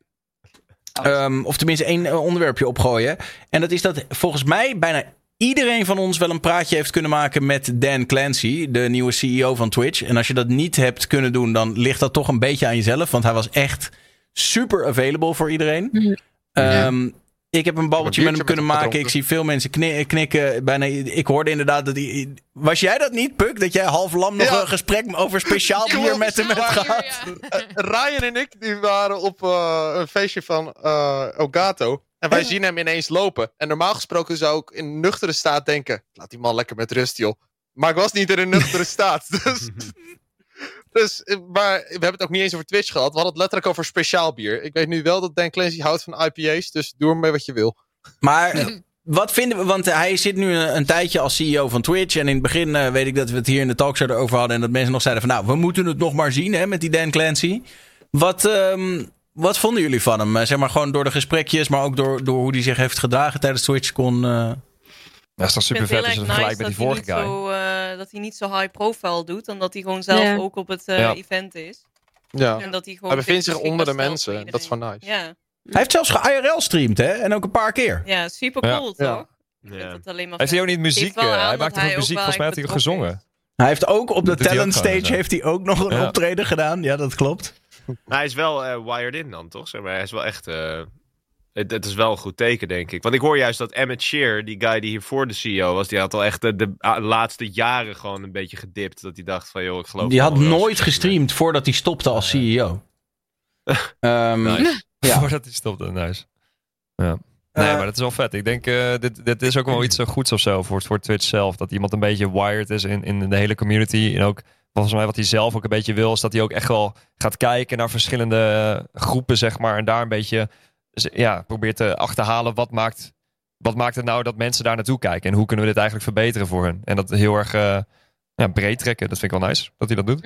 Ehm, of tenminste één eh, onderwerpje opgooien. En dat is dat volgens mij bijna iedereen van ons wel een praatje heeft kunnen maken met Dan Clancy, de nieuwe CEO van Twitch. En als je dat niet hebt kunnen doen, dan ligt dat toch een beetje aan jezelf. Want hij was echt super available voor iedereen. Ehm, Ik heb een babbeltje met hem kunnen maken. Ik zie veel mensen kni- knikken. Bijna, ik hoorde inderdaad dat hij... Was jij dat niet, Puk? Dat jij half lam nog Ja. een gesprek over speciaal bier met hem hebt gehad? Eh, Ryan en ik die waren op eh, een feestje van eh Ogato. En wij zien hem ineens lopen. En normaal gesproken zou ik in nuchtere staat denken... Laat die man lekker met rust, joh. Maar ik was niet in een nuchtere staat. Dus, dus, eh, maar we hebben het ook niet eens over Twitch gehad. We hadden het letterlijk over speciaal bier. Ik weet nu wel dat Dan Clancy houdt van IPA's. Dus doe ermee wat je wil. Maar wat vinden we? Want hij zit nu een, een tijdje als CEO van Twitch. En in het begin eh, weet ik dat we het hier in de talkshow erover hadden. En dat mensen nog zeiden van nou, we moeten het nog maar zien hè, met die Dan Clancy. Wat, ehm, wat vonden jullie van hem? Eh, zeg maar gewoon door de gesprekjes, maar ook door, door hoe hij zich heeft gedragen tijdens TwitchCon. eh Dat is toch super vet als je het vergelijkt met die vorige guy. zo, eh, dat hij niet zo high profile doet, omdat hij gewoon zelf Ja. ook op het eh, Ja. event is. Ja. En dat hij gewoon Hij bevindt zich onder de mensen. Dat is wel nice. iedereen. Hij heeft zelfs ge-IRL streamd, hè? En ook een paar keer. Ja, ja super Ja. cool Ja. toch? Ja. het alleen maar Heeft hij ook vet. niet muziek? Eh, hij dat maakte ook muziek, ook volgens mij heeft hij echt gezongen. Hij heeft ook op de Dat talent ook gewoon, stage ja. heeft hij ook nog een Ja. optreden gedaan. Ja, dat klopt. Hij is wel eh, wired in dan, toch? Zeg maar, hij is wel echt... eh, het, het is wel een goed teken, denk ik. Want ik hoor juist dat Emmett Shear, die guy die hiervoor de CEO was... die had al echt de, de ah, laatste jaren gewoon een beetje gedipt. Dat hij dacht van, joh, ik geloof... Die had nooit gestreamd voordat hij stopte als CEO. Ehm, Nice. Ja. Voordat hij stopte, nice. Ja. Nee, Eh, maar dat is wel vet. Ik denk, eh, dit, dit is ook wel iets eh, goeds of zo voor, voor Twitch zelf. Dat iemand een beetje wired is in, in de hele community. En ook, volgens mij wat hij zelf ook een beetje wil, is dat hij ook echt wel gaat kijken naar verschillende groepen, zeg maar. En daar een beetje, ja, probeert te achterhalen wat maakt, wat maakt het nou dat mensen daar naartoe kijken. En hoe kunnen we dit eigenlijk verbeteren voor hun. En dat heel erg eh, ja, breed trekken. Dat vind ik wel nice, dat hij dat doet.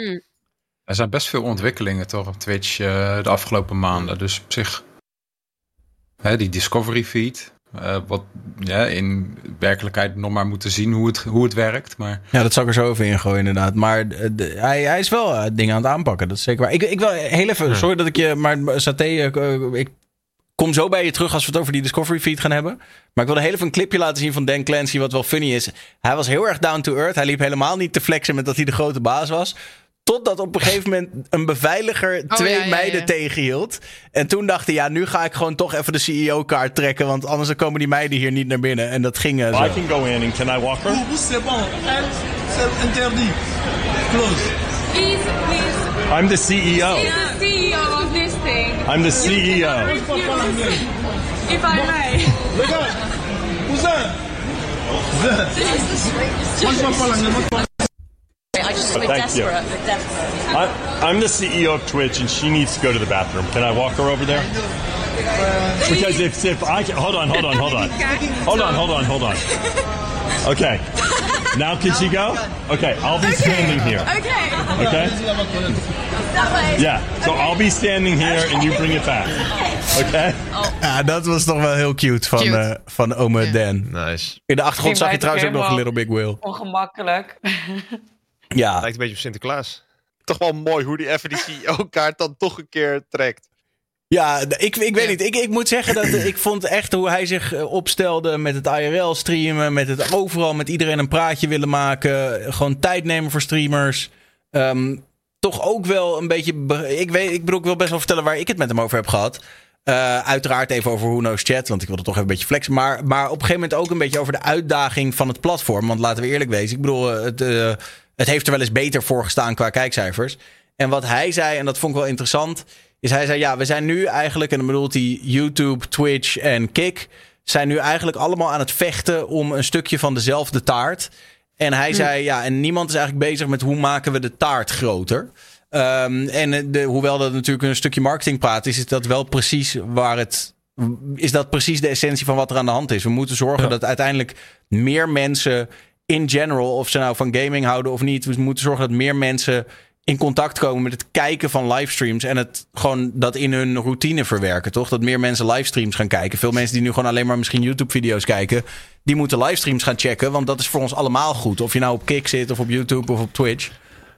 Er zijn best veel ontwikkelingen toch op Twitch eh, de afgelopen maanden. Dus op zich, hè, die Discovery feed, eh, wat ja, in werkelijkheid nog maar moeten zien hoe het, hoe het werkt. Maar Ja, dat zou ik er zo over ingooien inderdaad. Maar de- hij, hij is wel dingen aan het aanpakken. Dat is zeker waar. Ik, ik wil heel even, sorry dat ik je, maar Saté, ik kom zo bij je terug als we het over die Discovery feed gaan hebben. Maar ik wilde heel even een clipje laten zien van Dan Clancy, wat wel funny is. Hij was heel erg down to earth. Hij liep helemaal niet te flexen met dat hij de grote baas was. Totdat op een gegeven moment een beveiliger twee ja, ja, meiden ja. tegenhield. En toen dacht hij, ja, nu ga ik gewoon toch even de CEO-kaart trekken. Want anders dan komen die meiden hier niet naar binnen. En dat ging eh, zo. I can go in and can I walk her? C'est bon. C'est interdit. Close. I'm the CEO. the CEO this thing. I'm the CEO. If I may. Regarde. Cousin. I just we're desperate. We're desperate. I, I'm the CEO of Twitch, and she needs to go to the bathroom. Can I walk her over there? Because if if I can, hold on, hold on, hold on, hold on, hold on, hold on. Okay. Now can she go? Okay, I'll be standing here. Okay. Okay. That way. Yeah. So I'll be standing here, and you bring it back. Okay. Ja, dat was toch wel heel cute van, Cute. eh, van ome Dan. Nice. In de achtergrond zag je trouwens ook nog Little Big Will. Ongemakkelijk. Ja, Lijkt een beetje op Sinterklaas. Toch wel mooi hoe die even die CEO-kaart dan toch een keer trekt. Ja ik, ik weet Ja. niet. Ik, ik moet zeggen dat ik vond echt hoe hij zich eh, opstelde met het IRL streamen. Met het overal met iedereen een praatje willen maken. Gewoon tijd nemen voor streamers. Ehm, toch ook wel een beetje... be- Ik, weet, ik bedoel, ik wil best wel vertellen waar ik het met hem over heb gehad. Eh, uiteraard even over Who Knows Chat, want ik wilde toch even een beetje flexen. Maar, maar op een gegeven moment ook een beetje over de uitdaging van het platform. Want laten we eerlijk wezen, ik bedoel, eh, het, eh, het heeft er wel eens beter voor gestaan qua kijkcijfers. En wat hij zei, en dat vond ik wel interessant, is hij zei: Ja, we zijn nu eigenlijk, en dan bedoelt hij YouTube, Twitch en Kik, zijn nu eigenlijk allemaal aan het vechten om een stukje van dezelfde taart. En hij zei: Ja, en niemand is eigenlijk bezig met hoe maken we de taart groter. Ehm, en de, hoewel dat natuurlijk een stukje marketingpraat is, is dat wel precies waar het. Is dat precies de essentie van wat er aan de hand is? We moeten zorgen Ja. dat uiteindelijk meer mensen in general, of ze nou van gaming houden of niet, we moeten zorgen dat meer mensen in contact komen met het kijken van livestreams en het gewoon dat in hun routine verwerken, toch? Dat meer mensen livestreams gaan kijken. Veel mensen die nu gewoon alleen maar misschien YouTube-video's kijken, die moeten livestreams gaan checken, want dat is voor ons allemaal goed. Of je nou op Kik zit of op YouTube of op Twitch.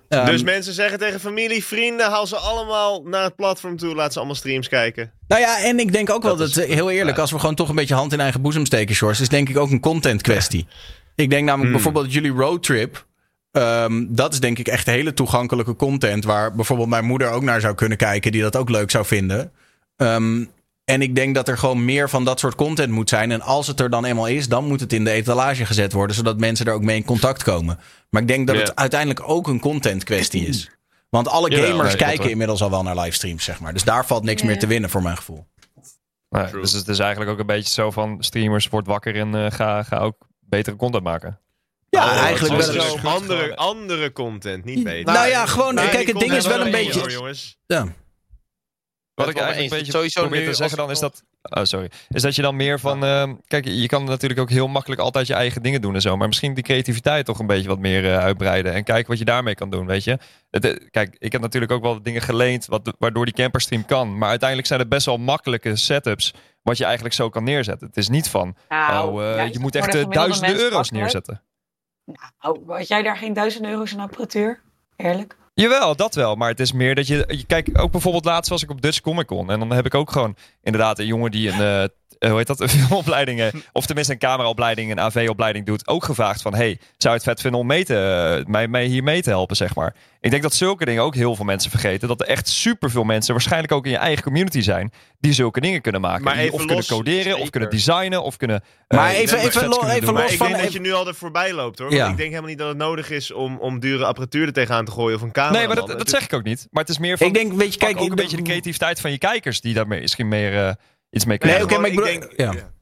Ehm, dus mensen zeggen tegen familie, vrienden, haal ze allemaal naar het platform toe. Laat ze allemaal streams kijken. Nou ja, en ik denk ook wel Dat dat, is- eh, heel eerlijk, ja. als we gewoon toch een beetje hand in eigen boezem steken, Shorts, is denk ik ook een content kwestie. Ik denk namelijk Hmm. bijvoorbeeld jullie roadtrip. Ehm, dat is denk ik echt hele toegankelijke content. Waar bijvoorbeeld mijn moeder ook naar zou kunnen kijken. Die dat ook leuk zou vinden. Ehm, en ik denk dat er gewoon meer van dat soort content moet zijn. En als het er dan eenmaal is, dan moet het in de etalage gezet worden. Zodat mensen er ook mee in contact komen. Maar ik denk dat het uiteindelijk ook een content kwestie is. Want alle gamers nee, kijken inmiddels al wel naar livestreams, zeg maar. Dus daar valt niks meer te winnen voor mijn gevoel. Nee, dus het is eigenlijk ook een beetje zo van streamers, word wakker en eh, ga, ga ook betere content maken. Ja, Oh, eigenlijk wel. eens. dus andere, andere content, niet beter. Nou ja, gewoon, kijk, het ding is wel een beetje- hoor, jongens. Ja. Wat ik eigenlijk een beetje Sowieso probeer te zeggen dan is dat... Oh, sorry. Is dat je dan meer van... ehm, kijk, je kan natuurlijk ook heel makkelijk altijd je eigen dingen doen en zo. Maar misschien die creativiteit toch een beetje wat meer eh, uitbreiden. En kijken wat je daarmee kan doen, weet je. Het, eh, kijk, ik heb natuurlijk ook wel dingen geleend wat, waardoor die camperstream kan. Maar uiteindelijk zijn het best wel makkelijke setups wat je eigenlijk zo kan neerzetten. Het is niet van, Nou, oh, eh, ja, je moet echt duizenden euro's makkelijk? neerzetten. Oh, had jij daar geen duizend euro's aan apparatuur? Eerlijk? Jawel, dat wel. Maar het is meer dat je. Kijk, ook bijvoorbeeld laatst was ik op Dutch Comic Con. En dan heb ik ook gewoon inderdaad een jongen die een... eh, hoe heet dat? Een filmopleiding... eh, of tenminste een cameraopleiding, een AV-opleiding doet. Ook gevraagd van... Hey, zou je het vet vinden om mee te, eh, mij, mij hier mee te helpen, zeg maar. Ik denk dat zulke dingen ook heel veel mensen vergeten. Dat er echt superveel mensen, waarschijnlijk ook in je eigen community zijn... die zulke dingen kunnen maken. Maar die even of kunnen coderen, of kunnen designen, of kunnen... eh, Maar even- even vets lo- kunnen even doen. los Maar ik van- denk dat je nu al er voorbij loopt hoor. Ja. ik denk helemaal niet dat het nodig is om, om dure apparatuur er tegenaan te gooien of een camera. Nee, maar dat, dat zeg ik ook niet. Maar het is meer van... Ik denk, weet je, kijk, ook een beetje de creativiteit van je kijkers... die daar misschien meer eh, iets mee kunnen Nee, maar ik denk- ja.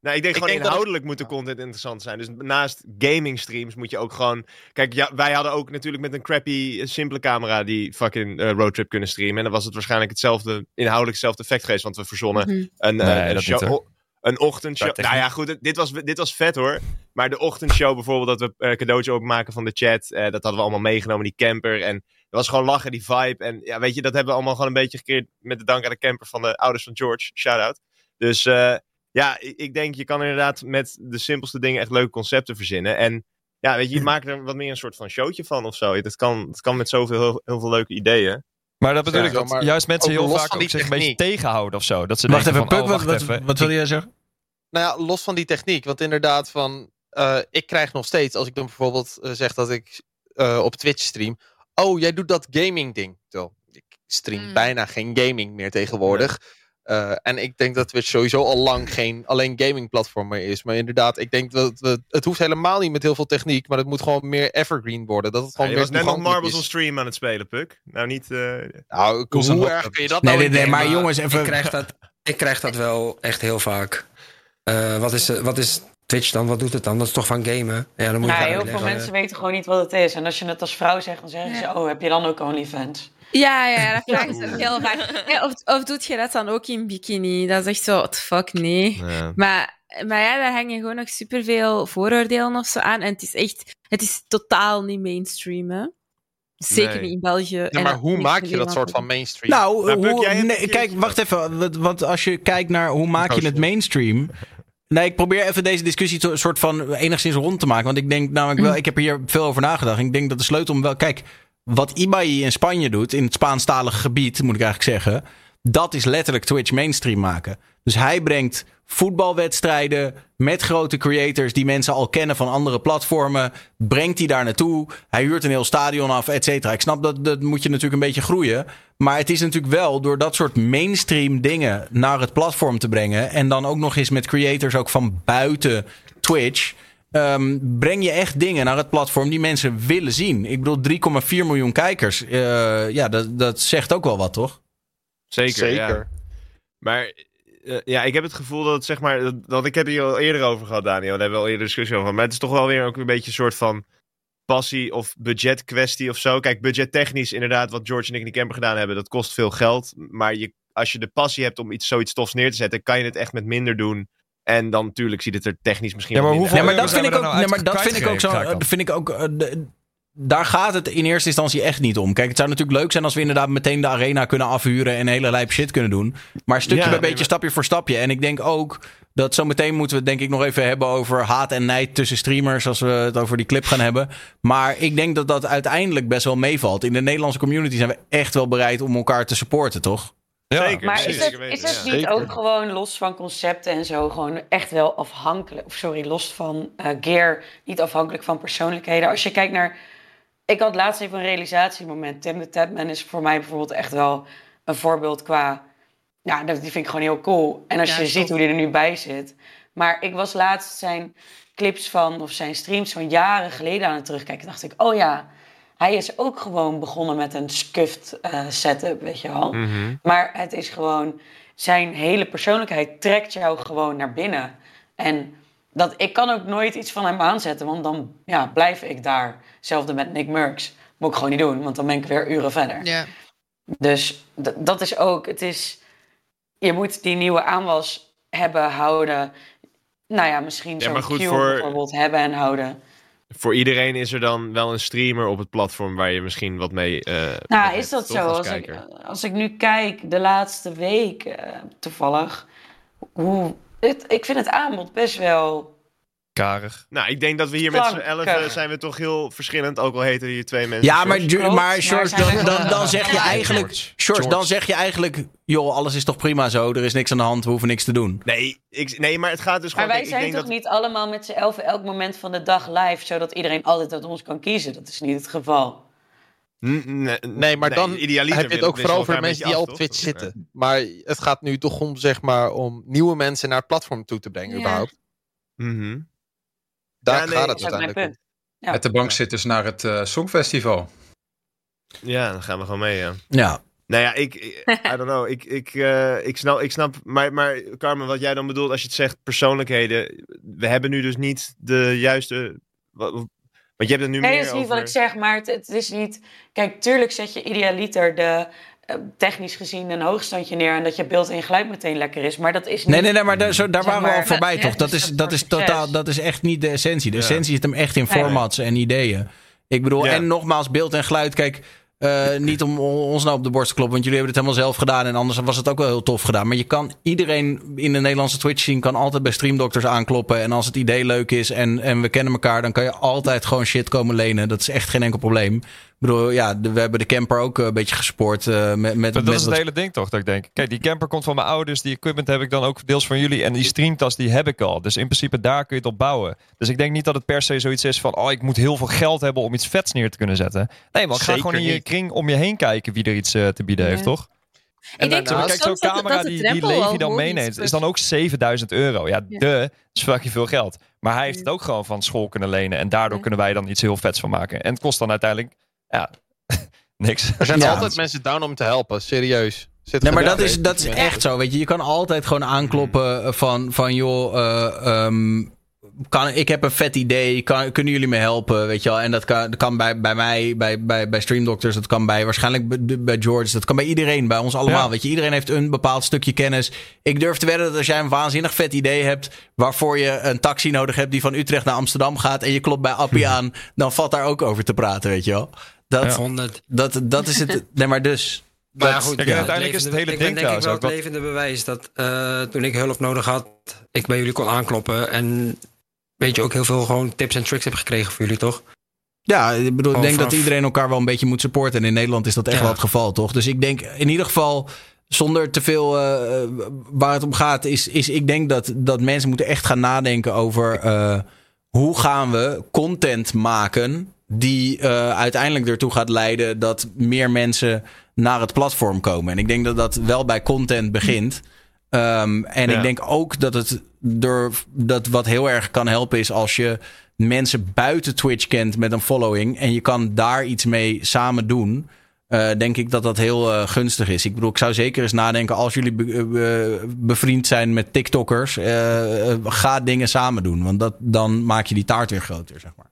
Nou, ik denk Ik gewoon denk dat inhoudelijk moet de content interessant zijn. Dus naast gaming streams moet je ook gewoon... Kijk, ja, wij hadden ook natuurlijk met een crappy, simpele camera die fucking eh, roadtrip kunnen streamen. En dan was het waarschijnlijk hetzelfde, inhoudelijk hetzelfde effect geweest. Want we verzonnen Mhm. een, eh, een, show- een ochtendshow. Nou ja, goed, dit was, dit was vet hoor. Maar de ochtendshow bijvoorbeeld, dat we eh cadeautje openmaken van de chat. eh, dat hadden we allemaal meegenomen, die camper. En was gewoon lachen, die vibe. En ja, weet je, dat hebben we allemaal gewoon een beetje gekeerd met de dank aan de camper van de ouders van George. Shout-out. Dus eh, ja, ik, ik denk je kan inderdaad met de simpelste dingen echt leuke concepten verzinnen. En ja, weet je, je maakt er wat meer een soort van showtje van of zo. Het kan, het kan met zoveel heel, heel veel leuke ideeën. Maar dat bedoel Ja, ik, dat maar juist mensen heel vaak ook zich een beetje tegenhouden of zo. Dat ze Wacht denken even, van, Puk, oh, wat, wacht wat, even. wat wil jij zeggen? Nou ja, los van die techniek. Want inderdaad, van, eh, ik krijg nog steeds, als ik dan bijvoorbeeld eh, zeg dat ik eh, op Twitch stream. Oh, jij doet dat gaming ding. Terwijl ik stream Mm. bijna geen gaming meer tegenwoordig. Eh, en ik denk dat Twitch sowieso al lang geen alleen gaming platform meer is. Maar inderdaad, ik denk dat we, het hoeft helemaal niet met heel veel techniek. Maar het moet gewoon meer evergreen worden. Dat het Ja, gewoon je meer was net nog Marbles on. Stream aan het spelen, Puk. Nou, niet... eh, Nou, hoe erg kun je dat Nee, nou nee, nee, maar jongens, even... Ik krijg dat, ik krijg dat wel echt heel vaak. Eh, wat, is, wat is Twitch dan? Wat doet het dan? Dat is toch van gamen? Ja, dan moet je Nou, heel veel mensen weten gewoon niet wat het is. En als je het als vrouw zegt, dan zeggen ze... Oh, heb je dan ook OnlyFans? Ja, ja, ja, dat vragen ze heel vaak. Ja, of, of doet je dat dan ook in bikini? Dat is echt zo, what the fuck, nee. ja. Maar, maar ja, daar hangen gewoon nog superveel vooroordelen of zo aan. En het is echt, het is totaal niet mainstream, hè. Zeker Nee. niet in België. Ja, En maar hoe maak je dat soort van mainstream? Nou, hoe- jij nee, kijk, wacht even. Want- Want als je kijkt naar hoe maak je het mainstream... Nee, ik probeer even deze discussie to- soort van enigszins rond te maken. Want ik denk namelijk wel, ik heb hier veel over nagedacht. Ik denk dat de sleutel om wel... Kijk, wat Ibai in Spanje doet, in het Spaanstalige gebied, moet ik eigenlijk zeggen... Dat is letterlijk Twitch mainstream maken. Dus hij brengt voetbalwedstrijden met grote creators die mensen al kennen van andere platformen. Brengt hij daar naartoe. Hij huurt een heel stadion af, et cetera. Ik snap dat dat moet je natuurlijk een beetje groeien. Maar het is natuurlijk wel door dat soort mainstream dingen naar het platform te brengen. En dan ook nog eens met creators ook van buiten Twitch. ehm, breng je echt dingen naar het platform die mensen willen zien. Ik bedoel, 3,4 miljoen kijkers. eh, ja, dat, dat zegt ook wel wat, toch? Zeker, ja. Maar eh, ja, ik heb het gevoel dat, zeg maar, dat, dat ik heb hier al eerder over gehad, Daniel. Daar hebben we al eerder discussie over gehad. Maar het is toch wel weer ook een beetje een soort van passie of budget kwestie of zo. Kijk, budgettechnisch inderdaad, wat George en ik in die camper gedaan hebben, dat kost veel geld. Maar je, als je de passie hebt om iets, zoiets tofs neer te zetten, kan je het echt met minder doen. En dan natuurlijk ziet het er technisch misschien Ja, maar hoeveel maar uit. dat vind ik ook. nou Nee, maar dat vind ik ook zo. vind ik ook. eh, de- daar gaat het in eerste instantie echt niet om. Kijk, het zou natuurlijk leuk zijn als we inderdaad meteen de arena kunnen afhuren en een hele lijp shit kunnen doen. Maar stukje Ja, bij beetje, maar- stapje voor stapje. En ik denk ook dat zometeen moeten we het denk ik nog even hebben over haat en nijd tussen streamers. Als we het over die clip gaan hebben. Maar ik denk dat dat uiteindelijk best wel meevalt. In de Nederlandse community zijn we echt wel bereid om elkaar te supporten, toch? Ja. Zeker, Maar zeker is het, is het ja. niet ook gewoon los van concepten en zo, gewoon echt wel afhankelijk, of sorry, los van eh, gear, niet afhankelijk van persoonlijkheden? Als je kijkt naar, ik had laatst even een realisatiemoment. Tim de Tapman is voor mij bijvoorbeeld echt wel een voorbeeld qua, ja, die vind ik gewoon heel cool. En als Ja, je ziet hoe die er nu bij zit. Maar ik was laatst zijn clips van, of zijn streams van jaren geleden aan het terugkijken. dacht ik, oh ja, hij is ook gewoon begonnen met een scuffed eh, setup, weet je wel. Mhm. Maar het is gewoon, zijn hele persoonlijkheid trekt jou gewoon naar binnen. En dat, ik kan ook nooit iets van hem aanzetten, want dan ja, blijf ik daar. Hetzelfde met Nick Murks. Moet ik gewoon niet doen, want dan ben ik weer uren verder. Ja. Dus d- dat is ook, het is, je moet die nieuwe aanwas hebben, houden. Nou ja, misschien Ja, zo'n maar goed, queue voor- bijvoorbeeld hebben en houden. Voor iedereen is er dan wel een streamer op het platform waar je misschien wat mee. eh, mee Nou, hebt, is dat zo? als Als ik, als ik nu kijk, de laatste week eh, toevallig, hoe, het, ik vind het aanbod best wel Karig. Nou, ik denk dat we hier met z'n elf zijn we toch heel verschillend. Ook al heten hier twee mensen. Ja, maar, George. Maar George, dan, dan, dan zeg je eigenlijk... George. George, dan zeg je eigenlijk... joh, alles is toch prima zo, er is niks aan de hand, we hoeven niks te doen. Nee, ik, nee maar het gaat dus Maar gewoon... wij ik zijn denk toch dat, niet allemaal met z'n elf elk moment van de dag live, zodat iedereen altijd uit ons kan kiezen? Dat is niet het geval. Nee, Nee, maar dan idealiter heb je het ook vooral voor mensen die al op Twitch toch? zitten. Maar het gaat nu toch om, zeg maar, om nieuwe mensen naar het platform toe te brengen Ja. überhaupt. Mhm. Daar Ja, nee, gaat het uiteindelijk om. Met de bankzitters naar het eh, Songfestival. Ja, dan gaan we gewoon mee, ja. Ja. Nou ja, ik, ik- I don't know. Ik, ik, eh, ik snap, ik snap maar, maar Carmen, wat jij dan bedoelt als je het zegt persoonlijkheden. We hebben nu dus niet de juiste... Want je hebt het nu Nee, meer dat is niet over... wat ik zeg, maar het, het is niet... Kijk, tuurlijk zet je idealiter de, eh, technisch gezien een hoogstandje neer... en dat je beeld en geluid meteen lekker is, maar dat is niet... Nee, nee, nee, maar daar, zo, daar waren we al voorbij, ja, toch? Dat dus is, dat dat, voor is succes. totaal, dat is echt niet de essentie. De Ja. essentie zit hem echt in Nee. formats en ideeën. Ik bedoel, Ja. en nogmaals, beeld en geluid. Kijk, eh, niet om ons nou op de borst te kloppen, want jullie hebben het helemaal zelf gedaan. En anders was het ook wel heel tof gedaan. Maar je kan, iedereen in de Nederlandse Twitch zien, kan altijd bij Streamdoctors aankloppen. En als het idee leuk is en, en we kennen elkaar, dan kan je altijd gewoon shit komen lenen. Dat is echt geen enkel probleem. Ik bedoel, ja, de- we hebben de camper ook eh, een beetje gespoord. eh, met, met, Dat met is het wat- hele ding toch, dat ik denk. Kijk, die camper komt van mijn ouders, die equipment heb ik dan ook deels van jullie. En die streamtas, die heb ik al. Dus in principe daar kun je het op bouwen. Dus ik denk niet dat het per se zoiets is van, oh, ik moet heel veel geld hebben om iets vets neer te kunnen zetten. Nee man, ga Zeker gewoon in je niet. kring om je heen kijken wie er iets eh, te bieden Ja. heeft, toch? Ik denk maar, kijk, zo'n camera dat die, die Levi dan meeneemt, is dan ook 7000 euro. Ja, Ja. de is fucking veel geld. Maar hij heeft het ook gewoon van school kunnen lenen. En daardoor Ja. kunnen wij dan iets heel vets van maken. En het kost dan uiteindelijk, ja, niks. Er zijn Ja. altijd mensen down om te helpen, serieus. Zit Nee, maar dat is, dat is echt zo. Weet je, je kan altijd gewoon aankloppen van, van joh, eh, ehm, kan, ik heb een vet idee. Kan, kunnen jullie me helpen? Weet je wel? En dat kan, dat kan bij, bij mij, bij, bij, bij Stream Doctors, dat kan bij waarschijnlijk bij, bij George, dat kan bij iedereen, bij ons allemaal. Ja. Weet je, iedereen heeft een bepaald stukje kennis. Ik durf te wedden dat als jij een waanzinnig vet idee hebt, waarvoor je een taxi nodig hebt die van Utrecht naar Amsterdam gaat en je klopt bij Appie aan, dan valt daar ook over te praten, weet je wel. Dat, 100. dat, dat is het. Nee, maar dus. Maar ja, dat- goed, Kijk, ja, uiteindelijk is het hele ik ben denk ik wel het levende bewijs dat eh, toen ik hulp nodig had, ik bij jullie kon aankloppen. En weet je ook heel veel gewoon tips en tricks heb gekregen voor jullie, toch? Ja, ik bedoel, ik denk dat iedereen elkaar wel een beetje moet supporten. En in Nederland is dat echt Ja. wel het geval, toch? Dus ik denk in ieder geval, zonder te veel eh, waar het om gaat, is, is ik denk dat, dat mensen moeten echt gaan nadenken over eh, hoe gaan we content maken die eh, uiteindelijk ertoe gaat leiden dat meer mensen naar het platform komen. En ik denk dat dat wel bij content begint. Ehm, en Ja. ik denk ook dat het door dat wat heel erg kan helpen is als je mensen buiten Twitch kent met een following en je kan daar iets mee samen doen. eh, denk ik dat dat heel eh, gunstig is. Ik bedoel, ik zou zeker eens nadenken als jullie be- be- bevriend zijn met TikTokkers, ga dingen samen doen, want dat, dan maak je die taart weer groter, zeg maar.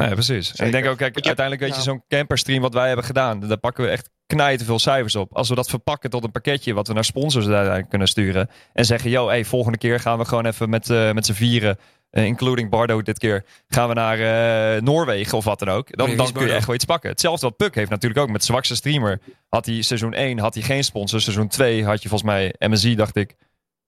Nee, precies. En ik denk ook, kijk, uiteindelijk weet je, ja. zo'n camperstream wat wij hebben gedaan, daar pakken we echt knijten veel cijfers op. Als we dat verpakken tot een pakketje wat we naar sponsors uiteindelijk kunnen sturen en zeggen, yo, hey, volgende keer gaan we gewoon even met, eh, met z'n vieren, eh, including Bardo dit keer, gaan we naar eh, Noorwegen of wat dan ook. Dan, dan kun je echt wel iets pakken. Hetzelfde wat Puck heeft natuurlijk ook met zwakste streamer. Had hij seizoen 1 had hij geen sponsor, seizoen 2 had je volgens mij MSI, dacht ik.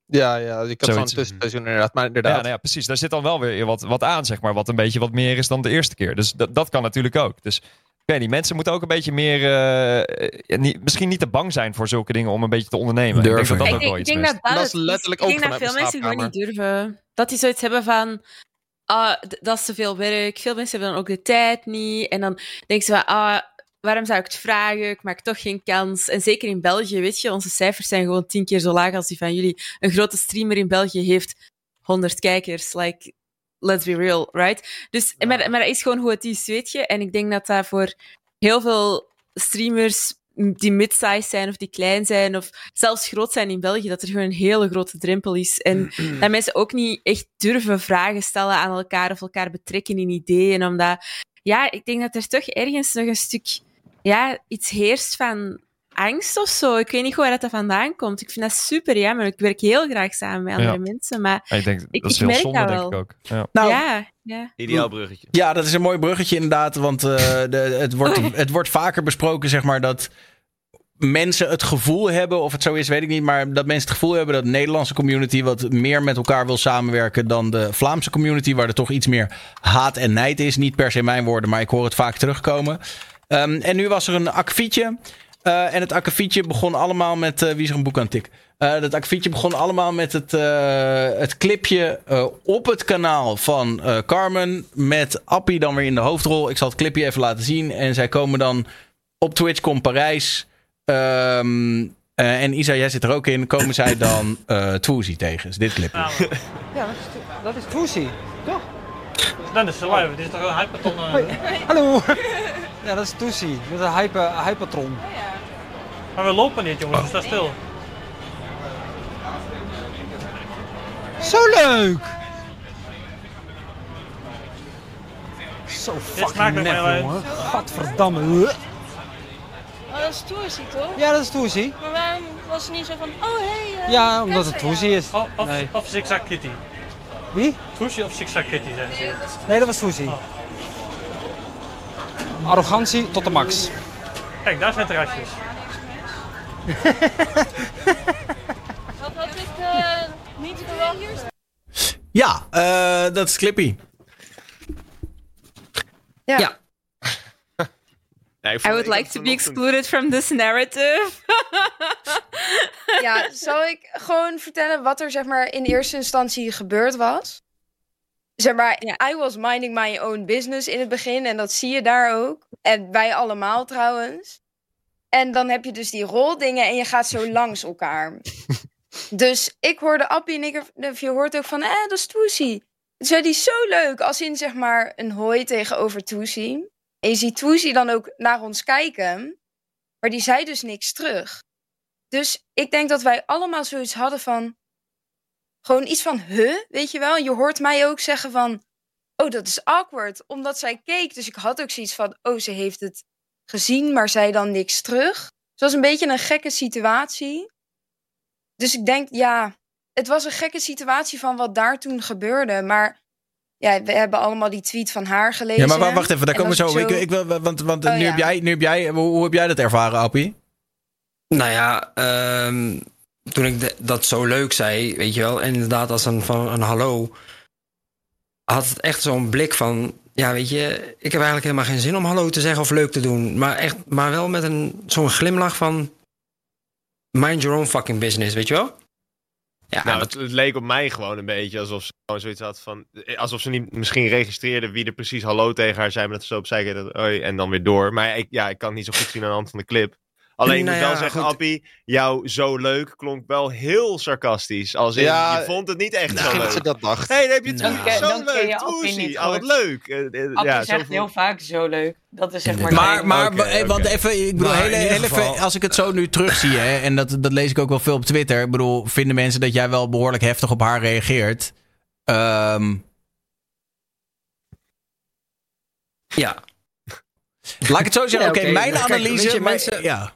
Ja, ja, ik had zo'n tussenseizoen inderdaad. Maar Ja, inderdaad, nou ja, precies. Daar zit dan wel weer wat, wat aan, zeg maar. Wat een beetje wat meer is dan de eerste keer. Dus dat, dat kan natuurlijk ook. Dus ik weet niet, mensen moeten ook een beetje meer... eh, niet, misschien niet te bang zijn voor zulke dingen om een beetje te ondernemen. Durven. Ik denk dat dat Ik ook wel ik iets denk dat dat, Dat is letterlijk Ik ook denk dat veel mensen gewoon niet durven. Dat die zoiets hebben van... Ah, dat is te veel werk. Veel mensen hebben dan ook de tijd niet. En dan denken ze van... Ah, waarom zou ik het vragen? Ik maak toch geen kans. En zeker in België, weet je, onze cijfers zijn gewoon tien keer zo laag als die van jullie. Een grote streamer in België heeft 100 kijkers. Like, let's be real, right? Dus, maar, maar dat is gewoon hoe het is, weet je. En ik denk dat dat voor heel veel streamers die mid-size zijn of die klein zijn of zelfs groot zijn in België, dat er gewoon een hele grote drempel is. En dat mensen ook niet echt durven vragen stellen aan elkaar of elkaar betrekken in ideeën, omdat ja, ik denk dat er toch ergens nog een stuk ja, iets heerst van angst of zo. Ik weet niet goed waar dat vandaan komt. Ik vind dat super jammer. Ik werk heel graag samen met andere Ja. mensen, maar Ja, ik denk, ik, dat is ik heel merk zonde, dat denk ik ook. Ja. Nou, ja, ja. Ideaal bruggetje. Ja, dat is een mooi bruggetje inderdaad. Want eh, de, het, wordt, het wordt vaker besproken, zeg maar, dat mensen het gevoel hebben, of het zo is, weet ik niet. Maar dat mensen het gevoel hebben dat de Nederlandse community wat meer met elkaar wil samenwerken dan de Vlaamse community. Waar er toch iets meer haat en nijd is. Niet per se mijn woorden, maar ik hoor het vaak terugkomen. Ehm, en nu was er een akkefietje. Eh, en het akkefietje begon allemaal met. eh, wie is er een boek aan het tik? Eh dat akkefietje begon allemaal met het, eh, het clipje eh, op het kanaal van eh, Carmen. Met Appie dan weer in de hoofdrol. Ik zal het clipje even laten zien. En zij komen dan op TwitchCon Parijs. ehm, eh, en Isa, jij zit er ook in. Komen zij dan eh Twoozy tegen? Is dit clipje? Ja, dat is, dat is Toesie, toch? Dan is het live. Dit is toch een hyperton? Hallo. Ja, dat is Toesie. Dat is een hyper, hypertron. Maar we lopen niet, jongens. We staan stil. Zo leuk! Zo Dit fucking nep, jongen. Gadverdamme. Oh, dat is Toersie, toch? Ja, dat is Toesie. Maar waarom was het niet zo van, oh hey, eh, Ja, omdat het Toesie is. Of, of, Nee. of Zigzag Kitty. Wie? Toesie of Zigzag Kitty, zeggen ze. Nee, dat was Toesie. Arrogantie tot de max. Kijk, daar zijn terrasjes. Dat had ik eh, niet verwacht. Ja, eh, dat is Clippy. Ja. Nee, ik I would ik like to be excluded from this narrative. Ja, zal ik gewoon vertellen wat er zeg maar in eerste instantie gebeurd was? Zeg maar, I was minding my own business in het begin en dat zie je daar ook. En wij allemaal trouwens. En dan heb je dus die roldingen en je gaat zo langs elkaar. Dus ik hoorde Appie en ik, of je hoort ook van, eh, dat is Toesie. Die zo leuk, als in zeg maar een hooi tegenover Toesie. En je ziet Toesie dan ook naar ons kijken, maar die zei dus niks terug. Dus ik denk dat wij allemaal zoiets hadden van. Gewoon iets van, huh, weet je wel? Je hoort mij ook zeggen van. Oh, dat is awkward, omdat zij keek. Dus ik had ook zoiets van, oh, ze heeft het gezien, maar zei dan niks terug. Dus het was een beetje een gekke situatie. Dus ik denk, ja, het was een gekke situatie van wat daar toen gebeurde. Maar ja, we hebben allemaal die tweet van haar gelezen. Ja, maar wa- wacht even, daar En komen we zo. ik Ik, ik, wil- want want Oh, nu, ja. heb jij, nu heb jij, hoe, hoe heb jij dat ervaren, Appie? Nou ja, ehm, toen ik de- dat zo leuk zei, weet je wel, en inderdaad als een, van een hallo, had het echt zo'n blik van, ja, weet je, ik heb eigenlijk helemaal geen zin om hallo te zeggen of leuk te doen, maar echt, maar wel met een zo'n glimlach van, mind your own fucking business, weet je wel? Ja, nou, dat, het, het leek op mij gewoon een beetje alsof ze gewoon zoiets had van... Alsof ze niet misschien registreerde wie er precies hallo tegen haar zei. Maar dat ze zo opzij "Hoi," en dan weer door. Maar ik, ja, ik kan het niet zo goed zien aan de hand van de clip. Alleen ik Nou moet wel ja, zeggen, goed. Appie, jou zo leuk klonk wel heel sarcastisch. Als in, Ja, je vond het niet echt zo Misschien dat leuk. ze dat dacht. Hé, hey, dan heb je het ken- zo dan leuk, niet Oh, wat leuk. Eh, eh, Appie ja, zo zegt voel- heel vaak zo leuk. Dat is zeg maar... Maar, maar eh, want even, ik bedoel, even, geval- als ik het zo nu terugzie, hè, en dat, dat lees ik ook wel veel op Twitter. Ik bedoel, vinden mensen dat jij wel behoorlijk heftig op haar reageert? Ehm, ja. laat ik het zo zeggen. Ja, Oké, mijn Kijk, analyse. maar- mensen- ja.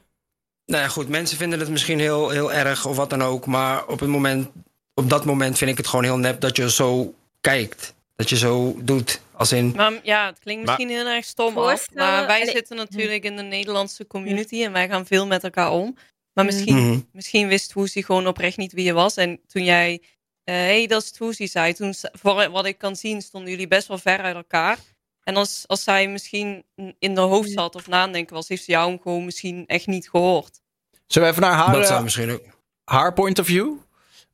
Nou ja, goed, mensen vinden het misschien heel, heel erg of wat dan ook. Maar op, het moment, op dat moment vind ik het gewoon heel nep dat je zo kijkt. Dat je zo doet. Als in. Maar ja, het klinkt Maar- misschien heel erg stom af, maar wij Allee. zitten natuurlijk in de Nederlandse community en wij gaan veel met elkaar om. Maar misschien, Mhm. misschien wist Woesie gewoon oprecht niet wie je was. En toen jij, hé, hey, dat is Woesie, zei, toen, voor wat ik kan zien, stonden jullie best wel ver uit elkaar. En als, als zij misschien in de hoofd zat of nadenken was, heeft ze jou hem gewoon misschien echt niet gehoord. Zullen we even naar haar, dat zou eh, misschien ook. haar point of view?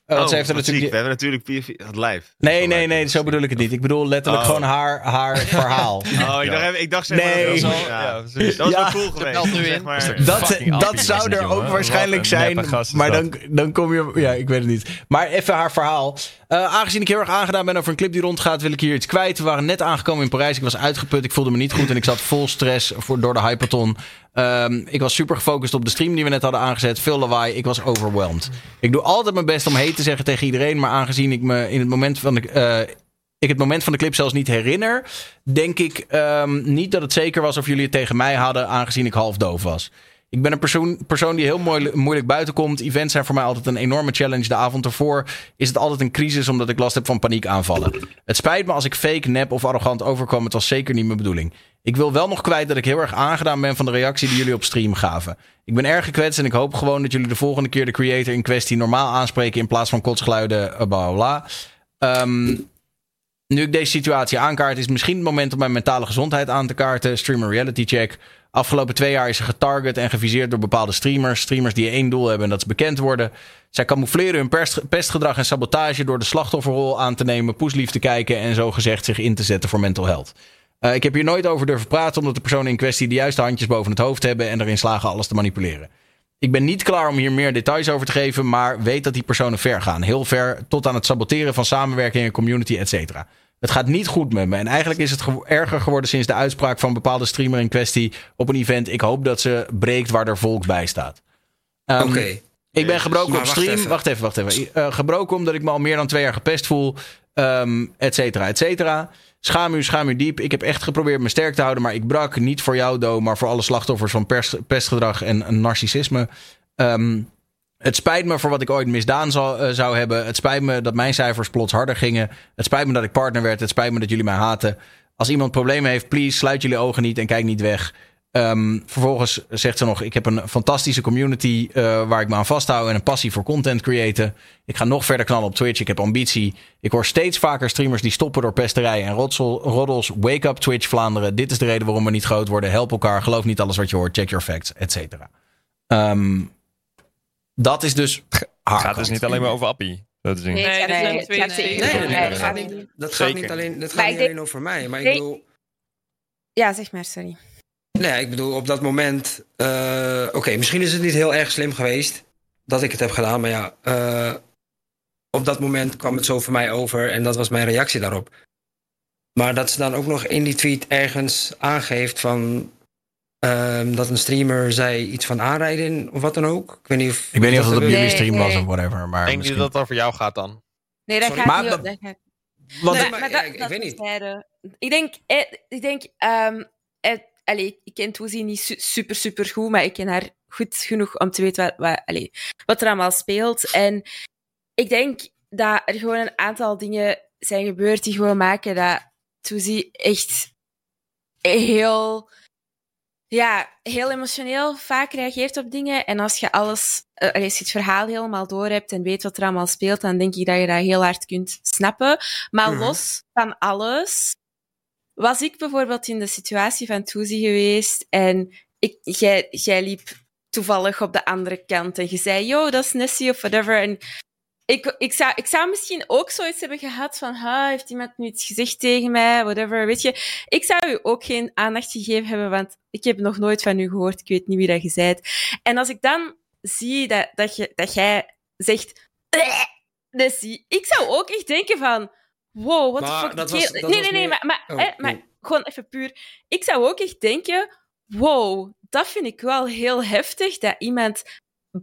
Want Oh, ze heeft er natuurlijk. We hebben natuurlijk het live. Nee, nee, nee, zo bedoel ik het niet. Ik bedoel letterlijk Oh. gewoon haar, haar verhaal. Oh, ik dacht, ik dacht zeg maar, Nee. dat was Ja, dat was Ja. wel cool geweest. nu zeg maar. Dat, dat zou er ook jongen. waarschijnlijk zijn. Maar dat. dan, dan kom je. Ja, ik weet het niet. Maar even haar verhaal. Eh, aangezien ik heel erg aangedaan ben over een clip die rondgaat, wil ik hier iets kwijt. We waren net aangekomen in Parijs. Ik was uitgeput. Ik voelde me niet goed. En ik zat vol stress voor, door de hyperton. Ehm, ik was super gefocust op de stream die we net hadden aangezet. Veel lawaai. Ik was overwhelmed. Ik doe altijd mijn best om heet te zeggen tegen iedereen. Maar aangezien ik me in het moment van de. eh, ik het moment van de clip zelfs niet herinner, denk ik ehm, niet dat het zeker was of jullie het tegen mij hadden, aangezien ik half doof was. Ik ben een persoon, persoon die heel mooi, moeilijk buiten komt. Events zijn voor mij altijd een enorme challenge. De avond ervoor is het altijd een crisis omdat ik last heb van paniekaanvallen. Het spijt me als ik fake, nep of arrogant overkwam. Het was zeker niet mijn bedoeling. Ik wil wel nog kwijt dat ik heel erg aangedaan ben van de reactie die jullie op stream gaven. Ik ben erg gekwetst en ik hoop gewoon dat jullie de volgende keer de creator in kwestie normaal aanspreken in plaats van kotsgeluiden, eh, bla bla. Ehm, nu ik deze situatie aankaart, is misschien het moment om mijn mentale gezondheid aan te kaarten. Streamer Reality Check. Afgelopen twee jaar is ze getarget en geviseerd door bepaalde streamers. Streamers die één doel hebben en dat ze bekend worden. Zij camoufleren hun pest- pestgedrag en sabotage door de slachtofferrol aan te nemen, poeslief te kijken en zo gezegd zich in te zetten voor mental health. Eh, ik heb hier nooit over durven praten, omdat de personen in kwestie de juiste handjes boven het hoofd hebben en erin slagen alles te manipuleren. Ik ben niet klaar om hier meer details over te geven, maar weet dat die personen ver gaan. Heel ver, tot aan het saboteren van samenwerking, community, et cetera. Het gaat niet goed met me. En eigenlijk is het ge- erger geworden sinds de uitspraak van een bepaalde streamer in kwestie op een event. Ik hoop dat ze breekt waar er volk bij staat. Ehm, Oké. Ik ben gebroken Maar op stream. even. Wacht even, wacht even. Eh, gebroken omdat ik me al meer dan twee jaar gepest voel. ehm et cetera, et cetera. Schaam u, schaam u diep. Ik heb echt geprobeerd me sterk te houden. Maar ik brak niet voor jou, Do. Maar voor alle slachtoffers van pers- pestgedrag en, en narcissisme. Ehm, het spijt me voor wat ik ooit misdaan zou, eh, zou hebben. Het spijt me dat mijn cijfers plots harder gingen. Het spijt me dat ik partner werd. Het spijt me dat jullie mij haten. Als iemand problemen heeft, please sluit jullie ogen niet en kijk niet weg. Ehm, vervolgens zegt ze nog: Ik heb een fantastische community eh, waar ik me aan vasthoud en een passie voor content creëren. Ik ga nog verder knallen op Twitch. Ik heb ambitie. Ik hoor steeds vaker streamers die stoppen door pesterijen en roddels. Wake up Twitch Vlaanderen. Dit is de reden waarom we niet groot worden. Help elkaar. Geloof niet alles wat je hoort. Check your facts, et cetera. Ehm, dat is dus. Het gaat dus niet alleen maar over Appie. Zo te zien. Nee, nee, Nee, nee, nee, Nee, dat gaat niet, dat gaat niet alleen, dat gaat niet alleen over mij. Maar ik bedoel, Ja, zeg maar, sorry. nee, ik bedoel op dat moment. eh, Oké, misschien is het niet heel erg slim geweest dat ik het heb gedaan. Maar ja, eh, op dat moment kwam het zo voor mij over. En dat was mijn reactie daarop. Maar dat ze dan ook nog in die tweet ergens aangeeft van. Ehm, dat een streamer zei iets van aanrijden of wat dan ook. Ik weet niet of. Ik weet niet of het op jullie Nee, stream was of whatever. Maar Ik denk misschien- dat het over jou gaat dan. Nee, dat Sorry. gaat niet op. dat- Dat gaat... Want Nee, maar- dat, ik- ik dat weet niet. Ik denk, eh, ik denk allee, ik ken Toezie niet su- super, super goed, maar ik ken haar goed genoeg om te weten wat, wat, allee, wat er allemaal speelt. En ik denk dat er gewoon een aantal dingen zijn gebeurd die gewoon maken dat Toezie echt heel, ja, heel emotioneel vaak reageert op dingen. En als je alles, eh, als je het verhaal helemaal door hebt en weet wat er allemaal speelt, dan denk ik dat je dat heel hard kunt snappen. Maar Mhm. los van alles, was ik bijvoorbeeld in de situatie van Toezie geweest en ik, jij, jij liep toevallig op de andere kant en je zei, yo, dat is Nessie of whatever. En ik, ik, zou, ik zou misschien ook zoiets hebben gehad van, ha, heeft iemand nu iets gezegd tegen mij, whatever, weet je. Ik zou u ook geen aandacht gegeven hebben, want ik heb nog nooit van u gehoord, ik weet niet wie dat je bent. En als ik dan zie dat, dat, je, dat jij zegt, "Bleh, Nessie, ik zou ook echt denken van, wow, wat fuck. dat was- nee, nee, nee, maar, maar, Oh, hè, maar oh. gewoon even puur. Ik zou ook echt denken, wow, dat vind ik wel heel heftig, dat iemand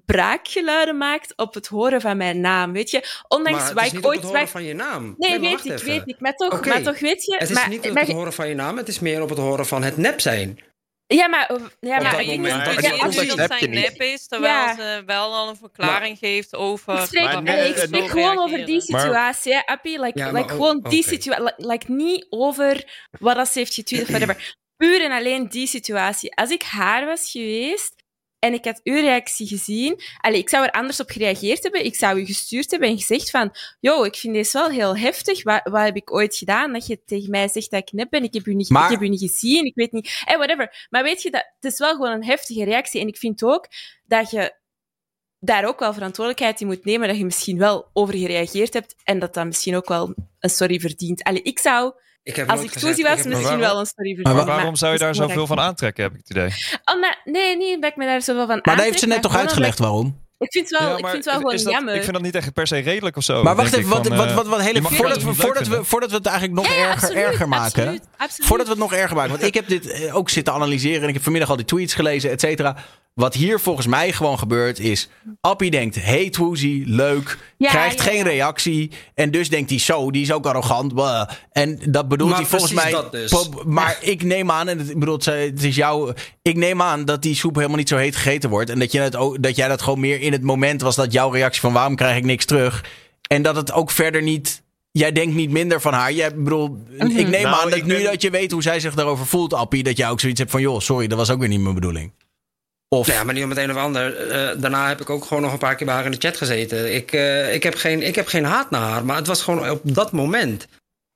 braakgeluiden maakt op het horen van mijn naam, weet je? Ondanks maar het wat is ik niet op ooit... het horen wat- van je naam. Nee, maar weet ik, even. weet ik. Maar toch, maar toch weet je... Het is maar, niet op maar- het horen van je naam, het is meer op het horen van het nep zijn. Ja, maar... Ja, Op maar dat Maar je moment. heb je zijn niet. nep is, terwijl Ja. ze wel al een verklaring geeft over... Ik spreek, Maar nee, ik spreek gewoon over die Maar- situatie, hè, Appie. Like, Ja, like gewoon die situatie. Like, like niet over wat dat ze heeft getweet of whatever. Puur en alleen die situatie. Als ik haar was geweest en ik had uw reactie gezien, allee, ik zou er anders op gereageerd hebben. Ik zou u gestuurd hebben en gezegd van, yo, ik vind deze wel heel heftig. Wat, wat heb ik ooit gedaan? Dat je tegen mij zegt dat ik nep ben. Ik heb u niet, Maar- ik heb u niet gezien. Ik weet niet. Eh, whatever. Maar weet je, dat, het is wel gewoon een heftige reactie. En ik vind ook dat je daar ook wel verantwoordelijkheid in moet nemen dat je misschien wel over gereageerd hebt en dat dat misschien ook wel een sorry verdient. Allee, ik zou, Ik heb als ik Toezie was, ik heb misschien wel een sorry Maar verdienen. waarom zou je daar dat zoveel van aantrekken, heb ik het idee? Oh, maar, nee, niet dat ik me daar zoveel van Maar daar heeft ze net toch aantrek, maar uitgelegd waarom? Ik vind het wel, Ja, ik maar vind het wel gewoon dat- jammer. Ik vind dat niet echt per se redelijk of zo. Maar wacht even, ik, wat, van, wat, eh, wat, wat mag voordat we, voordat, we, voordat we het eigenlijk nog Ja, ja, erger, absoluut, erger maken. absoluut, absoluut. Voordat we het nog erger maken. Want ik heb dit eh, ook zitten analyseren en ik heb vanmiddag al die tweets gelezen, et cetera. Wat hier volgens mij gewoon gebeurt is... Appie denkt, hey Twoozy, leuk. Ja, krijgt ja, geen ja. reactie. En dus denkt hij, zo, die is ook arrogant. blah. En dat bedoelt Maar hij volgens mij... precies dat dus. Maar ik neem aan, en het, ik bedoel, het, is- het is jouw... Ik neem aan dat die soep helemaal niet zo heet gegeten wordt. En dat, je het ook, dat jij dat gewoon meer in het moment was... dat jouw reactie van waarom krijg ik niks terug... En dat het ook verder niet... Jij denkt niet minder van haar. Jij, ik bedoel, ik neem Nou, aan dat ik nu ben- dat je weet hoe zij zich daarover voelt, Appie... dat jij ook zoiets hebt van, joh, sorry, dat was ook weer niet mijn bedoeling. Of... Ja, maar niet om het een of ander. Eh, daarna heb ik ook gewoon nog een paar keer bij haar in de chat gezeten. Ik, eh, ik, heb geen, ik heb geen haat naar haar, maar het was gewoon op dat moment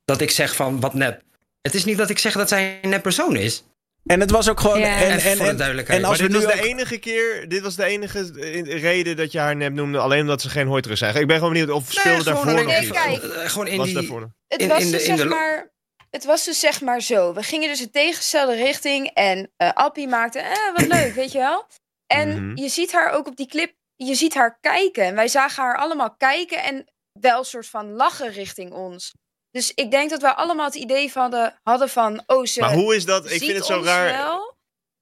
dat ik zeg van wat nep. Het is niet dat ik zeg dat zij een nep persoon is. En het was ook gewoon. Ja. En, en, voor de en, als maar we dit nu was de enige keer, dit was de enige reden dat je haar nep noemde, alleen omdat ze geen hooiterug zijn. Ik ben gewoon benieuwd of speelde daarvoor nog Nee, iets. kijk. Gewoon in Was die. daarvoor? Het In- was in de- dus in zeg de maar... Het was dus zeg maar zo. We gingen dus de tegenstelde richting en eh Appie maakte, eh, wat leuk, weet je wel. En Mhm. je ziet haar ook op die clip, je ziet haar kijken. En wij zagen haar allemaal kijken en wel een soort van lachen richting ons. Dus ik denk dat wij allemaal het idee van hadden, hadden van, oh ze Maar hoe is dat? Ik vind het zo raar. wel.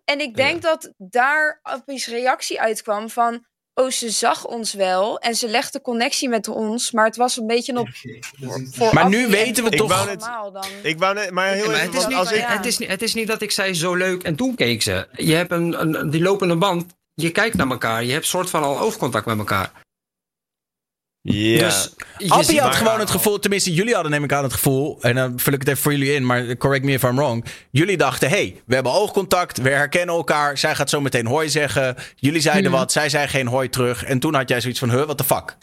En ik denk dat daar Appie's reactie uitkwam van, oh ze zag ons wel. En ze legde connectie met ons, maar het was een beetje op... voor Maar nu weten we toch- Ik wou net- allemaal dan. Ik wou net, maar heel Maar even, het, is niet, als ik... ja. het, is niet, het is niet dat ik zei zo leuk en toen keek ze. Je hebt een, een, die lopende band. Je kijkt naar elkaar. Je hebt soort van al oogcontact met elkaar. Ja. Dus je Appie ziet had gewoon het gevoel, tenminste jullie hadden neem ik aan het gevoel, en dan vul ik het even voor jullie in, maar correct me if I'm wrong. Jullie dachten, hey, we hebben oogcontact, we herkennen elkaar, zij gaat zo meteen hoi zeggen. Jullie zeiden Hmm. wat, zij zei geen hoi terug. En toen had jij zoiets van, huh, what the fuck?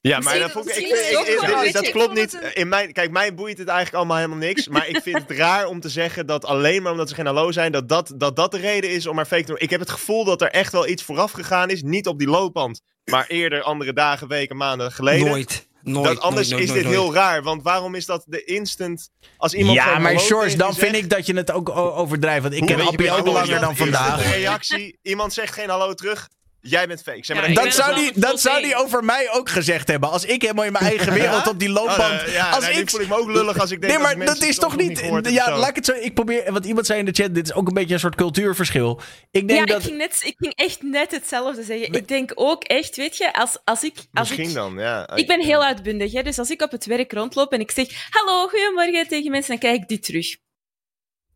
Ja, maar dat, vond ik, ik, dat klopt niet. In mijn, kijk, mij boeit het eigenlijk allemaal helemaal niks. Maar ik vind het raar om te zeggen dat alleen maar omdat ze geen hallo zijn, dat dat, dat, dat de reden is om haar fake te doen. Ik heb het gevoel dat er echt wel iets vooraf gegaan is. Niet op die loopband, maar eerder andere dagen, weken, maanden geleden. Nooit. Nooit. dat, anders nooit, is dit nooit. heel raar. Want waarom is dat de instant als iemand Ja, maar tegen dan vind ik dat je het ook overdrijft. Want ik ken Appie ook langer dan vandaag. reactie, iemand zegt geen hallo terug, jij bent fake. Zeg maar, Ja, dat- ben zou, die, dat zou die over mij ook gezegd hebben. Als ik helemaal in mijn eigen wereld op die loopband. Oh, eh, ja, als ik, voel ik me ook lullig als ik denk nee, maar dat is toch nog niet. ja, zo. laat ik het zo. Ik probeer. Want iemand zei in de chat: dit is ook een beetje een soort cultuurverschil. Ik denk ja, dat. ik, ging net, ik ging echt net hetzelfde zeggen. Ik denk ook echt, weet je, als, als ik... Als Misschien ik, dan, ja. Ik ben heel uitbundig, hè? dus als ik op het werk rondloop en ik zeg hallo, goedemorgen tegen mensen, dan krijg ik die terug.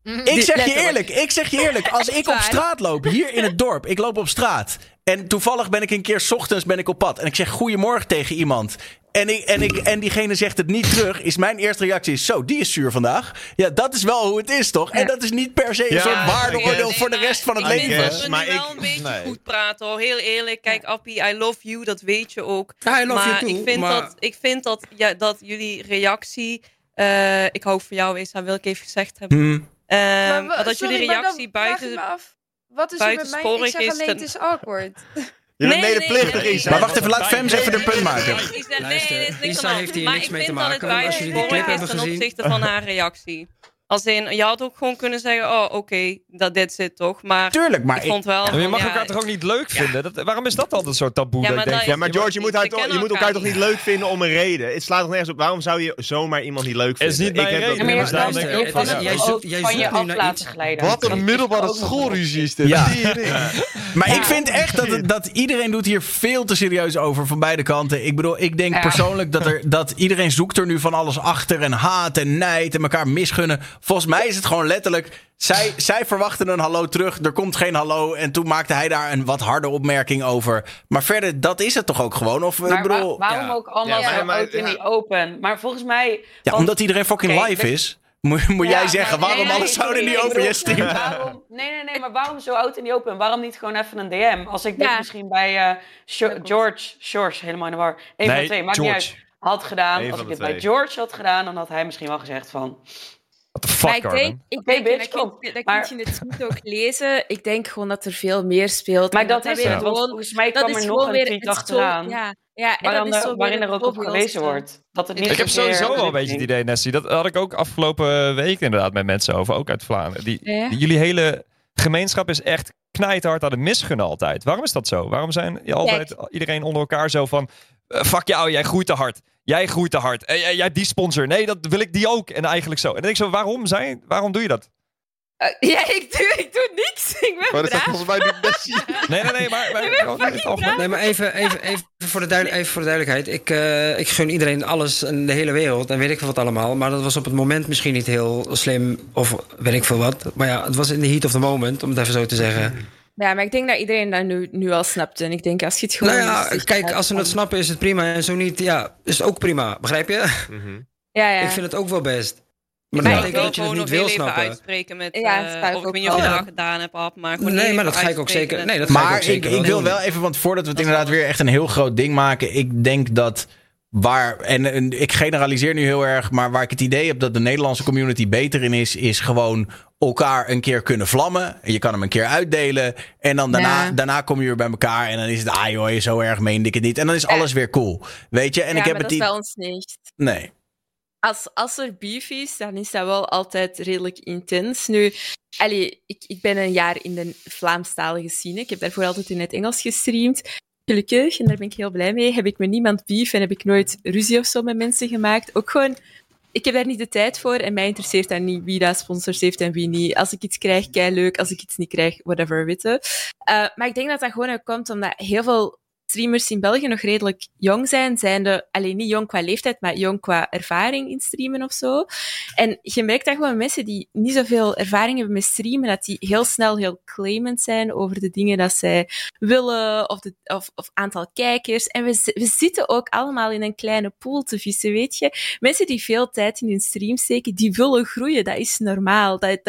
Ik zeg je eerlijk, ik zeg je eerlijk. Als ik op straat loop, hier in het dorp, ik loop op straat. En toevallig ben ik een keer 's ochtends ben ik op pad. En ik zeg goedemorgen tegen iemand. En, ik, en, ik, en diegene zegt het niet terug. Is mijn eerste reactie: Zo, die is zuur vandaag. Ja, dat is wel hoe het is, toch? En dat is niet per se een Ja, soort waardeoordeel voor de rest van het Ik leven. dat we maar nu ik- wel een beetje nee. goed praten hoor. Heel eerlijk. Kijk, Appie, I love you. Dat weet je ook. Ja, I love maar you too, ik vind maar- dat, ik vind dat, ja, dat jullie reactie... eh, ik hou van jou, Esa, wil ik even gezegd hebben. Hmm. Ehm, Maar maar dat sorry, jullie maar dan reactie buiten... Wat is er met mij? Ik zeg is alleen, ten- het is awkward. Je bent Nee, nee, medeplichtig, nee, Isa. Maar wacht even, laat Fems even de punt maken. Isa, nee, Isa heeft hier hand. niks mee te maken. Als jullie die clip hebben ten gezien. opzichte van haar reactie. Als in, je had ook gewoon kunnen zeggen, oh oké, dat dit zit toch. Maar Tuurlijk, maar ik vond wel... Maar je mag ja, elkaar toch ook niet leuk vinden? Dat, waarom is dat altijd zo'n taboe? Ja, dat maar ik denk, Ja, maar George, je moet, toch- je moet elkaar toch niet leuk vinden om een reden? Het slaat toch nergens op. Waarom zou je zomaar iemand niet leuk Het is vinden? niet mijn reden, maar je denk ik ook van, jij zoekt- jij van je af laten iets. glijden. Wat een middelbare schoolruzie is dit. Ja. Maar ik vind echt dat, dat iedereen doet hier veel te serieus over van beide kanten. Ik bedoel, ik denk persoonlijk dat, er, dat iedereen zoekt er nu van alles achter. En haat en nijd en elkaar misgunnen. Volgens mij is het gewoon letterlijk... Zij, zij verwachten een hallo terug, er komt geen hallo. En toen maakte hij daar een wat harde opmerking over. Maar verder, dat is het toch ook gewoon? Of, Maar bedoel, waarom ja. ook allemaal Ja, maar- zo maar- out in ja. die open? Maar volgens mij... ja, want- omdat iedereen fucking live is. Moet, moet jij zeggen, waarom nee, alles nee, zouden niet over je stream? Waarom, nee, nee, nee, maar waarom zo oud in die open? Waarom niet gewoon even een DM? Als ik dit misschien bij eh, Sho- George, George, helemaal in de war. Eén van twee, maakt George. niet uit. Had gedaan. Eén Als ik dit bij. George had gedaan, dan had hij misschien wel gezegd van... What the Maar fuck, ik Armin? denk, ik denk bitch, dat, kun dat Maar- kun je het goed ook lezen. Ik denk gewoon dat er veel meer speelt. Maar en dat is weer het, volgens mij dat kwam is er nog gewoon een weer tweet achteraan. Ja, ja, en Waarin dat is er, zo waarin er ook op gelezen wordt. Dat het niet Ik heb sowieso wel een beetje het idee, Nessie. Dat had ik ook afgelopen week inderdaad met mensen over. Ook uit Vlaanderen. Die, Ja. die- jullie hele gemeenschap is echt knijthard aan het misgunnen altijd. Waarom is dat zo? Waarom zijn je altijd iedereen onder elkaar zo van... eh, fuck jou, jij groeit te hard. Jij groeit te hard. Eh, jij- jij die sponsor. Nee, dat wil ik die ook. En eigenlijk zo. En dan denk ik zo, waarom, zijn, waarom doe je dat? Eh, ja, ik doe, ik doe niks. Ik ben Maar dat volgens mij niet Messi. Nee, nee, nee, maar... maar. Nee, maar even, even, even, voor de even voor de duidelijkheid. Ik, eh, ik gun iedereen alles en de hele wereld en weet ik veel wat allemaal. Maar dat was op het moment misschien niet heel slim of weet ik veel wat. Maar ja, het was in de heat of the moment, om het even zo te zeggen. Ja, maar ik denk dat iedereen dat nu, nu al snapt. En ik denk, als je het gewoon... Nou ja, kijk, als ze het snappen is het prima en zo niet, ja, is het ook prima. Begrijp je? Ja, ja. Ik vind het ook wel best. Maar dat ik betekent wil dat je het niet nog wil snappen. uitspreken met... Ja, eh, zou ik of ik ook weet niet of je wel. dat al gedaan hebt, Ab, maar Nee, maar dat ga ik ook zeker- nee, dat ga ik Maar ook ik, zeker ik, wel wil wel even, want voordat we het inderdaad weer echt een heel groot ding maken. Ik denk dat waar, en, en ik generaliseer nu heel erg, maar waar ik het idee heb dat de Nederlandse community beter in is, is gewoon elkaar een keer kunnen vlammen. Je kan hem een keer uitdelen. En dan daarna, Ja. daarna kom je weer bij elkaar. En dan is het, ah joh, zo erg meende ik het niet. En dan is alles weer cool. Weet je? En ja, ik heb maar het dat is idee. bij ons niet. Nee. Als, als er beef is, dan is dat wel altijd redelijk intens. Nu, allee, ik, ik ben een jaar in de Vlaamstalige scene. Ik heb daarvoor altijd in het Engels gestreamd. Gelukkig, en daar ben ik heel blij mee, heb ik met niemand beef en heb ik nooit ruzie of zo met mensen gemaakt. Ook gewoon, ik heb daar niet de tijd voor en mij interesseert dat niet wie dat sponsors heeft en wie niet. Als ik iets krijg, kei leuk. Als ik iets niet krijg, whatever, weten. Uh, maar ik denk dat dat gewoon ook komt omdat heel veel streamers in België nog redelijk jong zijn. Zijnde, alleen niet jong qua leeftijd, maar jong qua ervaring in streamen of zo. En je merkt dat gewoon mensen die niet zoveel ervaring hebben met streamen, dat die heel snel heel claimant zijn over de dingen dat zij willen, of, de, of, of aantal kijkers. En we, we zitten ook allemaal in een kleine pool te vissen, weet je. Mensen die veel tijd in hun stream steken, die willen groeien. Dat is normaal. Dat,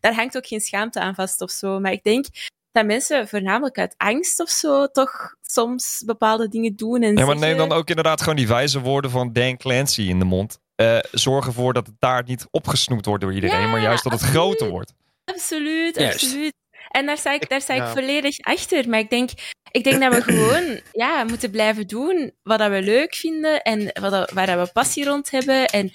daar hangt ook geen schaamte aan vast of zo. Maar ik denk dat mensen voornamelijk uit angst of zo toch soms bepaalde dingen doen. En Ja, maar zeggen... neem dan ook inderdaad gewoon die wijze woorden van Dan Clancy in de mond. Uh, zorg ervoor dat het daar niet opgesnoept wordt door iedereen, Ja, maar juist dat het absoluut. groter wordt. Absoluut, absoluut. En daar sta ik, daar sta ik Ja. volledig achter. Maar ik denk, ik denk dat we gewoon ja, moeten blijven doen wat dat we leuk vinden en wat dat, waar dat we passie rond hebben. En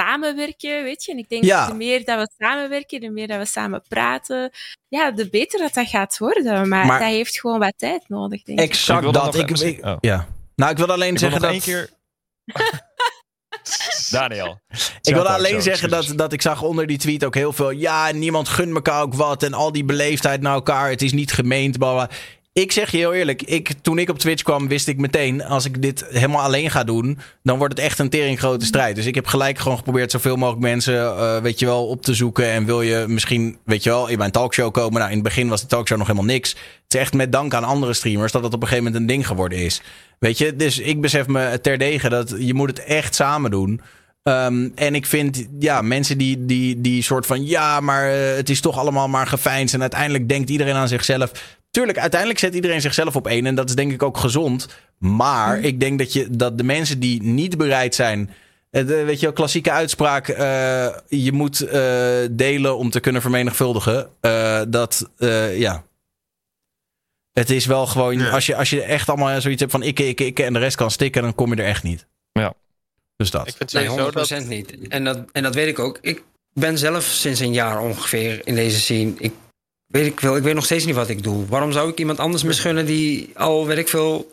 samenwerken, weet je. En ik denk, Ja. de meer dat we samenwerken, de meer dat we samen praten, ja, de beter dat dat gaat worden. Maar, Maar- dat heeft gewoon wat tijd nodig, denk ik. Exact dat. Ik, oh. Ja. Nou, ik wil alleen Ik wil zeggen nog dat... één keer... Daniel. Ik wil alleen zo, zeggen dat, dat ik zag onder die tweet ook heel veel. Ja, niemand gunt elkaar ook wat. En al die beleefdheid naar elkaar. Het is niet gemeend. Ik zeg je heel eerlijk. Ik, toen ik op Twitch kwam, wist ik meteen. Als ik dit helemaal alleen ga doen. Dan wordt het echt een tering grote strijd. Dus ik heb gelijk gewoon geprobeerd zoveel mogelijk mensen. eh, weet je wel, op te zoeken. En wil je misschien, weet je wel, in mijn talkshow komen. Nou, in het begin was de talkshow nog helemaal niks. Het is echt met dank aan andere streamers. dat het op een gegeven moment een ding geworden is. Weet je, dus ik besef me terdege dat je moet het echt samen doen. Um, en ik vind, ja, mensen die, die, die soort van, ja, maar uh, het is toch allemaal maar gefijns. En uiteindelijk denkt iedereen aan zichzelf. Tuurlijk, uiteindelijk zet iedereen zichzelf op één. En dat is denk ik ook gezond. Maar mm. ik denk dat, je, dat de mensen die niet bereid zijn. De, weet je, klassieke uitspraak. Uh, je moet uh, delen om te kunnen vermenigvuldigen. Uh, dat, ja. Het is wel gewoon, ja. als, je, als je echt allemaal zoiets hebt van ik, ik, ik en de rest kan stikken, dan kom je er echt niet. Ja. Dus dat. Ik vind Nee, 100% sowieso dat... niet. En dat, en dat weet ik ook. Ik ben zelf sinds een jaar ongeveer in deze scene. Ik weet, ik, veel, ik weet nog steeds niet wat ik doe. Waarom zou ik iemand anders misgunnen die al, weet ik veel...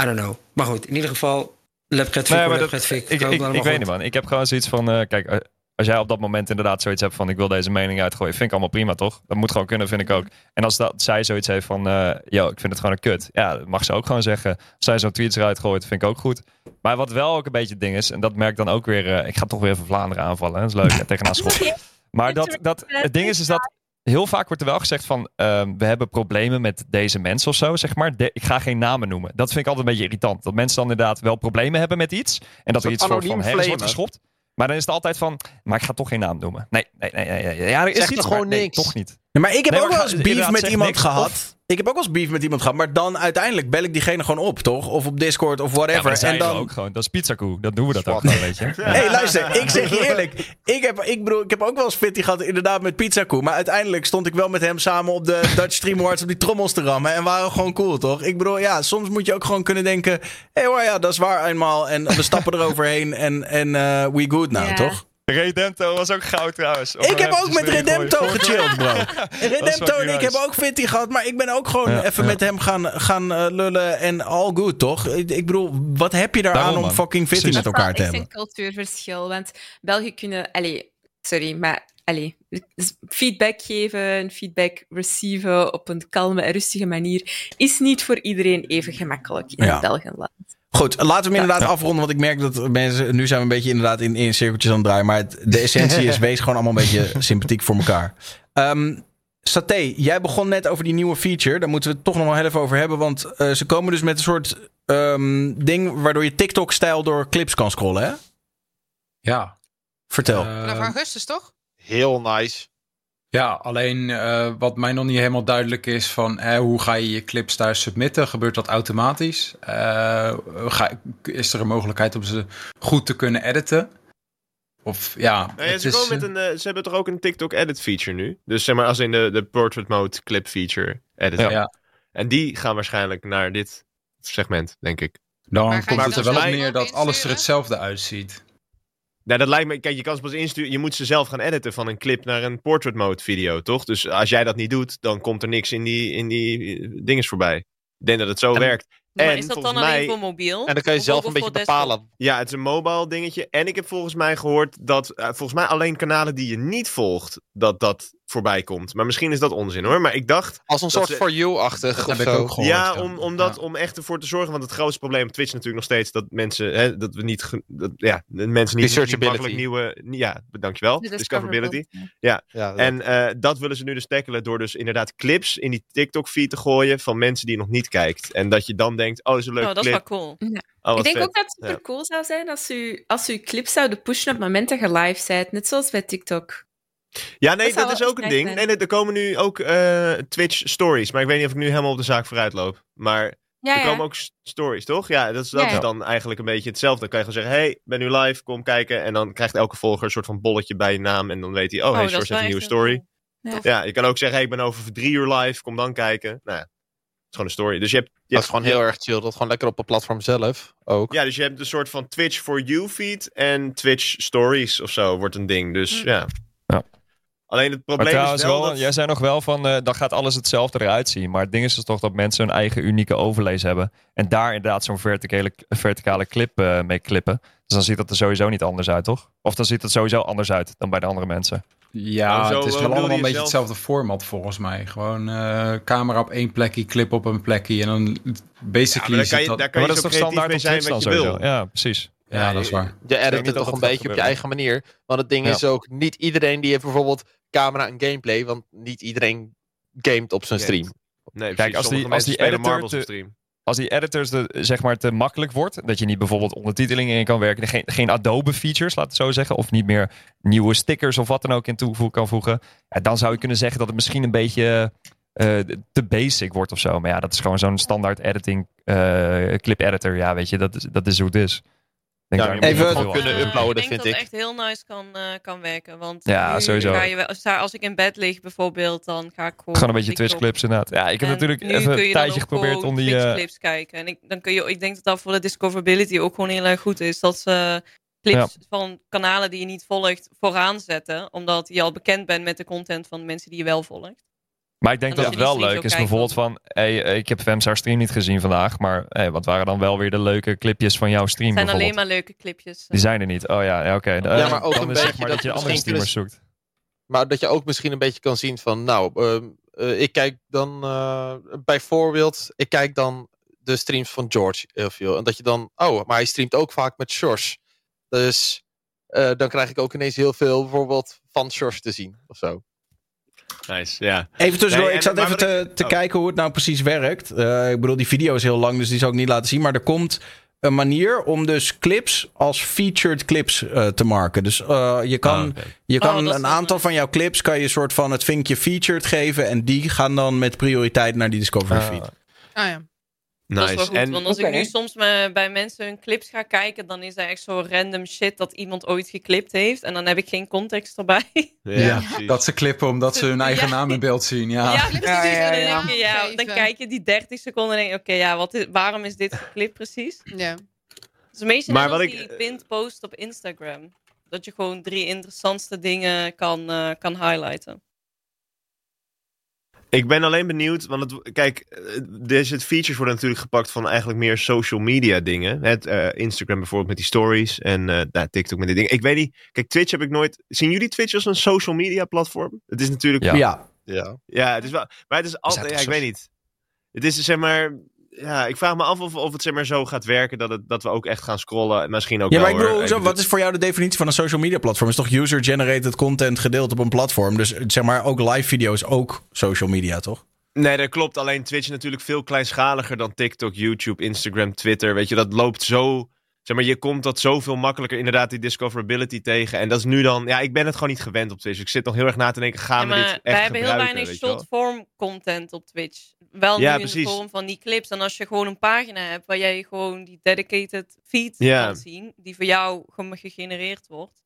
I don't know. Maar goed, in ieder geval... Lepret Nee, maar dat- ik, ik, ik weet niet, man. Ik heb gewoon zoiets van... eh, kijk, eh, als jij op dat moment inderdaad zoiets hebt van... ik wil deze mening uitgooien, vind ik allemaal prima, toch? Dat moet gewoon kunnen, vind ik ook. En als dat, zij zoiets heeft van... eh yo, ik vind het gewoon een kut. Ja, dat mag ze ook gewoon zeggen. Als zij zo'n tweets eruit gooit, vind ik ook goed. Maar wat wel ook een beetje het ding is... en dat merk dan ook weer... eh, ik ga toch weer even Vlaanderen aanvallen. hè. Dat is leuk, hè, tegenaan schoppen. Maar dat, dat, het ding is, is dat heel vaak wordt er wel gezegd van... ehm, we hebben problemen met deze mensen of zo, zeg maar. De- ik ga geen namen noemen. Dat vind ik altijd een beetje irritant. Dat mensen dan inderdaad wel problemen hebben met iets. En dat er iets soort van herfst wordt geschopt. Maar dan is het altijd van... Maar ik ga toch geen naam noemen. Nee, nee, nee. nee, nee. Ja, er is Zeg iets, gewoon maar nee, niks? toch niet. Ja, maar ik heb Nee, ook wel eens beef met iemand niks. gehad. Of- Ik heb ook wel eens beef met iemand gehad. Maar dan uiteindelijk bel ik diegene gewoon op, toch? Of op Discord of Ja, whatever. zijn en dan... we ook gewoon. Dat is pizzakoe. Dat doen we dat ook wel, weet je. Hé, hey, luister, ik zeg je eerlijk. Ik heb, ik, bedoel, ik heb ook wel eens fitty gehad, inderdaad, met Pizza Koe. Maar uiteindelijk stond ik wel met hem samen op de Dutch Stream Awards op die trommels te rammen. En waren we gewoon cool, toch? Ik bedoel, ja, soms moet je ook gewoon kunnen denken... Hé, hey, hoor, ja, dat is waar eenmaal. En we stappen eroverheen en, en eh, we good now, Ja. toch? Redempto was ook goud trouwens. Om Ik heb ook met Redempto gechilled, bro. Redempto en ik hebben nice. ook fitty gehad, maar ik ben ook gewoon Ja, even ja. met hem gaan, gaan eh, lullen en all good, toch? Ik, bedoel, wat heb je daaraan Daarom, om fucking fitty met elkaar te is hebben? echt een cultuurverschil. Want België kunnen... Allee, sorry, maar Allee, feedback geven, feedback receiven op een kalme en rustige manier is niet voor iedereen even gemakkelijk in Ja. het Belgenland. Goed, laten we hem inderdaad afronden. Want ik merk dat mensen. Nu zijn we een beetje inderdaad in, in cirkeltjes aan het draaien. Maar het- de essentie is: wees gewoon allemaal een beetje sympathiek voor elkaar. Ehm Saté, jij begon net over die nieuwe feature. Daar moeten we het toch nog wel heel even over hebben. Want eh, ze komen dus met een soort ehm, ding. waardoor je TikTok-stijl door clips kan scrollen, hè? Ja. Vertel. Vanaf augustus toch? Heel nice. Ja, alleen eh, wat mij nog niet helemaal duidelijk is van eh, hoe ga je je clips thuis submitten? Gebeurt dat automatisch? Eh, ga, is er een mogelijkheid om ze goed te kunnen editen? Of ja, Nou ja, het ze, is, komen met een, ze hebben toch ook een TikTok edit feature nu? Dus zeg maar als in de, de portrait mode clip feature edit. Ja. En die gaan waarschijnlijk naar dit segment, denk ik. dan komt het er wel op neer dat alles er hetzelfde uitziet. Nou, dat lijkt me. Kijk, je kan ze pas insturen. Je moet ze zelf gaan editen van een clip naar een portrait mode video, toch? Dus als jij dat niet doet, dan komt er niks in die, in die eh, dinges voorbij. Ik denk dat het zo werkt. Maar en is dat dan volgens alleen mij... voor mobiel? En dan kan je Of zelf een beetje desktop? bepalen. Ja, het is een mobile dingetje. En ik heb volgens mij gehoord dat eh, volgens mij alleen kanalen die je niet volgt, dat dat voorbij komt. Maar misschien is dat onzin hoor. Maar ik dacht. Als een soort ze- for you-achtig Dat of heb ik zo. ook gehoord. ja, om, om, dat, om echt ervoor te zorgen. Want het grootste probleem op Twitch natuurlijk nog steeds dat mensen. Hè, dat we niet. Dat, ja, mensen niet, makkelijk nieuwe. Ja, dankjewel. Discoverability. discoverability. Ja. Ja, En eh, dat willen ze nu dus tackelen door dus inderdaad clips in die TikTok-feed te gooien van mensen die nog niet kijkt. En dat je dan denkt, oh, dat is een leuke Oh, dat is wel cool. Ja. Oh, ik denk vet. ook dat het super Ja. cool zou zijn als u, als u clips zouden pushen op het moment dat je live bent. Net zoals bij TikTok. Ja, nee, Dat is ook een ding. Nee, nee, er komen nu ook eh, Twitch stories. Maar ik weet niet of ik nu helemaal op de zaak vooruit loop. Maar Ja, er ja. komen ook stories, toch? Ja, dat, is, dat Ja, is ja. dan eigenlijk een beetje hetzelfde. Dan kan je gewoon zeggen, hey, ben nu live, kom kijken. En dan krijgt elke volger een soort van bolletje bij je naam. En dan weet hij, oh, Oh, hey, wel heeft een nieuwe story. Ja. je kan ook zeggen, hey, ik ben over drie uur live, kom dan kijken. Nou ja, het is gewoon een story. Dus je hebt... Je Dat is hebt- gewoon heel erg chill. Dat gewoon lekker op het platform zelf ook. Ja, dus je hebt een soort van Twitch for you feed en Twitch stories of zo wordt een ding. Dus ja. Ja. Alleen het Maar probleem trouwens is wel, wel, dat... jij zei nog wel van, eh, dan gaat alles hetzelfde eruit zien. Maar het ding is dus toch dat mensen hun eigen unieke overlays hebben. En daar inderdaad zo'n verticale, verticale clip eh, mee klippen. Dus dan ziet dat er sowieso niet anders uit, toch? Of dan ziet het sowieso anders uit dan bij de andere mensen. Ja, zo, het is wat wel allemaal je een beetje zelf? hetzelfde format volgens mij. Gewoon eh, camera op één plekje, clip op een plekje. En dan Ja, maar basically daar zit kan je, dat... daar kan maar je dat is zo toch creatief standaard mee op zijn wat je wil. sowieso? Ja, precies. Ja, dat is waar. Je edit het dat toch dat een beetje op je eigen manier. Want het ding Ja. is ook, niet iedereen die heeft bijvoorbeeld camera en gameplay. Want niet iedereen gamet op zijn stream. Nee, Kijk, als die- als die editor te- op stream. Als die editors de, zeg maar te makkelijk wordt, dat je niet bijvoorbeeld ondertitelingen in kan werken, geen, geen Adobe features, laat het zo zeggen, of niet meer nieuwe stickers of wat dan ook in toevoegen kan voegen, ja, dan zou je kunnen zeggen dat het misschien een beetje eh, te basic wordt of zo. Maar ja, dat is gewoon zo'n standaard editing eh, clip editor. Ja, weet je, dat is, dat is hoe het is. Ik Denk Ja, aan. kunnen uploaden, ik denk vind dat ik. echt heel nice kan, eh, kan werken. Want Ja, nu sowieso. Ga je, wel- als, als ik in bed lig bijvoorbeeld, dan ga ik gewoon... Gewoon een beetje TikTok. Twitch clips inderdaad. Ja, ik heb En natuurlijk even een tijdje geprobeerd om die... Eh, clips kijken. En ik, dan kun je, ik denk dat dat voor de discoverability ook gewoon heel erg goed is. Dat ze clips van kanalen die je niet volgt vooraan zetten. Omdat je al bekend bent met de content van de mensen die je wel volgt. Maar ik denk En dat als het wel leuk is bijvoorbeeld van... Hey, eh, ik heb Fem's stream niet gezien vandaag, maar hey, wat waren dan wel weer de leuke clipjes van jouw stream Het zijn alleen maar leuke clipjes. Die zijn er niet. Oh ja, ja oké. Ja, Eh, maar ook dan een is zeg beetje maar dat je dat andere streamers kunnen- zoekt. Maar dat je ook misschien een beetje kan zien van, nou, ehm, eh, ik kijk dan eh, bijvoorbeeld, ik kijk dan de streams van George heel veel. En dat je dan, oh, maar hij streamt ook vaak met Sjors. Dus eh, dan krijg ik ook ineens heel veel bijvoorbeeld van Sjors te zien of zo. Nice, ja. Even tussendoor, Nee, ik zat even te, te oh. kijken hoe het nou precies werkt. Eh, ik bedoel, die video is heel lang, dus die zal ik niet laten zien. Maar er komt een manier om dus clips als featured clips eh, te marken. Dus eh, je kan, Ah, oké. je Oh, kan een aantal van jouw clips... kan je een soort van het vinkje featured geven... en die gaan dan met prioriteit naar die Discovery Ah. feed. Ah ja. Dat is wel goed, En want als ik nu soms me, bij mensen hun clips ga kijken, dan is er echt zo random shit dat iemand ooit geklipt heeft. En dan heb ik geen context erbij. ja, dat ze klippen omdat ze hun eigen Ja. naam in beeld zien. Ja. Ja, precies. Ja, ja, En ja. dan, denk je, ja, dan kijk je die 30 seconden en denk je, oké, ja, wat is, waarom is dit geklipt precies? Ja. Dus meestal Maar maar wat ik- die pinned post op Instagram. Dat je gewoon drie interessantste dingen kan, eh, kan highlighten. Ik ben alleen benieuwd, want het, kijk, eh, deze features worden natuurlijk gepakt van eigenlijk meer social media dingen. Het, eh, Instagram bijvoorbeeld met die stories en eh, nou, TikTok met die dingen. Ik weet niet, kijk, Twitch heb ik nooit... Zien jullie Twitch als een social media platform? Het is natuurlijk... Ja. Ja. Ja. Ja, het is wel... Maar het is altijd... Ja, ik weet niet. Het is zeg maar... Ja, ik vraag me af of, of het zeg maar zo gaat werken dat, het, dat we ook echt gaan scrollen. En misschien ook Ja, maar wel, ik bedoel, zo, wat is voor jou de definitie van een social media platform? Is toch user-generated content gedeeld op een platform? Dus zeg maar ook live video's, ook social media, toch? Nee, dat klopt. Alleen Twitch natuurlijk veel kleinschaliger dan TikTok, YouTube, Instagram, Twitter. Weet je, dat loopt zo. Zeg maar, je komt dat zoveel makkelijker inderdaad die discoverability tegen. En dat is nu dan. Ja, ik ben het gewoon niet gewend op Twitch. Ik zit nog heel erg na te denken: gaan Ja, we dit echt wij hebben heel weinig short-form content op Twitch. Wel Ja, nu precies. in de vorm van die clips. En als je gewoon een pagina hebt waar jij gewoon die dedicated feed Ja. kan zien, die voor jou ge- gegenereerd wordt,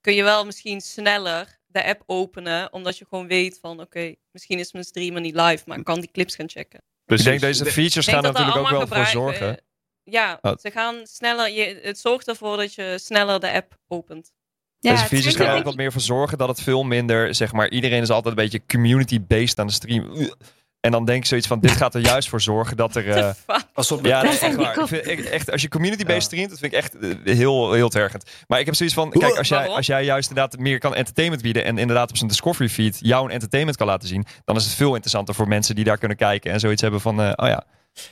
kun je wel misschien sneller de app openen, omdat je gewoon weet van, oké, misschien is mijn streamer niet live, maar ik kan die clips gaan checken. Ik denk deze features gaan er natuurlijk ook wel voor zorgen. Ja, Oh. ze gaan sneller, je, het zorgt ervoor dat je sneller de app opent. Deze features gaan er ook wat meer voor zorgen dat het veel minder, zeg maar, iedereen is altijd een beetje community-based aan de stream. En dan denk ik zoiets van, dit gaat er juist voor zorgen dat er... eh, Pas op, ja, dat nee, echt waar. Ik vind- ik- echt, als je community-based streamt, dat vind ik echt eh, heel, heel tergend. Maar ik heb zoiets van, kijk, als jij, als jij juist inderdaad meer kan entertainment bieden en inderdaad op zijn Discovery feed jouw entertainment kan laten zien, dan is het veel interessanter voor mensen die daar kunnen kijken en zoiets hebben van, eh, oh ja,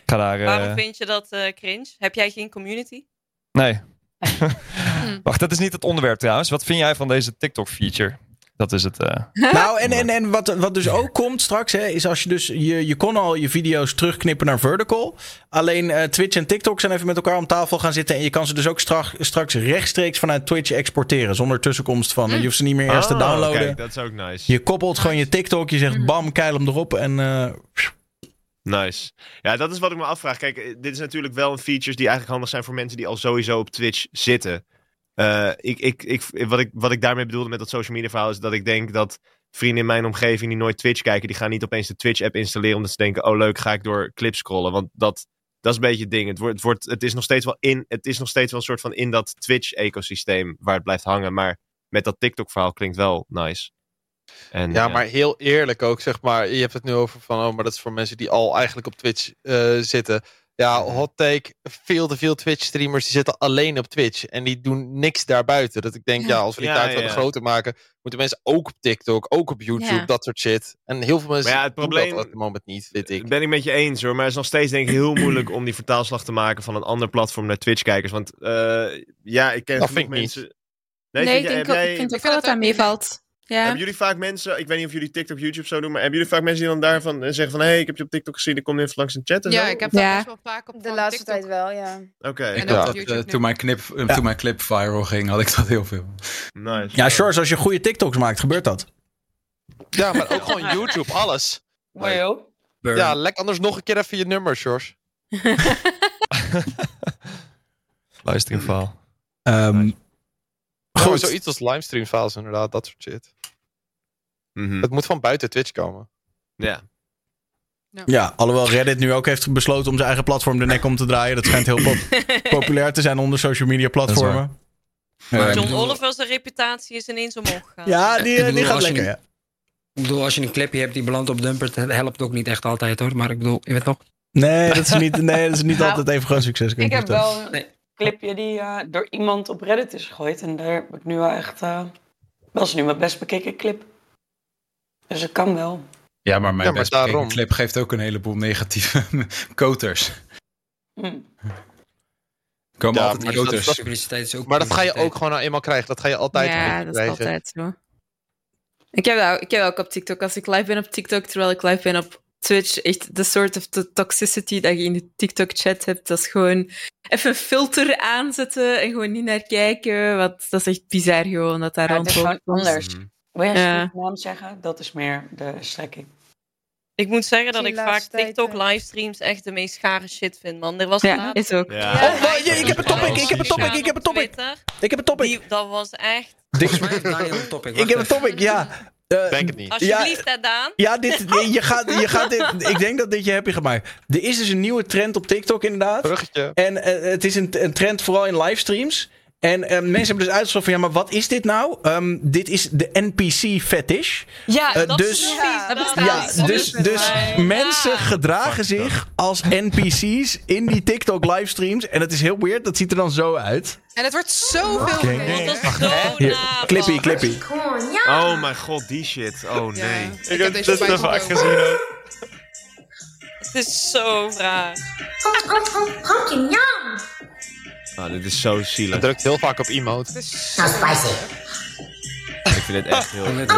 ga daar... eh, Waarom vind je dat eh, cringe? Heb jij geen community? Nee. Wacht, dat is niet het onderwerp trouwens. Wat vind jij van deze TikTok-feature? Dat is het. eh. Nou, en, en, en wat, wat dus ook komt straks, hè, is als je dus. Je, je kon al je video's terugknippen naar vertical. Alleen eh, Twitch en TikTok zijn even met elkaar om tafel gaan zitten. En je kan ze dus ook straks, straks rechtstreeks vanuit Twitch exporteren. Zonder tussenkomst van. Je hoeft ze niet meer eerst te downloaden. kijk, dat is ook nice. Je koppelt gewoon je TikTok. Je zegt bam, keil hem erop. En. eh, Nice. Ja, dat is wat ik me afvraag. Kijk, eh, dit is natuurlijk wel een features die eigenlijk handig zijn voor mensen die al sowieso op Twitch zitten. Eh, ik, ik, ik, wat, ik, wat ik daarmee bedoelde met dat social media verhaal is dat ik denk dat vrienden in mijn omgeving die nooit Twitch kijken, die gaan niet opeens de Twitch app installeren omdat ze denken, oh leuk, ga ik door clips scrollen. Want dat, dat is een beetje het ding. Het, wordt, het, wordt, het, is nog steeds wel in, het is nog steeds wel een soort van in dat Twitch ecosysteem waar het blijft hangen. Maar met dat TikTok verhaal klinkt wel nice. En, ja, maar heel eerlijk ook, zeg maar. Je hebt het nu over van, oh, maar dat is voor mensen die al eigenlijk op Twitch eh, zitten. Ja, hot take. Veel te veel Twitch-streamers die zitten alleen op Twitch. En die doen niks daarbuiten. Dat ik denk, ja, als we die Ja, tijd ja, willen groter maken, moeten mensen ook op TikTok, ook op YouTube, Ja. dat soort shit. En heel veel mensen Maar ja, het doen probleem- dat op het moment niet, vind ik. Ben ik met je eens hoor, maar het is nog steeds denk ik heel moeilijk om die vertaalslag te maken van een ander platform naar Twitch-kijkers. Want eh, ja, ik ken Dat vind ik niet. mensen. Nee, vind ik je- denk jij- ik vind ook wel dat dat meevalt. Ja. Hebben jullie vaak mensen, ik weet niet of jullie TikTok, YouTube zo doen, maar hebben jullie vaak mensen die dan daarvan eh, zeggen van, hé, hey, ik heb je op TikTok gezien, ik kom even langs een chat en Ja, zo? ik heb dat Ja. best wel vaak op De laatste tijd wel, ja. Oké. Ik had dat, eh, toen, mijn knip, eh, toen mijn clip viral ging, had ik dat heel veel. Nice. ja, Shores, als je goede TikToks maakt, gebeurt dat. Ja, maar ook gewoon YouTube, alles. Joh. Ja, lek anders nog een keer even je nummer, George. Livestreamfile. Ehm Gewoon Oh, zoiets als livestream files inderdaad, dat soort shit. Mhm. Het moet van buiten Twitch komen. Ja. Ja, alhoewel Reddit nu ook heeft besloten om zijn eigen platform de nek om te draaien. Dat schijnt heel pop- populair te zijn onder social media platformen. Maar John Oliver's reputatie is ineens omhoog gegaan. Ja, die, Ik bedoel, die gaat lekker, ja. Ik bedoel, als je een clipje hebt die belandt op Dumpert, dat helpt ook niet echt altijd hoor. Maar ik bedoel, je weet toch? Nee, dat is niet, nee, dat is niet Nou, altijd even groot succes. Ik heb wel een clipje die eh, door iemand op Reddit is gegooid. En daar heb ik nu wel echt... eh, dat is nu mijn best bekeken clip. Dus het kan wel. Ja, maar mijn Ja, maar best bekeken daarom. clip geeft ook een heleboel negatieve koters. Er komen Ja, altijd maar koters. dat- Publiciteit is ook Maar dat ga je ook gewoon nou eenmaal krijgen. Dat ga je altijd ja, dat is altijd zo. Ik heb, dat, ook- ik heb dat ook op TikTok. Als ik live ben op TikTok, terwijl ik live ben op Twitch, echt de soort of de toxicity dat je in de TikTok-chat hebt, dat is gewoon even een filter aanzetten en gewoon niet naar kijken. Want dat is echt bizar gewoon, dat daar Ja, anders. Wil je Ja. een naam zeggen? Dat is meer de strekking. Ik moet zeggen dat ik vaak laatste tijd, TikTok eh. livestreams echt de meest gare shit vind, man. Er was Ja, laatst- is ook. Ja. Oh, wacht, ik heb een topic, ik heb een topic, ik heb een topic. Ik heb een topic. Die, dat was echt... Daniel een topic. Ik heb een topic, ja. Eh, Denk het niet. Alsjeblieft, hè, Daan. Ja, dit, nee, je gaat, je gaat dit, ik denk dat dit je happy maken. Er is dus een nieuwe trend op TikTok inderdaad. Bruggetje. En eh, het is een, een trend vooral in livestreams. En eh, mensen hebben dus uitgezocht van ja, maar wat is dit nou? Ehm, dit is de NPC fetish. Ja, Eh, dat dus- is precies. Dat bestaat Ja, dus, dus mensen gedragen zich als NPC's in die TikTok livestreams. En het is heel weird, dat ziet er dan zo uit. En het wordt zoveel. Dat is zo Hier, na. clippy, clippy. Oh mijn god, die shit. Oh nee. Ik heb deze dit te vaak gezien. Het is zo raar. Ah, dit is zo Hij zielig. drukt heel vaak op emote. Ik vind het echt heel... Het.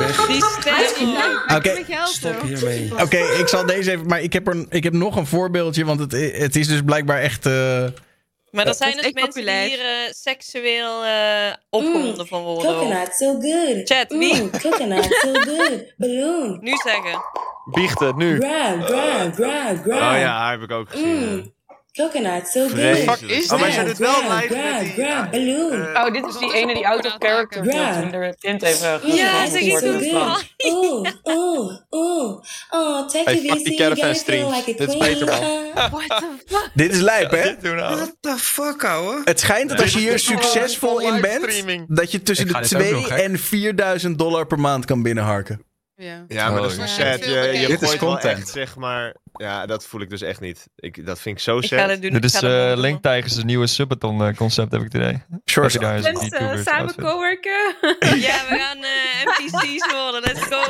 Oké, Stop hiermee. Oké, ik zal deze even. Maar ik heb, er, ik heb nog een voorbeeldje, want het, het is dus blijkbaar echt. eh, Maar dat zijn dus mensen populair. die hier eh, seksueel eh, opgewonden van worden. Coconut, so good. Chat, wie? Mm, coconut, so good. Balloon. Nu zeggen. Biechten, nu. Grab, grab, grab, grab. Oh ja, heb ik ook gezien. Mm, coconut, so good. Fuck is Oh, maar dit? ze doet wel grab, live met grab, die... grab, balloon. eh, Oh, dit is die ene die out of character haar kind even Ja, ze so doen good. Ooh, ooh, ooh. Oh, take Hey, it fuck die easy. caravan streams. like Dit is beter, man. Uh, What the fuck? dit is lijp, hè? What the fuck, ouwe? Het schijnt dat als je hier succesvol in bent, dat je tussen de ga dit ook 2 nog, hè? en 4000 dollar per maand kan binnenharken. Ja. Ja, maar dat is Oh, toch ja. sad. Je, je Dit is content. echt, zeg maar... Ja, dat voel ik dus echt niet. Ik, dat vind ik zo sad. Dit is uh. Link Tigers' nieuwe Subathon eh, concept, heb ik het idee. Sure. Dat hij daar YouTubers samen coworken. Ja, we gaan eh, NPC's worden. Let's go.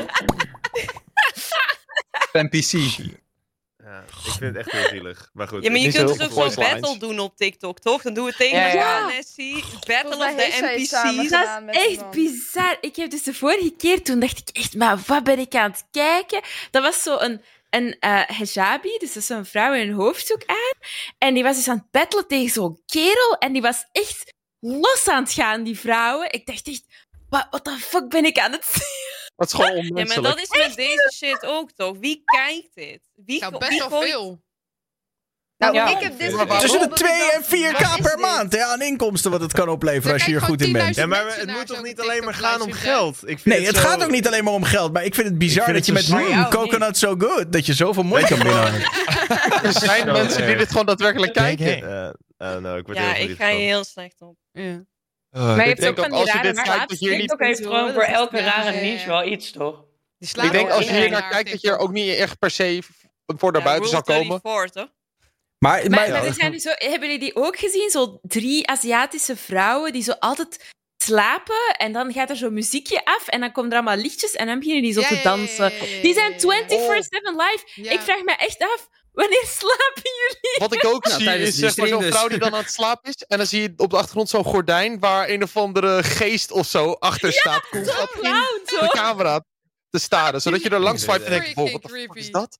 NPC. Ja, ik vind het echt heel zielig. Maar goed. Ja, maar je kunt zo dus ook zo'n battle doen op TikTok, toch? Dan doen we tegen Ja, elkaar, ja. Nessie. Battle of samen NPC's. gedaan met Echt iemand. bizar. Ik heb dus de vorige keer, toen dacht ik echt, maar wat ben ik aan het kijken? Dat was zo een, een eh hijabi, dus dat is zo'n vrouw in een hoofddoek aan. En die was dus aan het battelen tegen zo'n kerel. En die was echt los aan het gaan, die vrouwen. Ik dacht echt, wat what the fuck ben ik aan het zien? Dat is gewoon Ja, maar onmenselijk. dat is met deze shit ook, toch? Wie kijkt dit? Wie, Nou, wie best wel gooit- veel. Nou, Ja. ik heb dit waarom? Tussen de omdat ik 2 en dacht, 4k wat is per dit? maand hè, aan inkomsten wat het kan opleveren als je hier kijkt goed in bent. 10.000 Ja, maar het moet toch niet alleen maar gaan om geld? Ik vind Nee, het zo- gaat ook niet alleen maar om geld. Maar ik vind het bizar vind dat je met mm, coconut so good, dat je zoveel mooi kan binnenhangen. Er zijn mensen die erg. dit gewoon daadwerkelijk kijken. Eh, eh, nou, ik word Ja, ik ga hier van. heel slecht op. Ja. Uh, Maar je ik hebt denk ook van als die je rare dit kijkt, dat je niet... Heeft gewoon voor elke rare niche wel iets, toch? Ik denk als je hier naar kijkt, dat je er ook niet echt per se voor naar Ja, buiten zou Rule komen. 34, toch? Maar, Maar, maar, maar er zijn dus zo, hebben jullie die ook gezien? Zo drie Aziatische vrouwen die zo altijd slapen en dan gaat er zo'n muziekje af en dan komen er allemaal lichtjes en dan beginnen die zo Ja, te dansen. ja, ja, ja, Die zijn ja, ja. 24-7 live. Ja. Ik vraag me echt af, wanneer slapen jullie? Wat ik ook Nou, zie is zeg maar zo'n dus. vrouw die dan aan het slapen is. En dan zie je op de achtergrond zo'n gordijn waar een of andere geest of zo achter staat. In Flauw, de camera te staren. Zodat je er langs swipe en denkt, wow, wat de fuck creepy. is dat?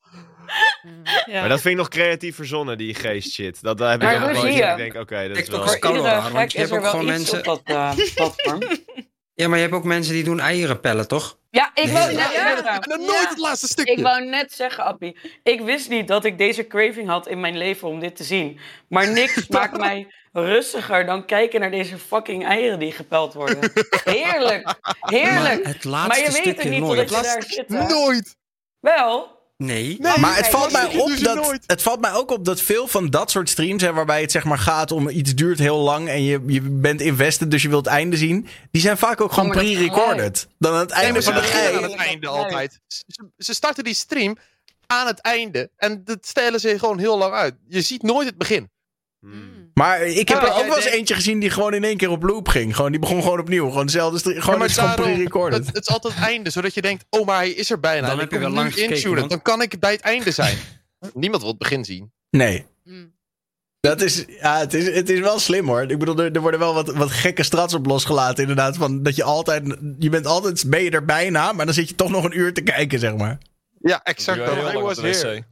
Ja. Maar dat vind ik nog creatief verzonnen, die geest shit. Dat, dat heb ik nog nooit. Ik denk, oké, dat is TikTok wel... kan raar, want gek je is hebt er ook wel gewoon iets mensen... op dat eh, platform. Ja, maar je hebt ook mensen die doen eieren pellen, toch? Ja, ik wou, net, Ja, en dan nooit Ja. het laatste stukje. ik wou net zeggen, Appie. Ik wist niet dat ik deze craving had in mijn leven om dit te zien. Maar niks maakt mij rustiger dan kijken naar deze fucking eieren die gepeld worden. Heerlijk, heerlijk. Maar het Maar laatste je weet stukje het niet nooit. totdat je daar zit. hè? Nooit. Wel, Nee. maar het valt, mij op ze dat, het valt mij ook op dat veel van dat soort streams, hè, waarbij het zeg maar gaat om iets duurt heel lang en je, je bent invested, dus je wilt het einde zien, die zijn vaak ook gewoon pre-recorded. Dan aan het einde van de aan het einde altijd. Ze, ze starten die stream aan het einde. En dat stellen ze gewoon heel lang uit. Je ziet nooit het begin. Hmm. Maar ik heb Ja, er ook wel eens eentje gezien die gewoon in één keer op loop ging. Gewoon, die begon gewoon opnieuw. Gewoon dezelfde stream. Gewoon, Ja, maar het daarom. Het, het is altijd het einde, zodat je denkt, oh, maar hij is er bijna. Dan En heb ik je wel lang gekeken. Dan kan ik bij het einde zijn. Niemand wil het begin zien. Nee. Mm. Dat is, ja, het is, het is wel slim hoor. Ik bedoel, er, er worden wel wat, wat gekke strats op losgelaten. Inderdaad, van dat je altijd, je bent altijd, ben je er bijna, maar dan zit je toch nog een uur te kijken, zeg maar. Ja, exact. Doe je heel I lang was here.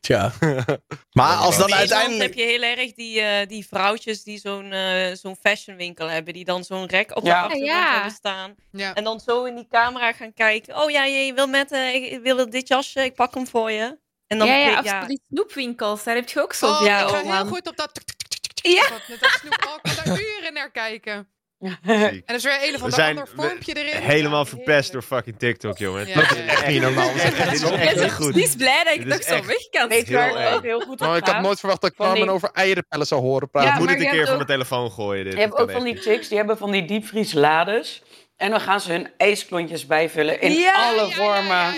Tja. Maar als dan uiteindelijk... heb je heel erg die, eh, die vrouwtjes die zo'n eh zo'n fashionwinkel hebben. Die dan zo'n rek op de achtergrond Ja. hebben staan. Ja. En dan zo in die camera gaan kijken. Oh ja, je wil met eh, ik wil dit jasje, ik pak hem voor je. En dan ja, ja, ja, die snoepwinkels, daar heb je ook zo Oh. Ja, ik ga oh, heel man. goed op dat... Ja. Met dat snoep. Oh, ik kan daar uren naar kijken. En er is weer een of We ander zijn ander vormpje erin. helemaal verpest door fucking TikTok, jongen. Ja. Dat is Ja. echt niet normaal. Dit is echt- dit is echt niet goed. Die is blij dat ik nog zo weg kan. Weet Heel ik heel goed Nou, op ik had nooit verwacht dat ik die- Carmen over eierenpellen zou horen praten. Ja, Ik moet het een keer van mijn telefoon gooien. Dit. Je hebt Dat ook van die chicks, die hebben van die diepvriesladers. En dan gaan ze hun ijsklontjes bijvullen in Ja, alle ja, vormen.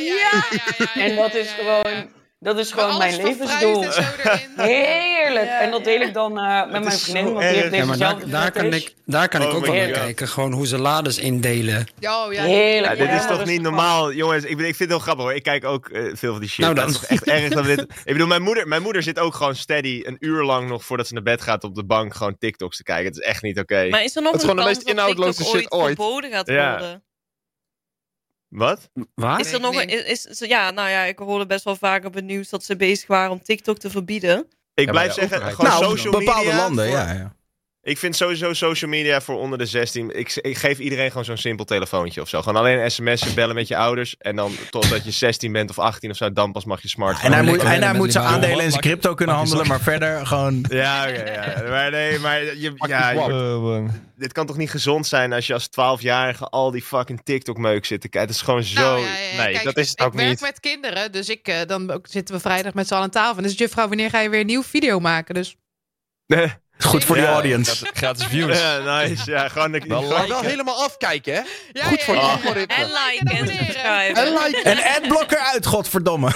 En dat is gewoon, dat is gewoon mijn levensdoel. en zo. Heerlijk. Ja, En dat deel ik dan eh, met mijn vriendin, want die heeft. Ja, deze maar daar, daar kan ik, daar kan ik Oh ook wel naar kijken. Gewoon hoe ze lades indelen. Ja, ja. Heerlijk. Ja, dit is Ja, toch niet normaal, jongens. Ik, ben- ik vind het heel grappig hoor. Ik kijk ook eh, veel van die shit. Nou dat is toch echt erg dat we dit. Ik bedoel, mijn moeder, mijn moeder zit ook gewoon steady een uur lang nog voordat ze naar bed gaat op de bank gewoon TikToks te kijken. Het is echt niet oké. Maar is er nog Het is een gewoon de meest inhoudloze shit ooit verboden gaat Ja. worden? Wat? Waar? Is er nog Nee, een, is, is- ja, nou ja, ik hoorde best wel vaker op het nieuws dat ze bezig waren om TikTok te verbieden. Ik Ja, blijf zeggen, overheid- gewoon Nou, social bepaalde media. landen, voor- ja, ja. Ik vind sowieso social media voor onder de 16. Ik, ik geef iedereen gewoon zo'n simpel telefoontje of zo. Gewoon alleen sms'en, bellen met je ouders. En dan totdat je 16 bent of 18 of zo, dan pas mag je smartphone. En hij moet, en hij moet zijn aandelen en zijn crypto kunnen handelen, maar verder gewoon... Ja, oké, ja. Maar nee, maar je, ja, je- Eh, dit kan toch niet gezond zijn als je als 12-jarige al die fucking TikTok-meuk zit te kijken. Het is gewoon zo... Nou, ja, ja, ja. Nee, Kijk, dat is het ik ook werk niet. met kinderen, dus ik, eh, dan ook, zitten we vrijdag met z'n allen aan tafel. En dus juffrouw, wanneer ga je weer een nieuw video maken? Dus Goed voor de Ja, audience. Gratis views. Ja, nice. Ja, gewoon... de- Wel wel helemaal afkijken, hè? Ja, Goed ja, voor ja, het ja. algoritme. En liken en subscriben. En like. En adblocker uit, godverdomme.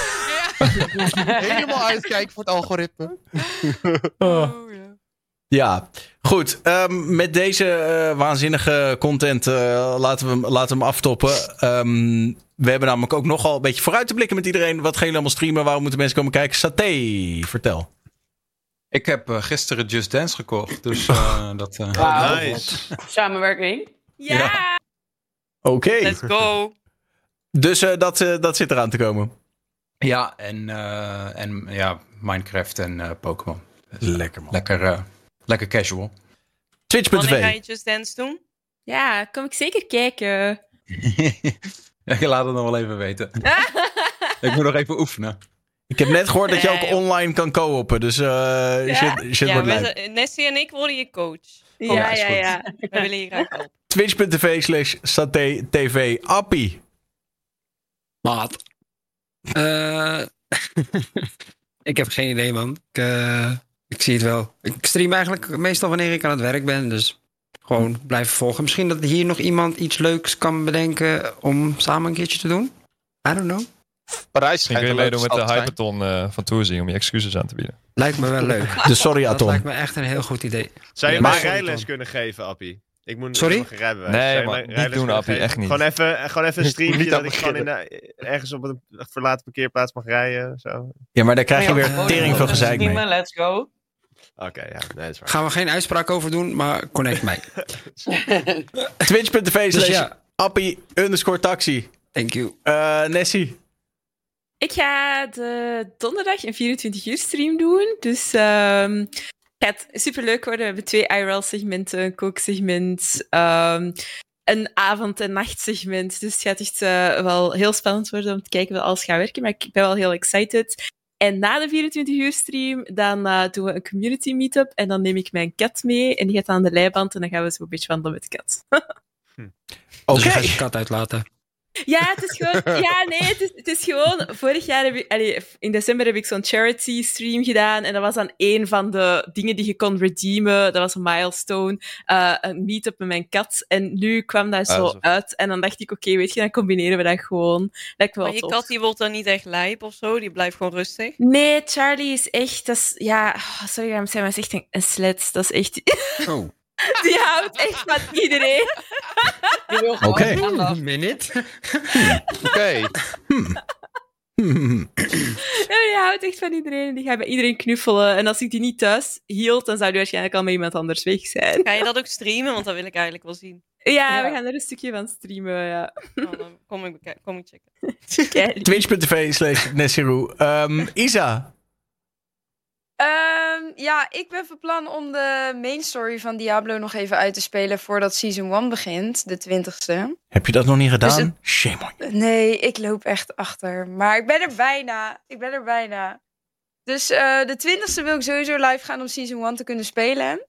helemaal uitkijken voor het algoritme. Oh, Ja, goed. Ehm, met deze eh, waanzinnige content eh, laten, we, hem- laten we hem aftoppen. Ehm, we hebben namelijk ook nogal een beetje vooruit te blikken met iedereen. Wat gaan jullie allemaal streamen? Waarom moeten mensen komen kijken? Saté, vertel. Ik heb eh, gisteren Just Dance gekocht. Dus eh, dat... eh, Wauw. Nice. Samenwerking. Ja, Oké. let's go. Dus eh, dat, eh, dat zit eraan te komen. Ja, en, eh, en ja, Minecraft en Pokémon. Lekker man. Lekker, eh, lekker casual. Wanneer ga Twitch.tv. je Just Dance doen? Ja, kom ik zeker kijken. ik laat het nog wel even weten. ik moet nog even oefenen. Ik heb net gehoord dat je ook online kan co-oppen. Dus eh shit, shit ja, wordt leuk. Nessie en ik worden je coach. Ja, ja, ja. We willen je graag helpen. Twitch.tv slash Saté TV. Appie. Maat. Eh, ik heb geen idee, man. Ik, eh, ik zie het wel. Ik stream eigenlijk meestal wanneer ik aan het werk ben. Dus gewoon blijven volgen. Misschien dat hier nog iemand iets leuks kan bedenken om samen een keertje te doen. I don't know. Parijs Misschien kun je meedoen met de Hyperton eh, van Tourzing om je excuses aan te bieden. Lijkt me wel leuk. De Sorry Dat Atom. lijkt me echt een heel goed idee. Zou je Ja, mij maar- rijles kunnen geven, Appie? Ik moet Sorry? rijbewijs. Nee, mij niet rijles doen, Appie, echt niet. Gewoon even, gewoon even een streampje Niet dat ik gewoon in de- ergens op een verlaten parkeerplaats mag rijden. Zo. Ja, maar daar krijg je weer tering veel gezeik mee. Let's go. Oké, ja, nee, dat is waar. Gaan we geen uitspraak over doen, maar connect mij. Twitch.tv Dus slash ja, Appie underscore taxi. thank you. Eh, Nessie. Ik ga de donderdag een 24 uur stream doen. Dus ehm het gaat superleuk worden. We hebben twee IRL-segmenten, een kooksegment, ehm een avond- en nachtsegment. Dus het gaat echt eh, wel heel spannend worden om te kijken hoe alles gaat werken. Maar ik ben wel heel excited. En na de 24 uur stream, dan eh, doen we een community meetup. En dan neem ik mijn kat mee. En die gaat aan de leiband. En dan gaan we zo een beetje wandelen met de kat. Oké. Dus je gaat je kat uitlaten. Ja, het is gewoon. Ja, nee, het is, het is gewoon. Vorig jaar heb ik. allee, in december heb ik zo'n charity stream gedaan. En dat was dan een van de dingen die je kon redeemen. Dat was een milestone. eh, een meetup met mijn kat. En nu kwam dat zo Ah, zo. uit. En dan dacht ik, oké, weet je, dan combineren we dat gewoon. Lijkt me wel Maar je tof. kat die wordt dan niet echt lijp of zo. Die blijft gewoon rustig. Nee, Charlie is echt. Dat is, ja, oh, sorry, ik hem zeggen, maar hij is echt een, een slet. Dat is echt. Oh. Die houdt echt van iedereen. Die wil gewoon Oké. aandacht. Minute. Oké. Ja, die houdt echt van iedereen. Die gaat bij iedereen knuffelen. En als ik die niet thuis hield, dan zou die waarschijnlijk al met iemand anders weg zijn. Ga je dat ook streamen? Want dat wil ik eigenlijk wel zien. Ja, Ja. we gaan er een stukje van streamen, ja. Dan kom ik, beka- kom ik checken. Twitch.tv slash Nessiru. Ehm, Isa. Ehm, ja, ik ben van plan om de main story van Diablo nog even uit te spelen voordat Season 1 begint, de 20ste. Heb je dat nog niet gedaan? Dus het- Shame on you. Nee, ik loop echt achter. Maar ik ben er bijna. Ik ben er bijna. Dus eh, de 20ste wil ik sowieso live gaan om Season 1 te kunnen spelen.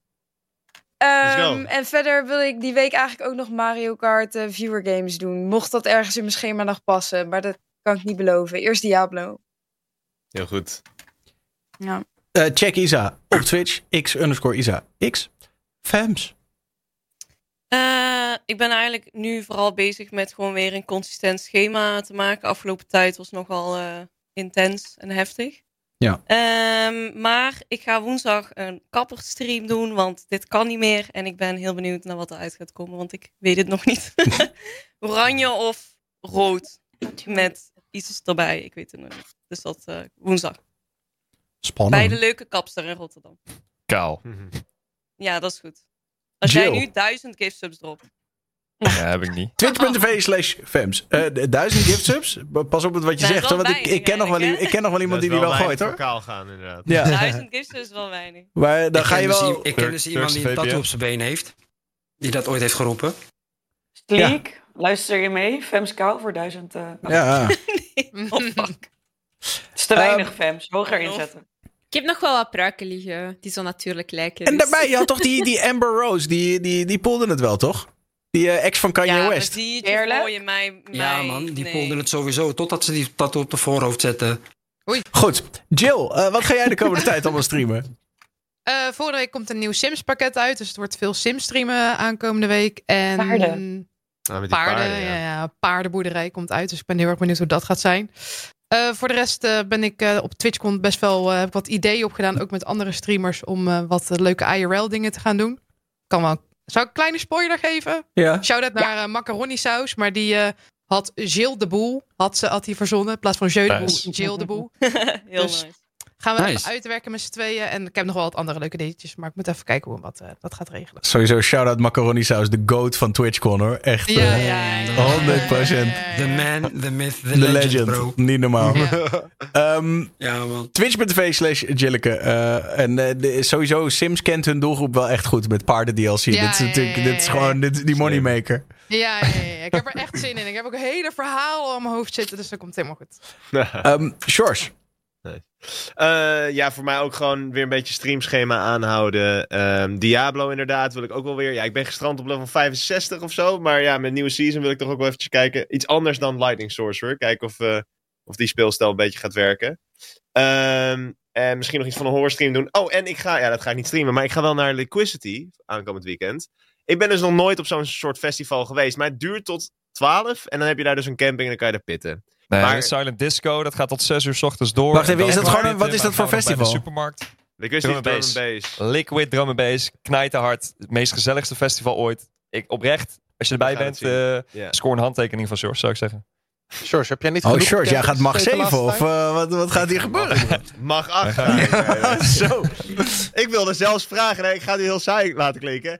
Ehm, go. en verder wil ik die week eigenlijk ook nog Mario Kart eh, viewer games doen. Mocht dat ergens in mijn schema nog passen, maar dat kan ik niet beloven. Eerst Diablo. Heel goed. Ja. Eh, check Isa op Twitch. X underscore Isa. X. Fams. Eh, ik ben eigenlijk nu vooral bezig met gewoon weer een consistent schema te maken. Afgelopen tijd was nogal eh, intens en heftig. Ja. Ehm, maar ik ga woensdag een kapperstream doen, want dit kan niet meer. En ik ben heel benieuwd naar wat eruit gaat komen, want ik weet het nog niet. Oranje of rood met iets erbij, ik weet het nog niet. Dus dat woensdag. Spannend. Bij de leuke kapster in Rotterdam. Kaal. Ja, dat is goed. Als jij nu duizend gift subs dropt. Ja, heb ik niet. Twitch.tv slash Fams. Eh, de- duizend gift subs. Pas op met wat je Dat zegt. hoor, Want ik, ik, ken nog wel, weinig, i- ik ken nog wel iemand die die wel gooit hoor. kaal gaan, inderdaad. Ja. Duizend gift subs is wel weinig. Maar dan ik ga ken je dus wel... ik ken dus iemand die een tattoo op zijn been heeft. Die dat ooit heeft geroepen. Sleek, luister je mee? Fems Kou voor duizend. eh, Ja. Oh, fuck. Het is te Ehm, weinig Fems. Hoger inzetten. Ik heb nog wel wat pruiken liggen die zo natuurlijk lijken. En dus- daarbij, je had toch die, die Amber Rose, die, die, die poelde het wel, toch? Die eh, ex van Kanye ja, West. Eerlijk? voor je mij, Ja, mij- man, die nee. polden het sowieso. Totdat ze die tattoo op de voorhoofd zetten. Goed. Jill, eh, wat ga jij de komende tijd allemaal streamen? Eh, volgende week komt een nieuw Sims pakket uit. Dus het wordt veel Sims streamen aankomende week. En Paarden. Ah, die paarden, paarden, ja. ja. Ja, paardenboerderij komt uit. Dus ik ben heel erg benieuwd hoe dat gaat zijn. Eh, voor de rest eh, ben ik eh, op TwitchCon best wel eh, heb ik wat ideeën opgedaan. Ook met andere streamers om eh, wat leuke IRL dingen te gaan doen. Kan wel. Zou ik een kleine spoiler geven? Ja. Shout-out naar macaroni saus. Maar die eh, had Gilles de Boel had, ze, had hij verzonnen. In plaats van Jeu de Boel. Gilles de Boel. Heel Dus- nice. Gaan we Nice. even uitwerken met z'n tweeën. En ik heb nog wel wat andere leuke dingetjes. Maar ik moet even kijken hoe we wat, eh, dat gaat regelen. Sowieso shout-out Macaroni Saus, de goat van TwitchCon hoor. Echt Ja, eh, ja, ja, ja. 100%. The man, the myth, the, de legend, legend. bro. Niet normaal. Ja. Ehm, Ja, man. Twitch.tv slash Jilleke. Eh, en eh, de- sowieso, Sims kent hun doelgroep wel echt goed met paarden DLC. Ja, dit is ja, natuurlijk, ja, dit is gewoon dit, die moneymaker. Ja, ja, ja, ja. ik heb er echt zin in. Ik heb ook een hele verhaal al in mijn hoofd zitten. Dus dat komt helemaal goed. Ehm Shores. Eh, ja, voor mij ook gewoon weer een beetje streamschema aanhouden. Ehm, Diablo inderdaad wil ik ook wel weer. Ja, ik ben gestrand op level 65 of zo. Maar ja, met nieuwe season wil ik toch ook wel eventjes kijken. Iets anders dan Lightning Sorcerer. Kijken of, eh, of die speelstijl een beetje gaat werken. Ehm, en misschien nog iets van een horror stream doen. Oh, en ik ga, ja, dat ga ik niet streamen. Maar ik ga wel naar Liquidity aankomend weekend. Ik ben dus nog nooit op zo'n soort festival geweest. Maar het duurt tot 12. En dan heb je daar dus een camping en dan kan je daar pitten. Nee, Maar- Silent Disco, dat gaat tot 6 uur s ochtends door. Wacht even, is dat gewoon een- wat is dat voor festival? De supermarkt. Liquidity Drum Drum and and Bass. Bass. Liquid Drum and Bass, knijterhard. Het meest gezelligste festival ooit. Ik, oprecht, als je erbij bent, het eh score een handtekening van George, zou ik zeggen. George, heb jij niet Oh, Shores, jij gaat mag gezeten de 7 laatste of eh, wat, wat gaat hier gebeuren? Mag 8 Zo. Ik wilde zelfs vragen, nee, ik ga die heel saai laten klinken.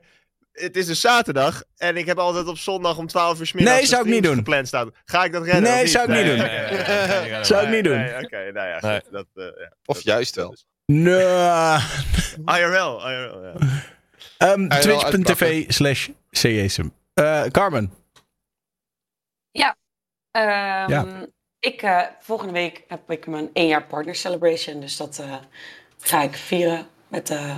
Het is dus zaterdag en ik heb altijd op zondag om 12 uur middags Nee, zou ik niet doen. gepland staan. Ga ik dat redden? Nee, of zou ik niet doen. oké. Nee, nee, nee, nee, nee, nee, Zou ik niet doen. Nee, Oké, nou ja, goed, dat, eh, ja, Of dat- juist wel. Nee. IRL, IRL, ja. Ehm, Twitch.tv slash CSM. Eh, Carmen. Ehm, Ja. Ik, eh, volgende week heb ik mijn één jaar partner celebration. Dus dat eh, ga ik vieren met, de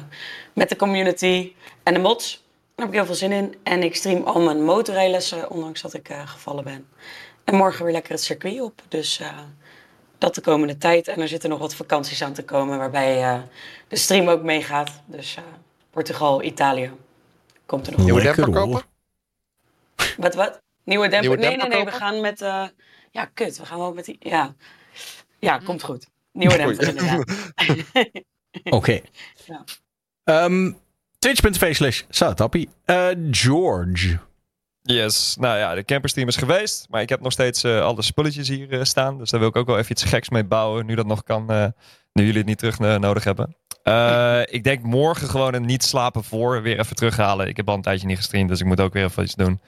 met de community en de mods. Daar heb ik heel veel zin in. En ik stream al mijn motorrijlessen, ondanks dat ik eh, gevallen ben. En morgen weer lekker het circuit op. Dus eh, dat de komende tijd. En er zitten nog wat vakanties aan te komen waarbij eh, de stream ook meegaat. Dus eh, Portugal, Italië. Komt er nog Nieuwe demper kopen? Wat, wat? Nieuwe demper? Nieuwe nee, demper nee, nee. We gaan met... eh, ja, kut. We gaan wel met die... Ja, ja komt goed. Nieuwe demper. Oké. Ja. Ehm, Twitch.tv slash Saatappie. Eh, George. Yes, nou ja, de campersteam is geweest. Maar ik heb nog steeds eh, alle spulletjes hier eh, staan. Dus daar wil ik ook wel even iets geks mee bouwen. Nu dat nog kan. nu jullie het niet terug nodig hebben. Ik denk morgen gewoon een niet slapen voor weer even terughalen. Ik heb al een tijdje niet gestreamd. Dus ik moet ook weer even iets doen.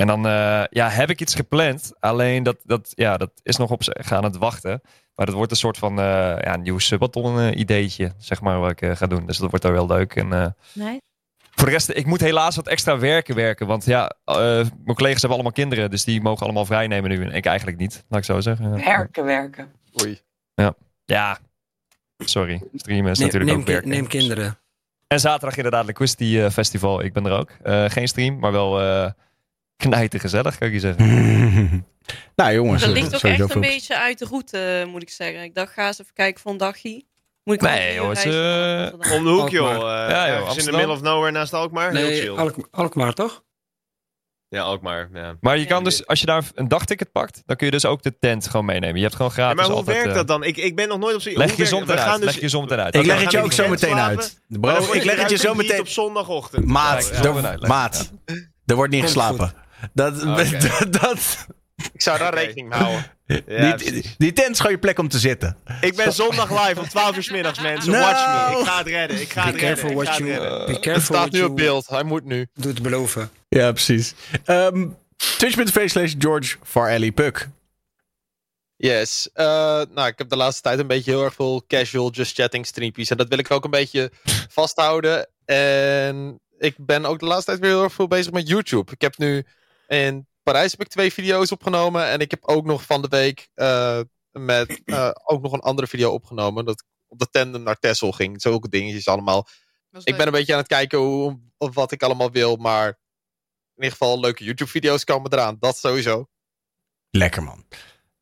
En dan eh, ja, heb ik iets gepland. Alleen dat, dat, ja, dat is nog op zich aan het wachten. Maar dat wordt een soort van eh, ja, nieuw subathon eh, ideetje. Zeg maar wat ik ga doen. Dus dat wordt wel heel leuk. En eh, Nee. voor de rest, ik moet helaas wat extra werken werken. Want ja, eh, mijn collega's hebben allemaal kinderen. Dus die mogen allemaal vrij nemen nu. En ik eigenlijk niet, laat ik zo zeggen. Ja. Werken, werken. Oei. Ja, sorry. Streamen is Neem, natuurlijk neem, ook werken. neem kinderen. En zaterdag inderdaad Liquidity eh, Festival. Ik ben er ook. Eh, geen stream, maar wel eh knijten gezellig, kan ik je zeggen. nou jongens, Dat ligt ook echt een beetje uit de route, moet ik zeggen. Ik dacht, ga eens even kijken voor een dagje. Moet ik Nee, joh, het is, eh, Om de hoek, joh. Alkmaar. eh, Ja, joh, ergens in the middle of nowhere naast Alkmaar. Heel Nee, chill. Alk- Alkmaar toch? Ja, Alkmaar. Ja. Maar je kan dus, als je daar een dagticket pakt, dan kun je dus ook de tent gewoon meenemen. Je hebt gewoon Ja, gratis maar hoe altijd... werkt eh, dat dan? Ik, ik ben nog nooit op z'n... Leg hoe je zon eruit. dus- Leg je zon eruit. Ik leg het je ook zo meteen uit. Bro, ik leg het je zo meteen... op zondagochtend. Maat, leg maat, er wordt niet geslapen. Dat, Oké. dat, Ik zou daar rekening mee houden. Ja, die, die tent is gewoon je plek om te zitten. Ik ben zondag live om 12 uur 's middags, mensen. No. Watch me. Ik ga het redden. Ik ga Be het redden. what ga het you, redden. be Het staat nu op beeld. Hij moet nu. doet beloven. Ja, precies. Ehm Twitch.tv slash George Farelli Puck. Yes. Eh, nou, ik heb de laatste tijd een beetje heel erg veel casual just chatting streampjes. En dat wil ik ook een beetje vasthouden. En ik ben ook de laatste tijd weer heel erg veel bezig met YouTube. Ik heb nu in Parijs heb ik twee video's opgenomen. En ik heb ook nog van de week eh, met eh, ook nog een andere video opgenomen. Dat ik op de tandem naar Texel ging. Zulke dingetjes allemaal. Ik ben een beetje aan het kijken hoe, wat ik allemaal wil. Maar in ieder geval leuke YouTube video's komen eraan. Dat sowieso. Lekker man.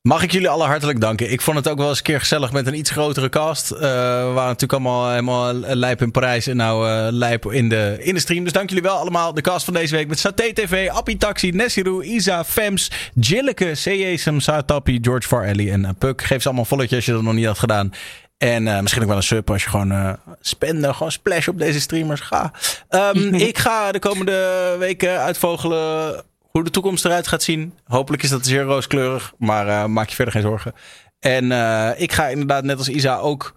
Mag ik jullie alle hartelijk danken. Ik vond het ook wel eens een keer gezellig met een iets grotere cast. Eh, we waren natuurlijk allemaal helemaal lijp in Parijs en nou eh, lijp in de, in de stream. Dus dank jullie wel allemaal. De cast van deze week met Saté TV, Appie Taxi, Nessiru, Isa, Fems, Jilleke, C.J.Sam, Satapi, George Farelli en uh, Puk. Geef ze allemaal een volletje als je dat nog niet had gedaan. En eh, misschien ook wel een sub als je gewoon eh spenden, gewoon splash op deze streamers. Ga. Ehm, ik ga de komende weken uitvogelen hoe de toekomst eruit gaat zien. Hopelijk is dat zeer rooskleurig, maar eh, maak je verder geen zorgen. En eh, ik ga inderdaad net als Isa ook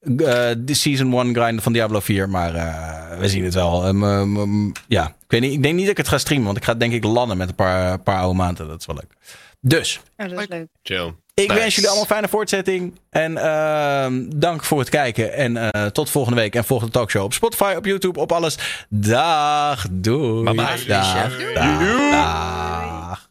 eh, de Season 1 grinden van Diablo 4. Maar eh, we zien het wel. Ehm, ehm, ehm, ja, ik, weet niet, ik denk niet dat ik het ga streamen, want ik ga denk ik landen met een paar, paar oude maanden. Dat is wel leuk. Dus, Ja, dat is leuk. Chill. Ik Nice. wens jullie allemaal een fijne voortzetting. En ehm, dank voor het kijken. En eh, tot volgende week. En volg de talkshow op Spotify, op YouTube, op alles. Dag. Doei. Bye bye. Dag. Dag. Dag.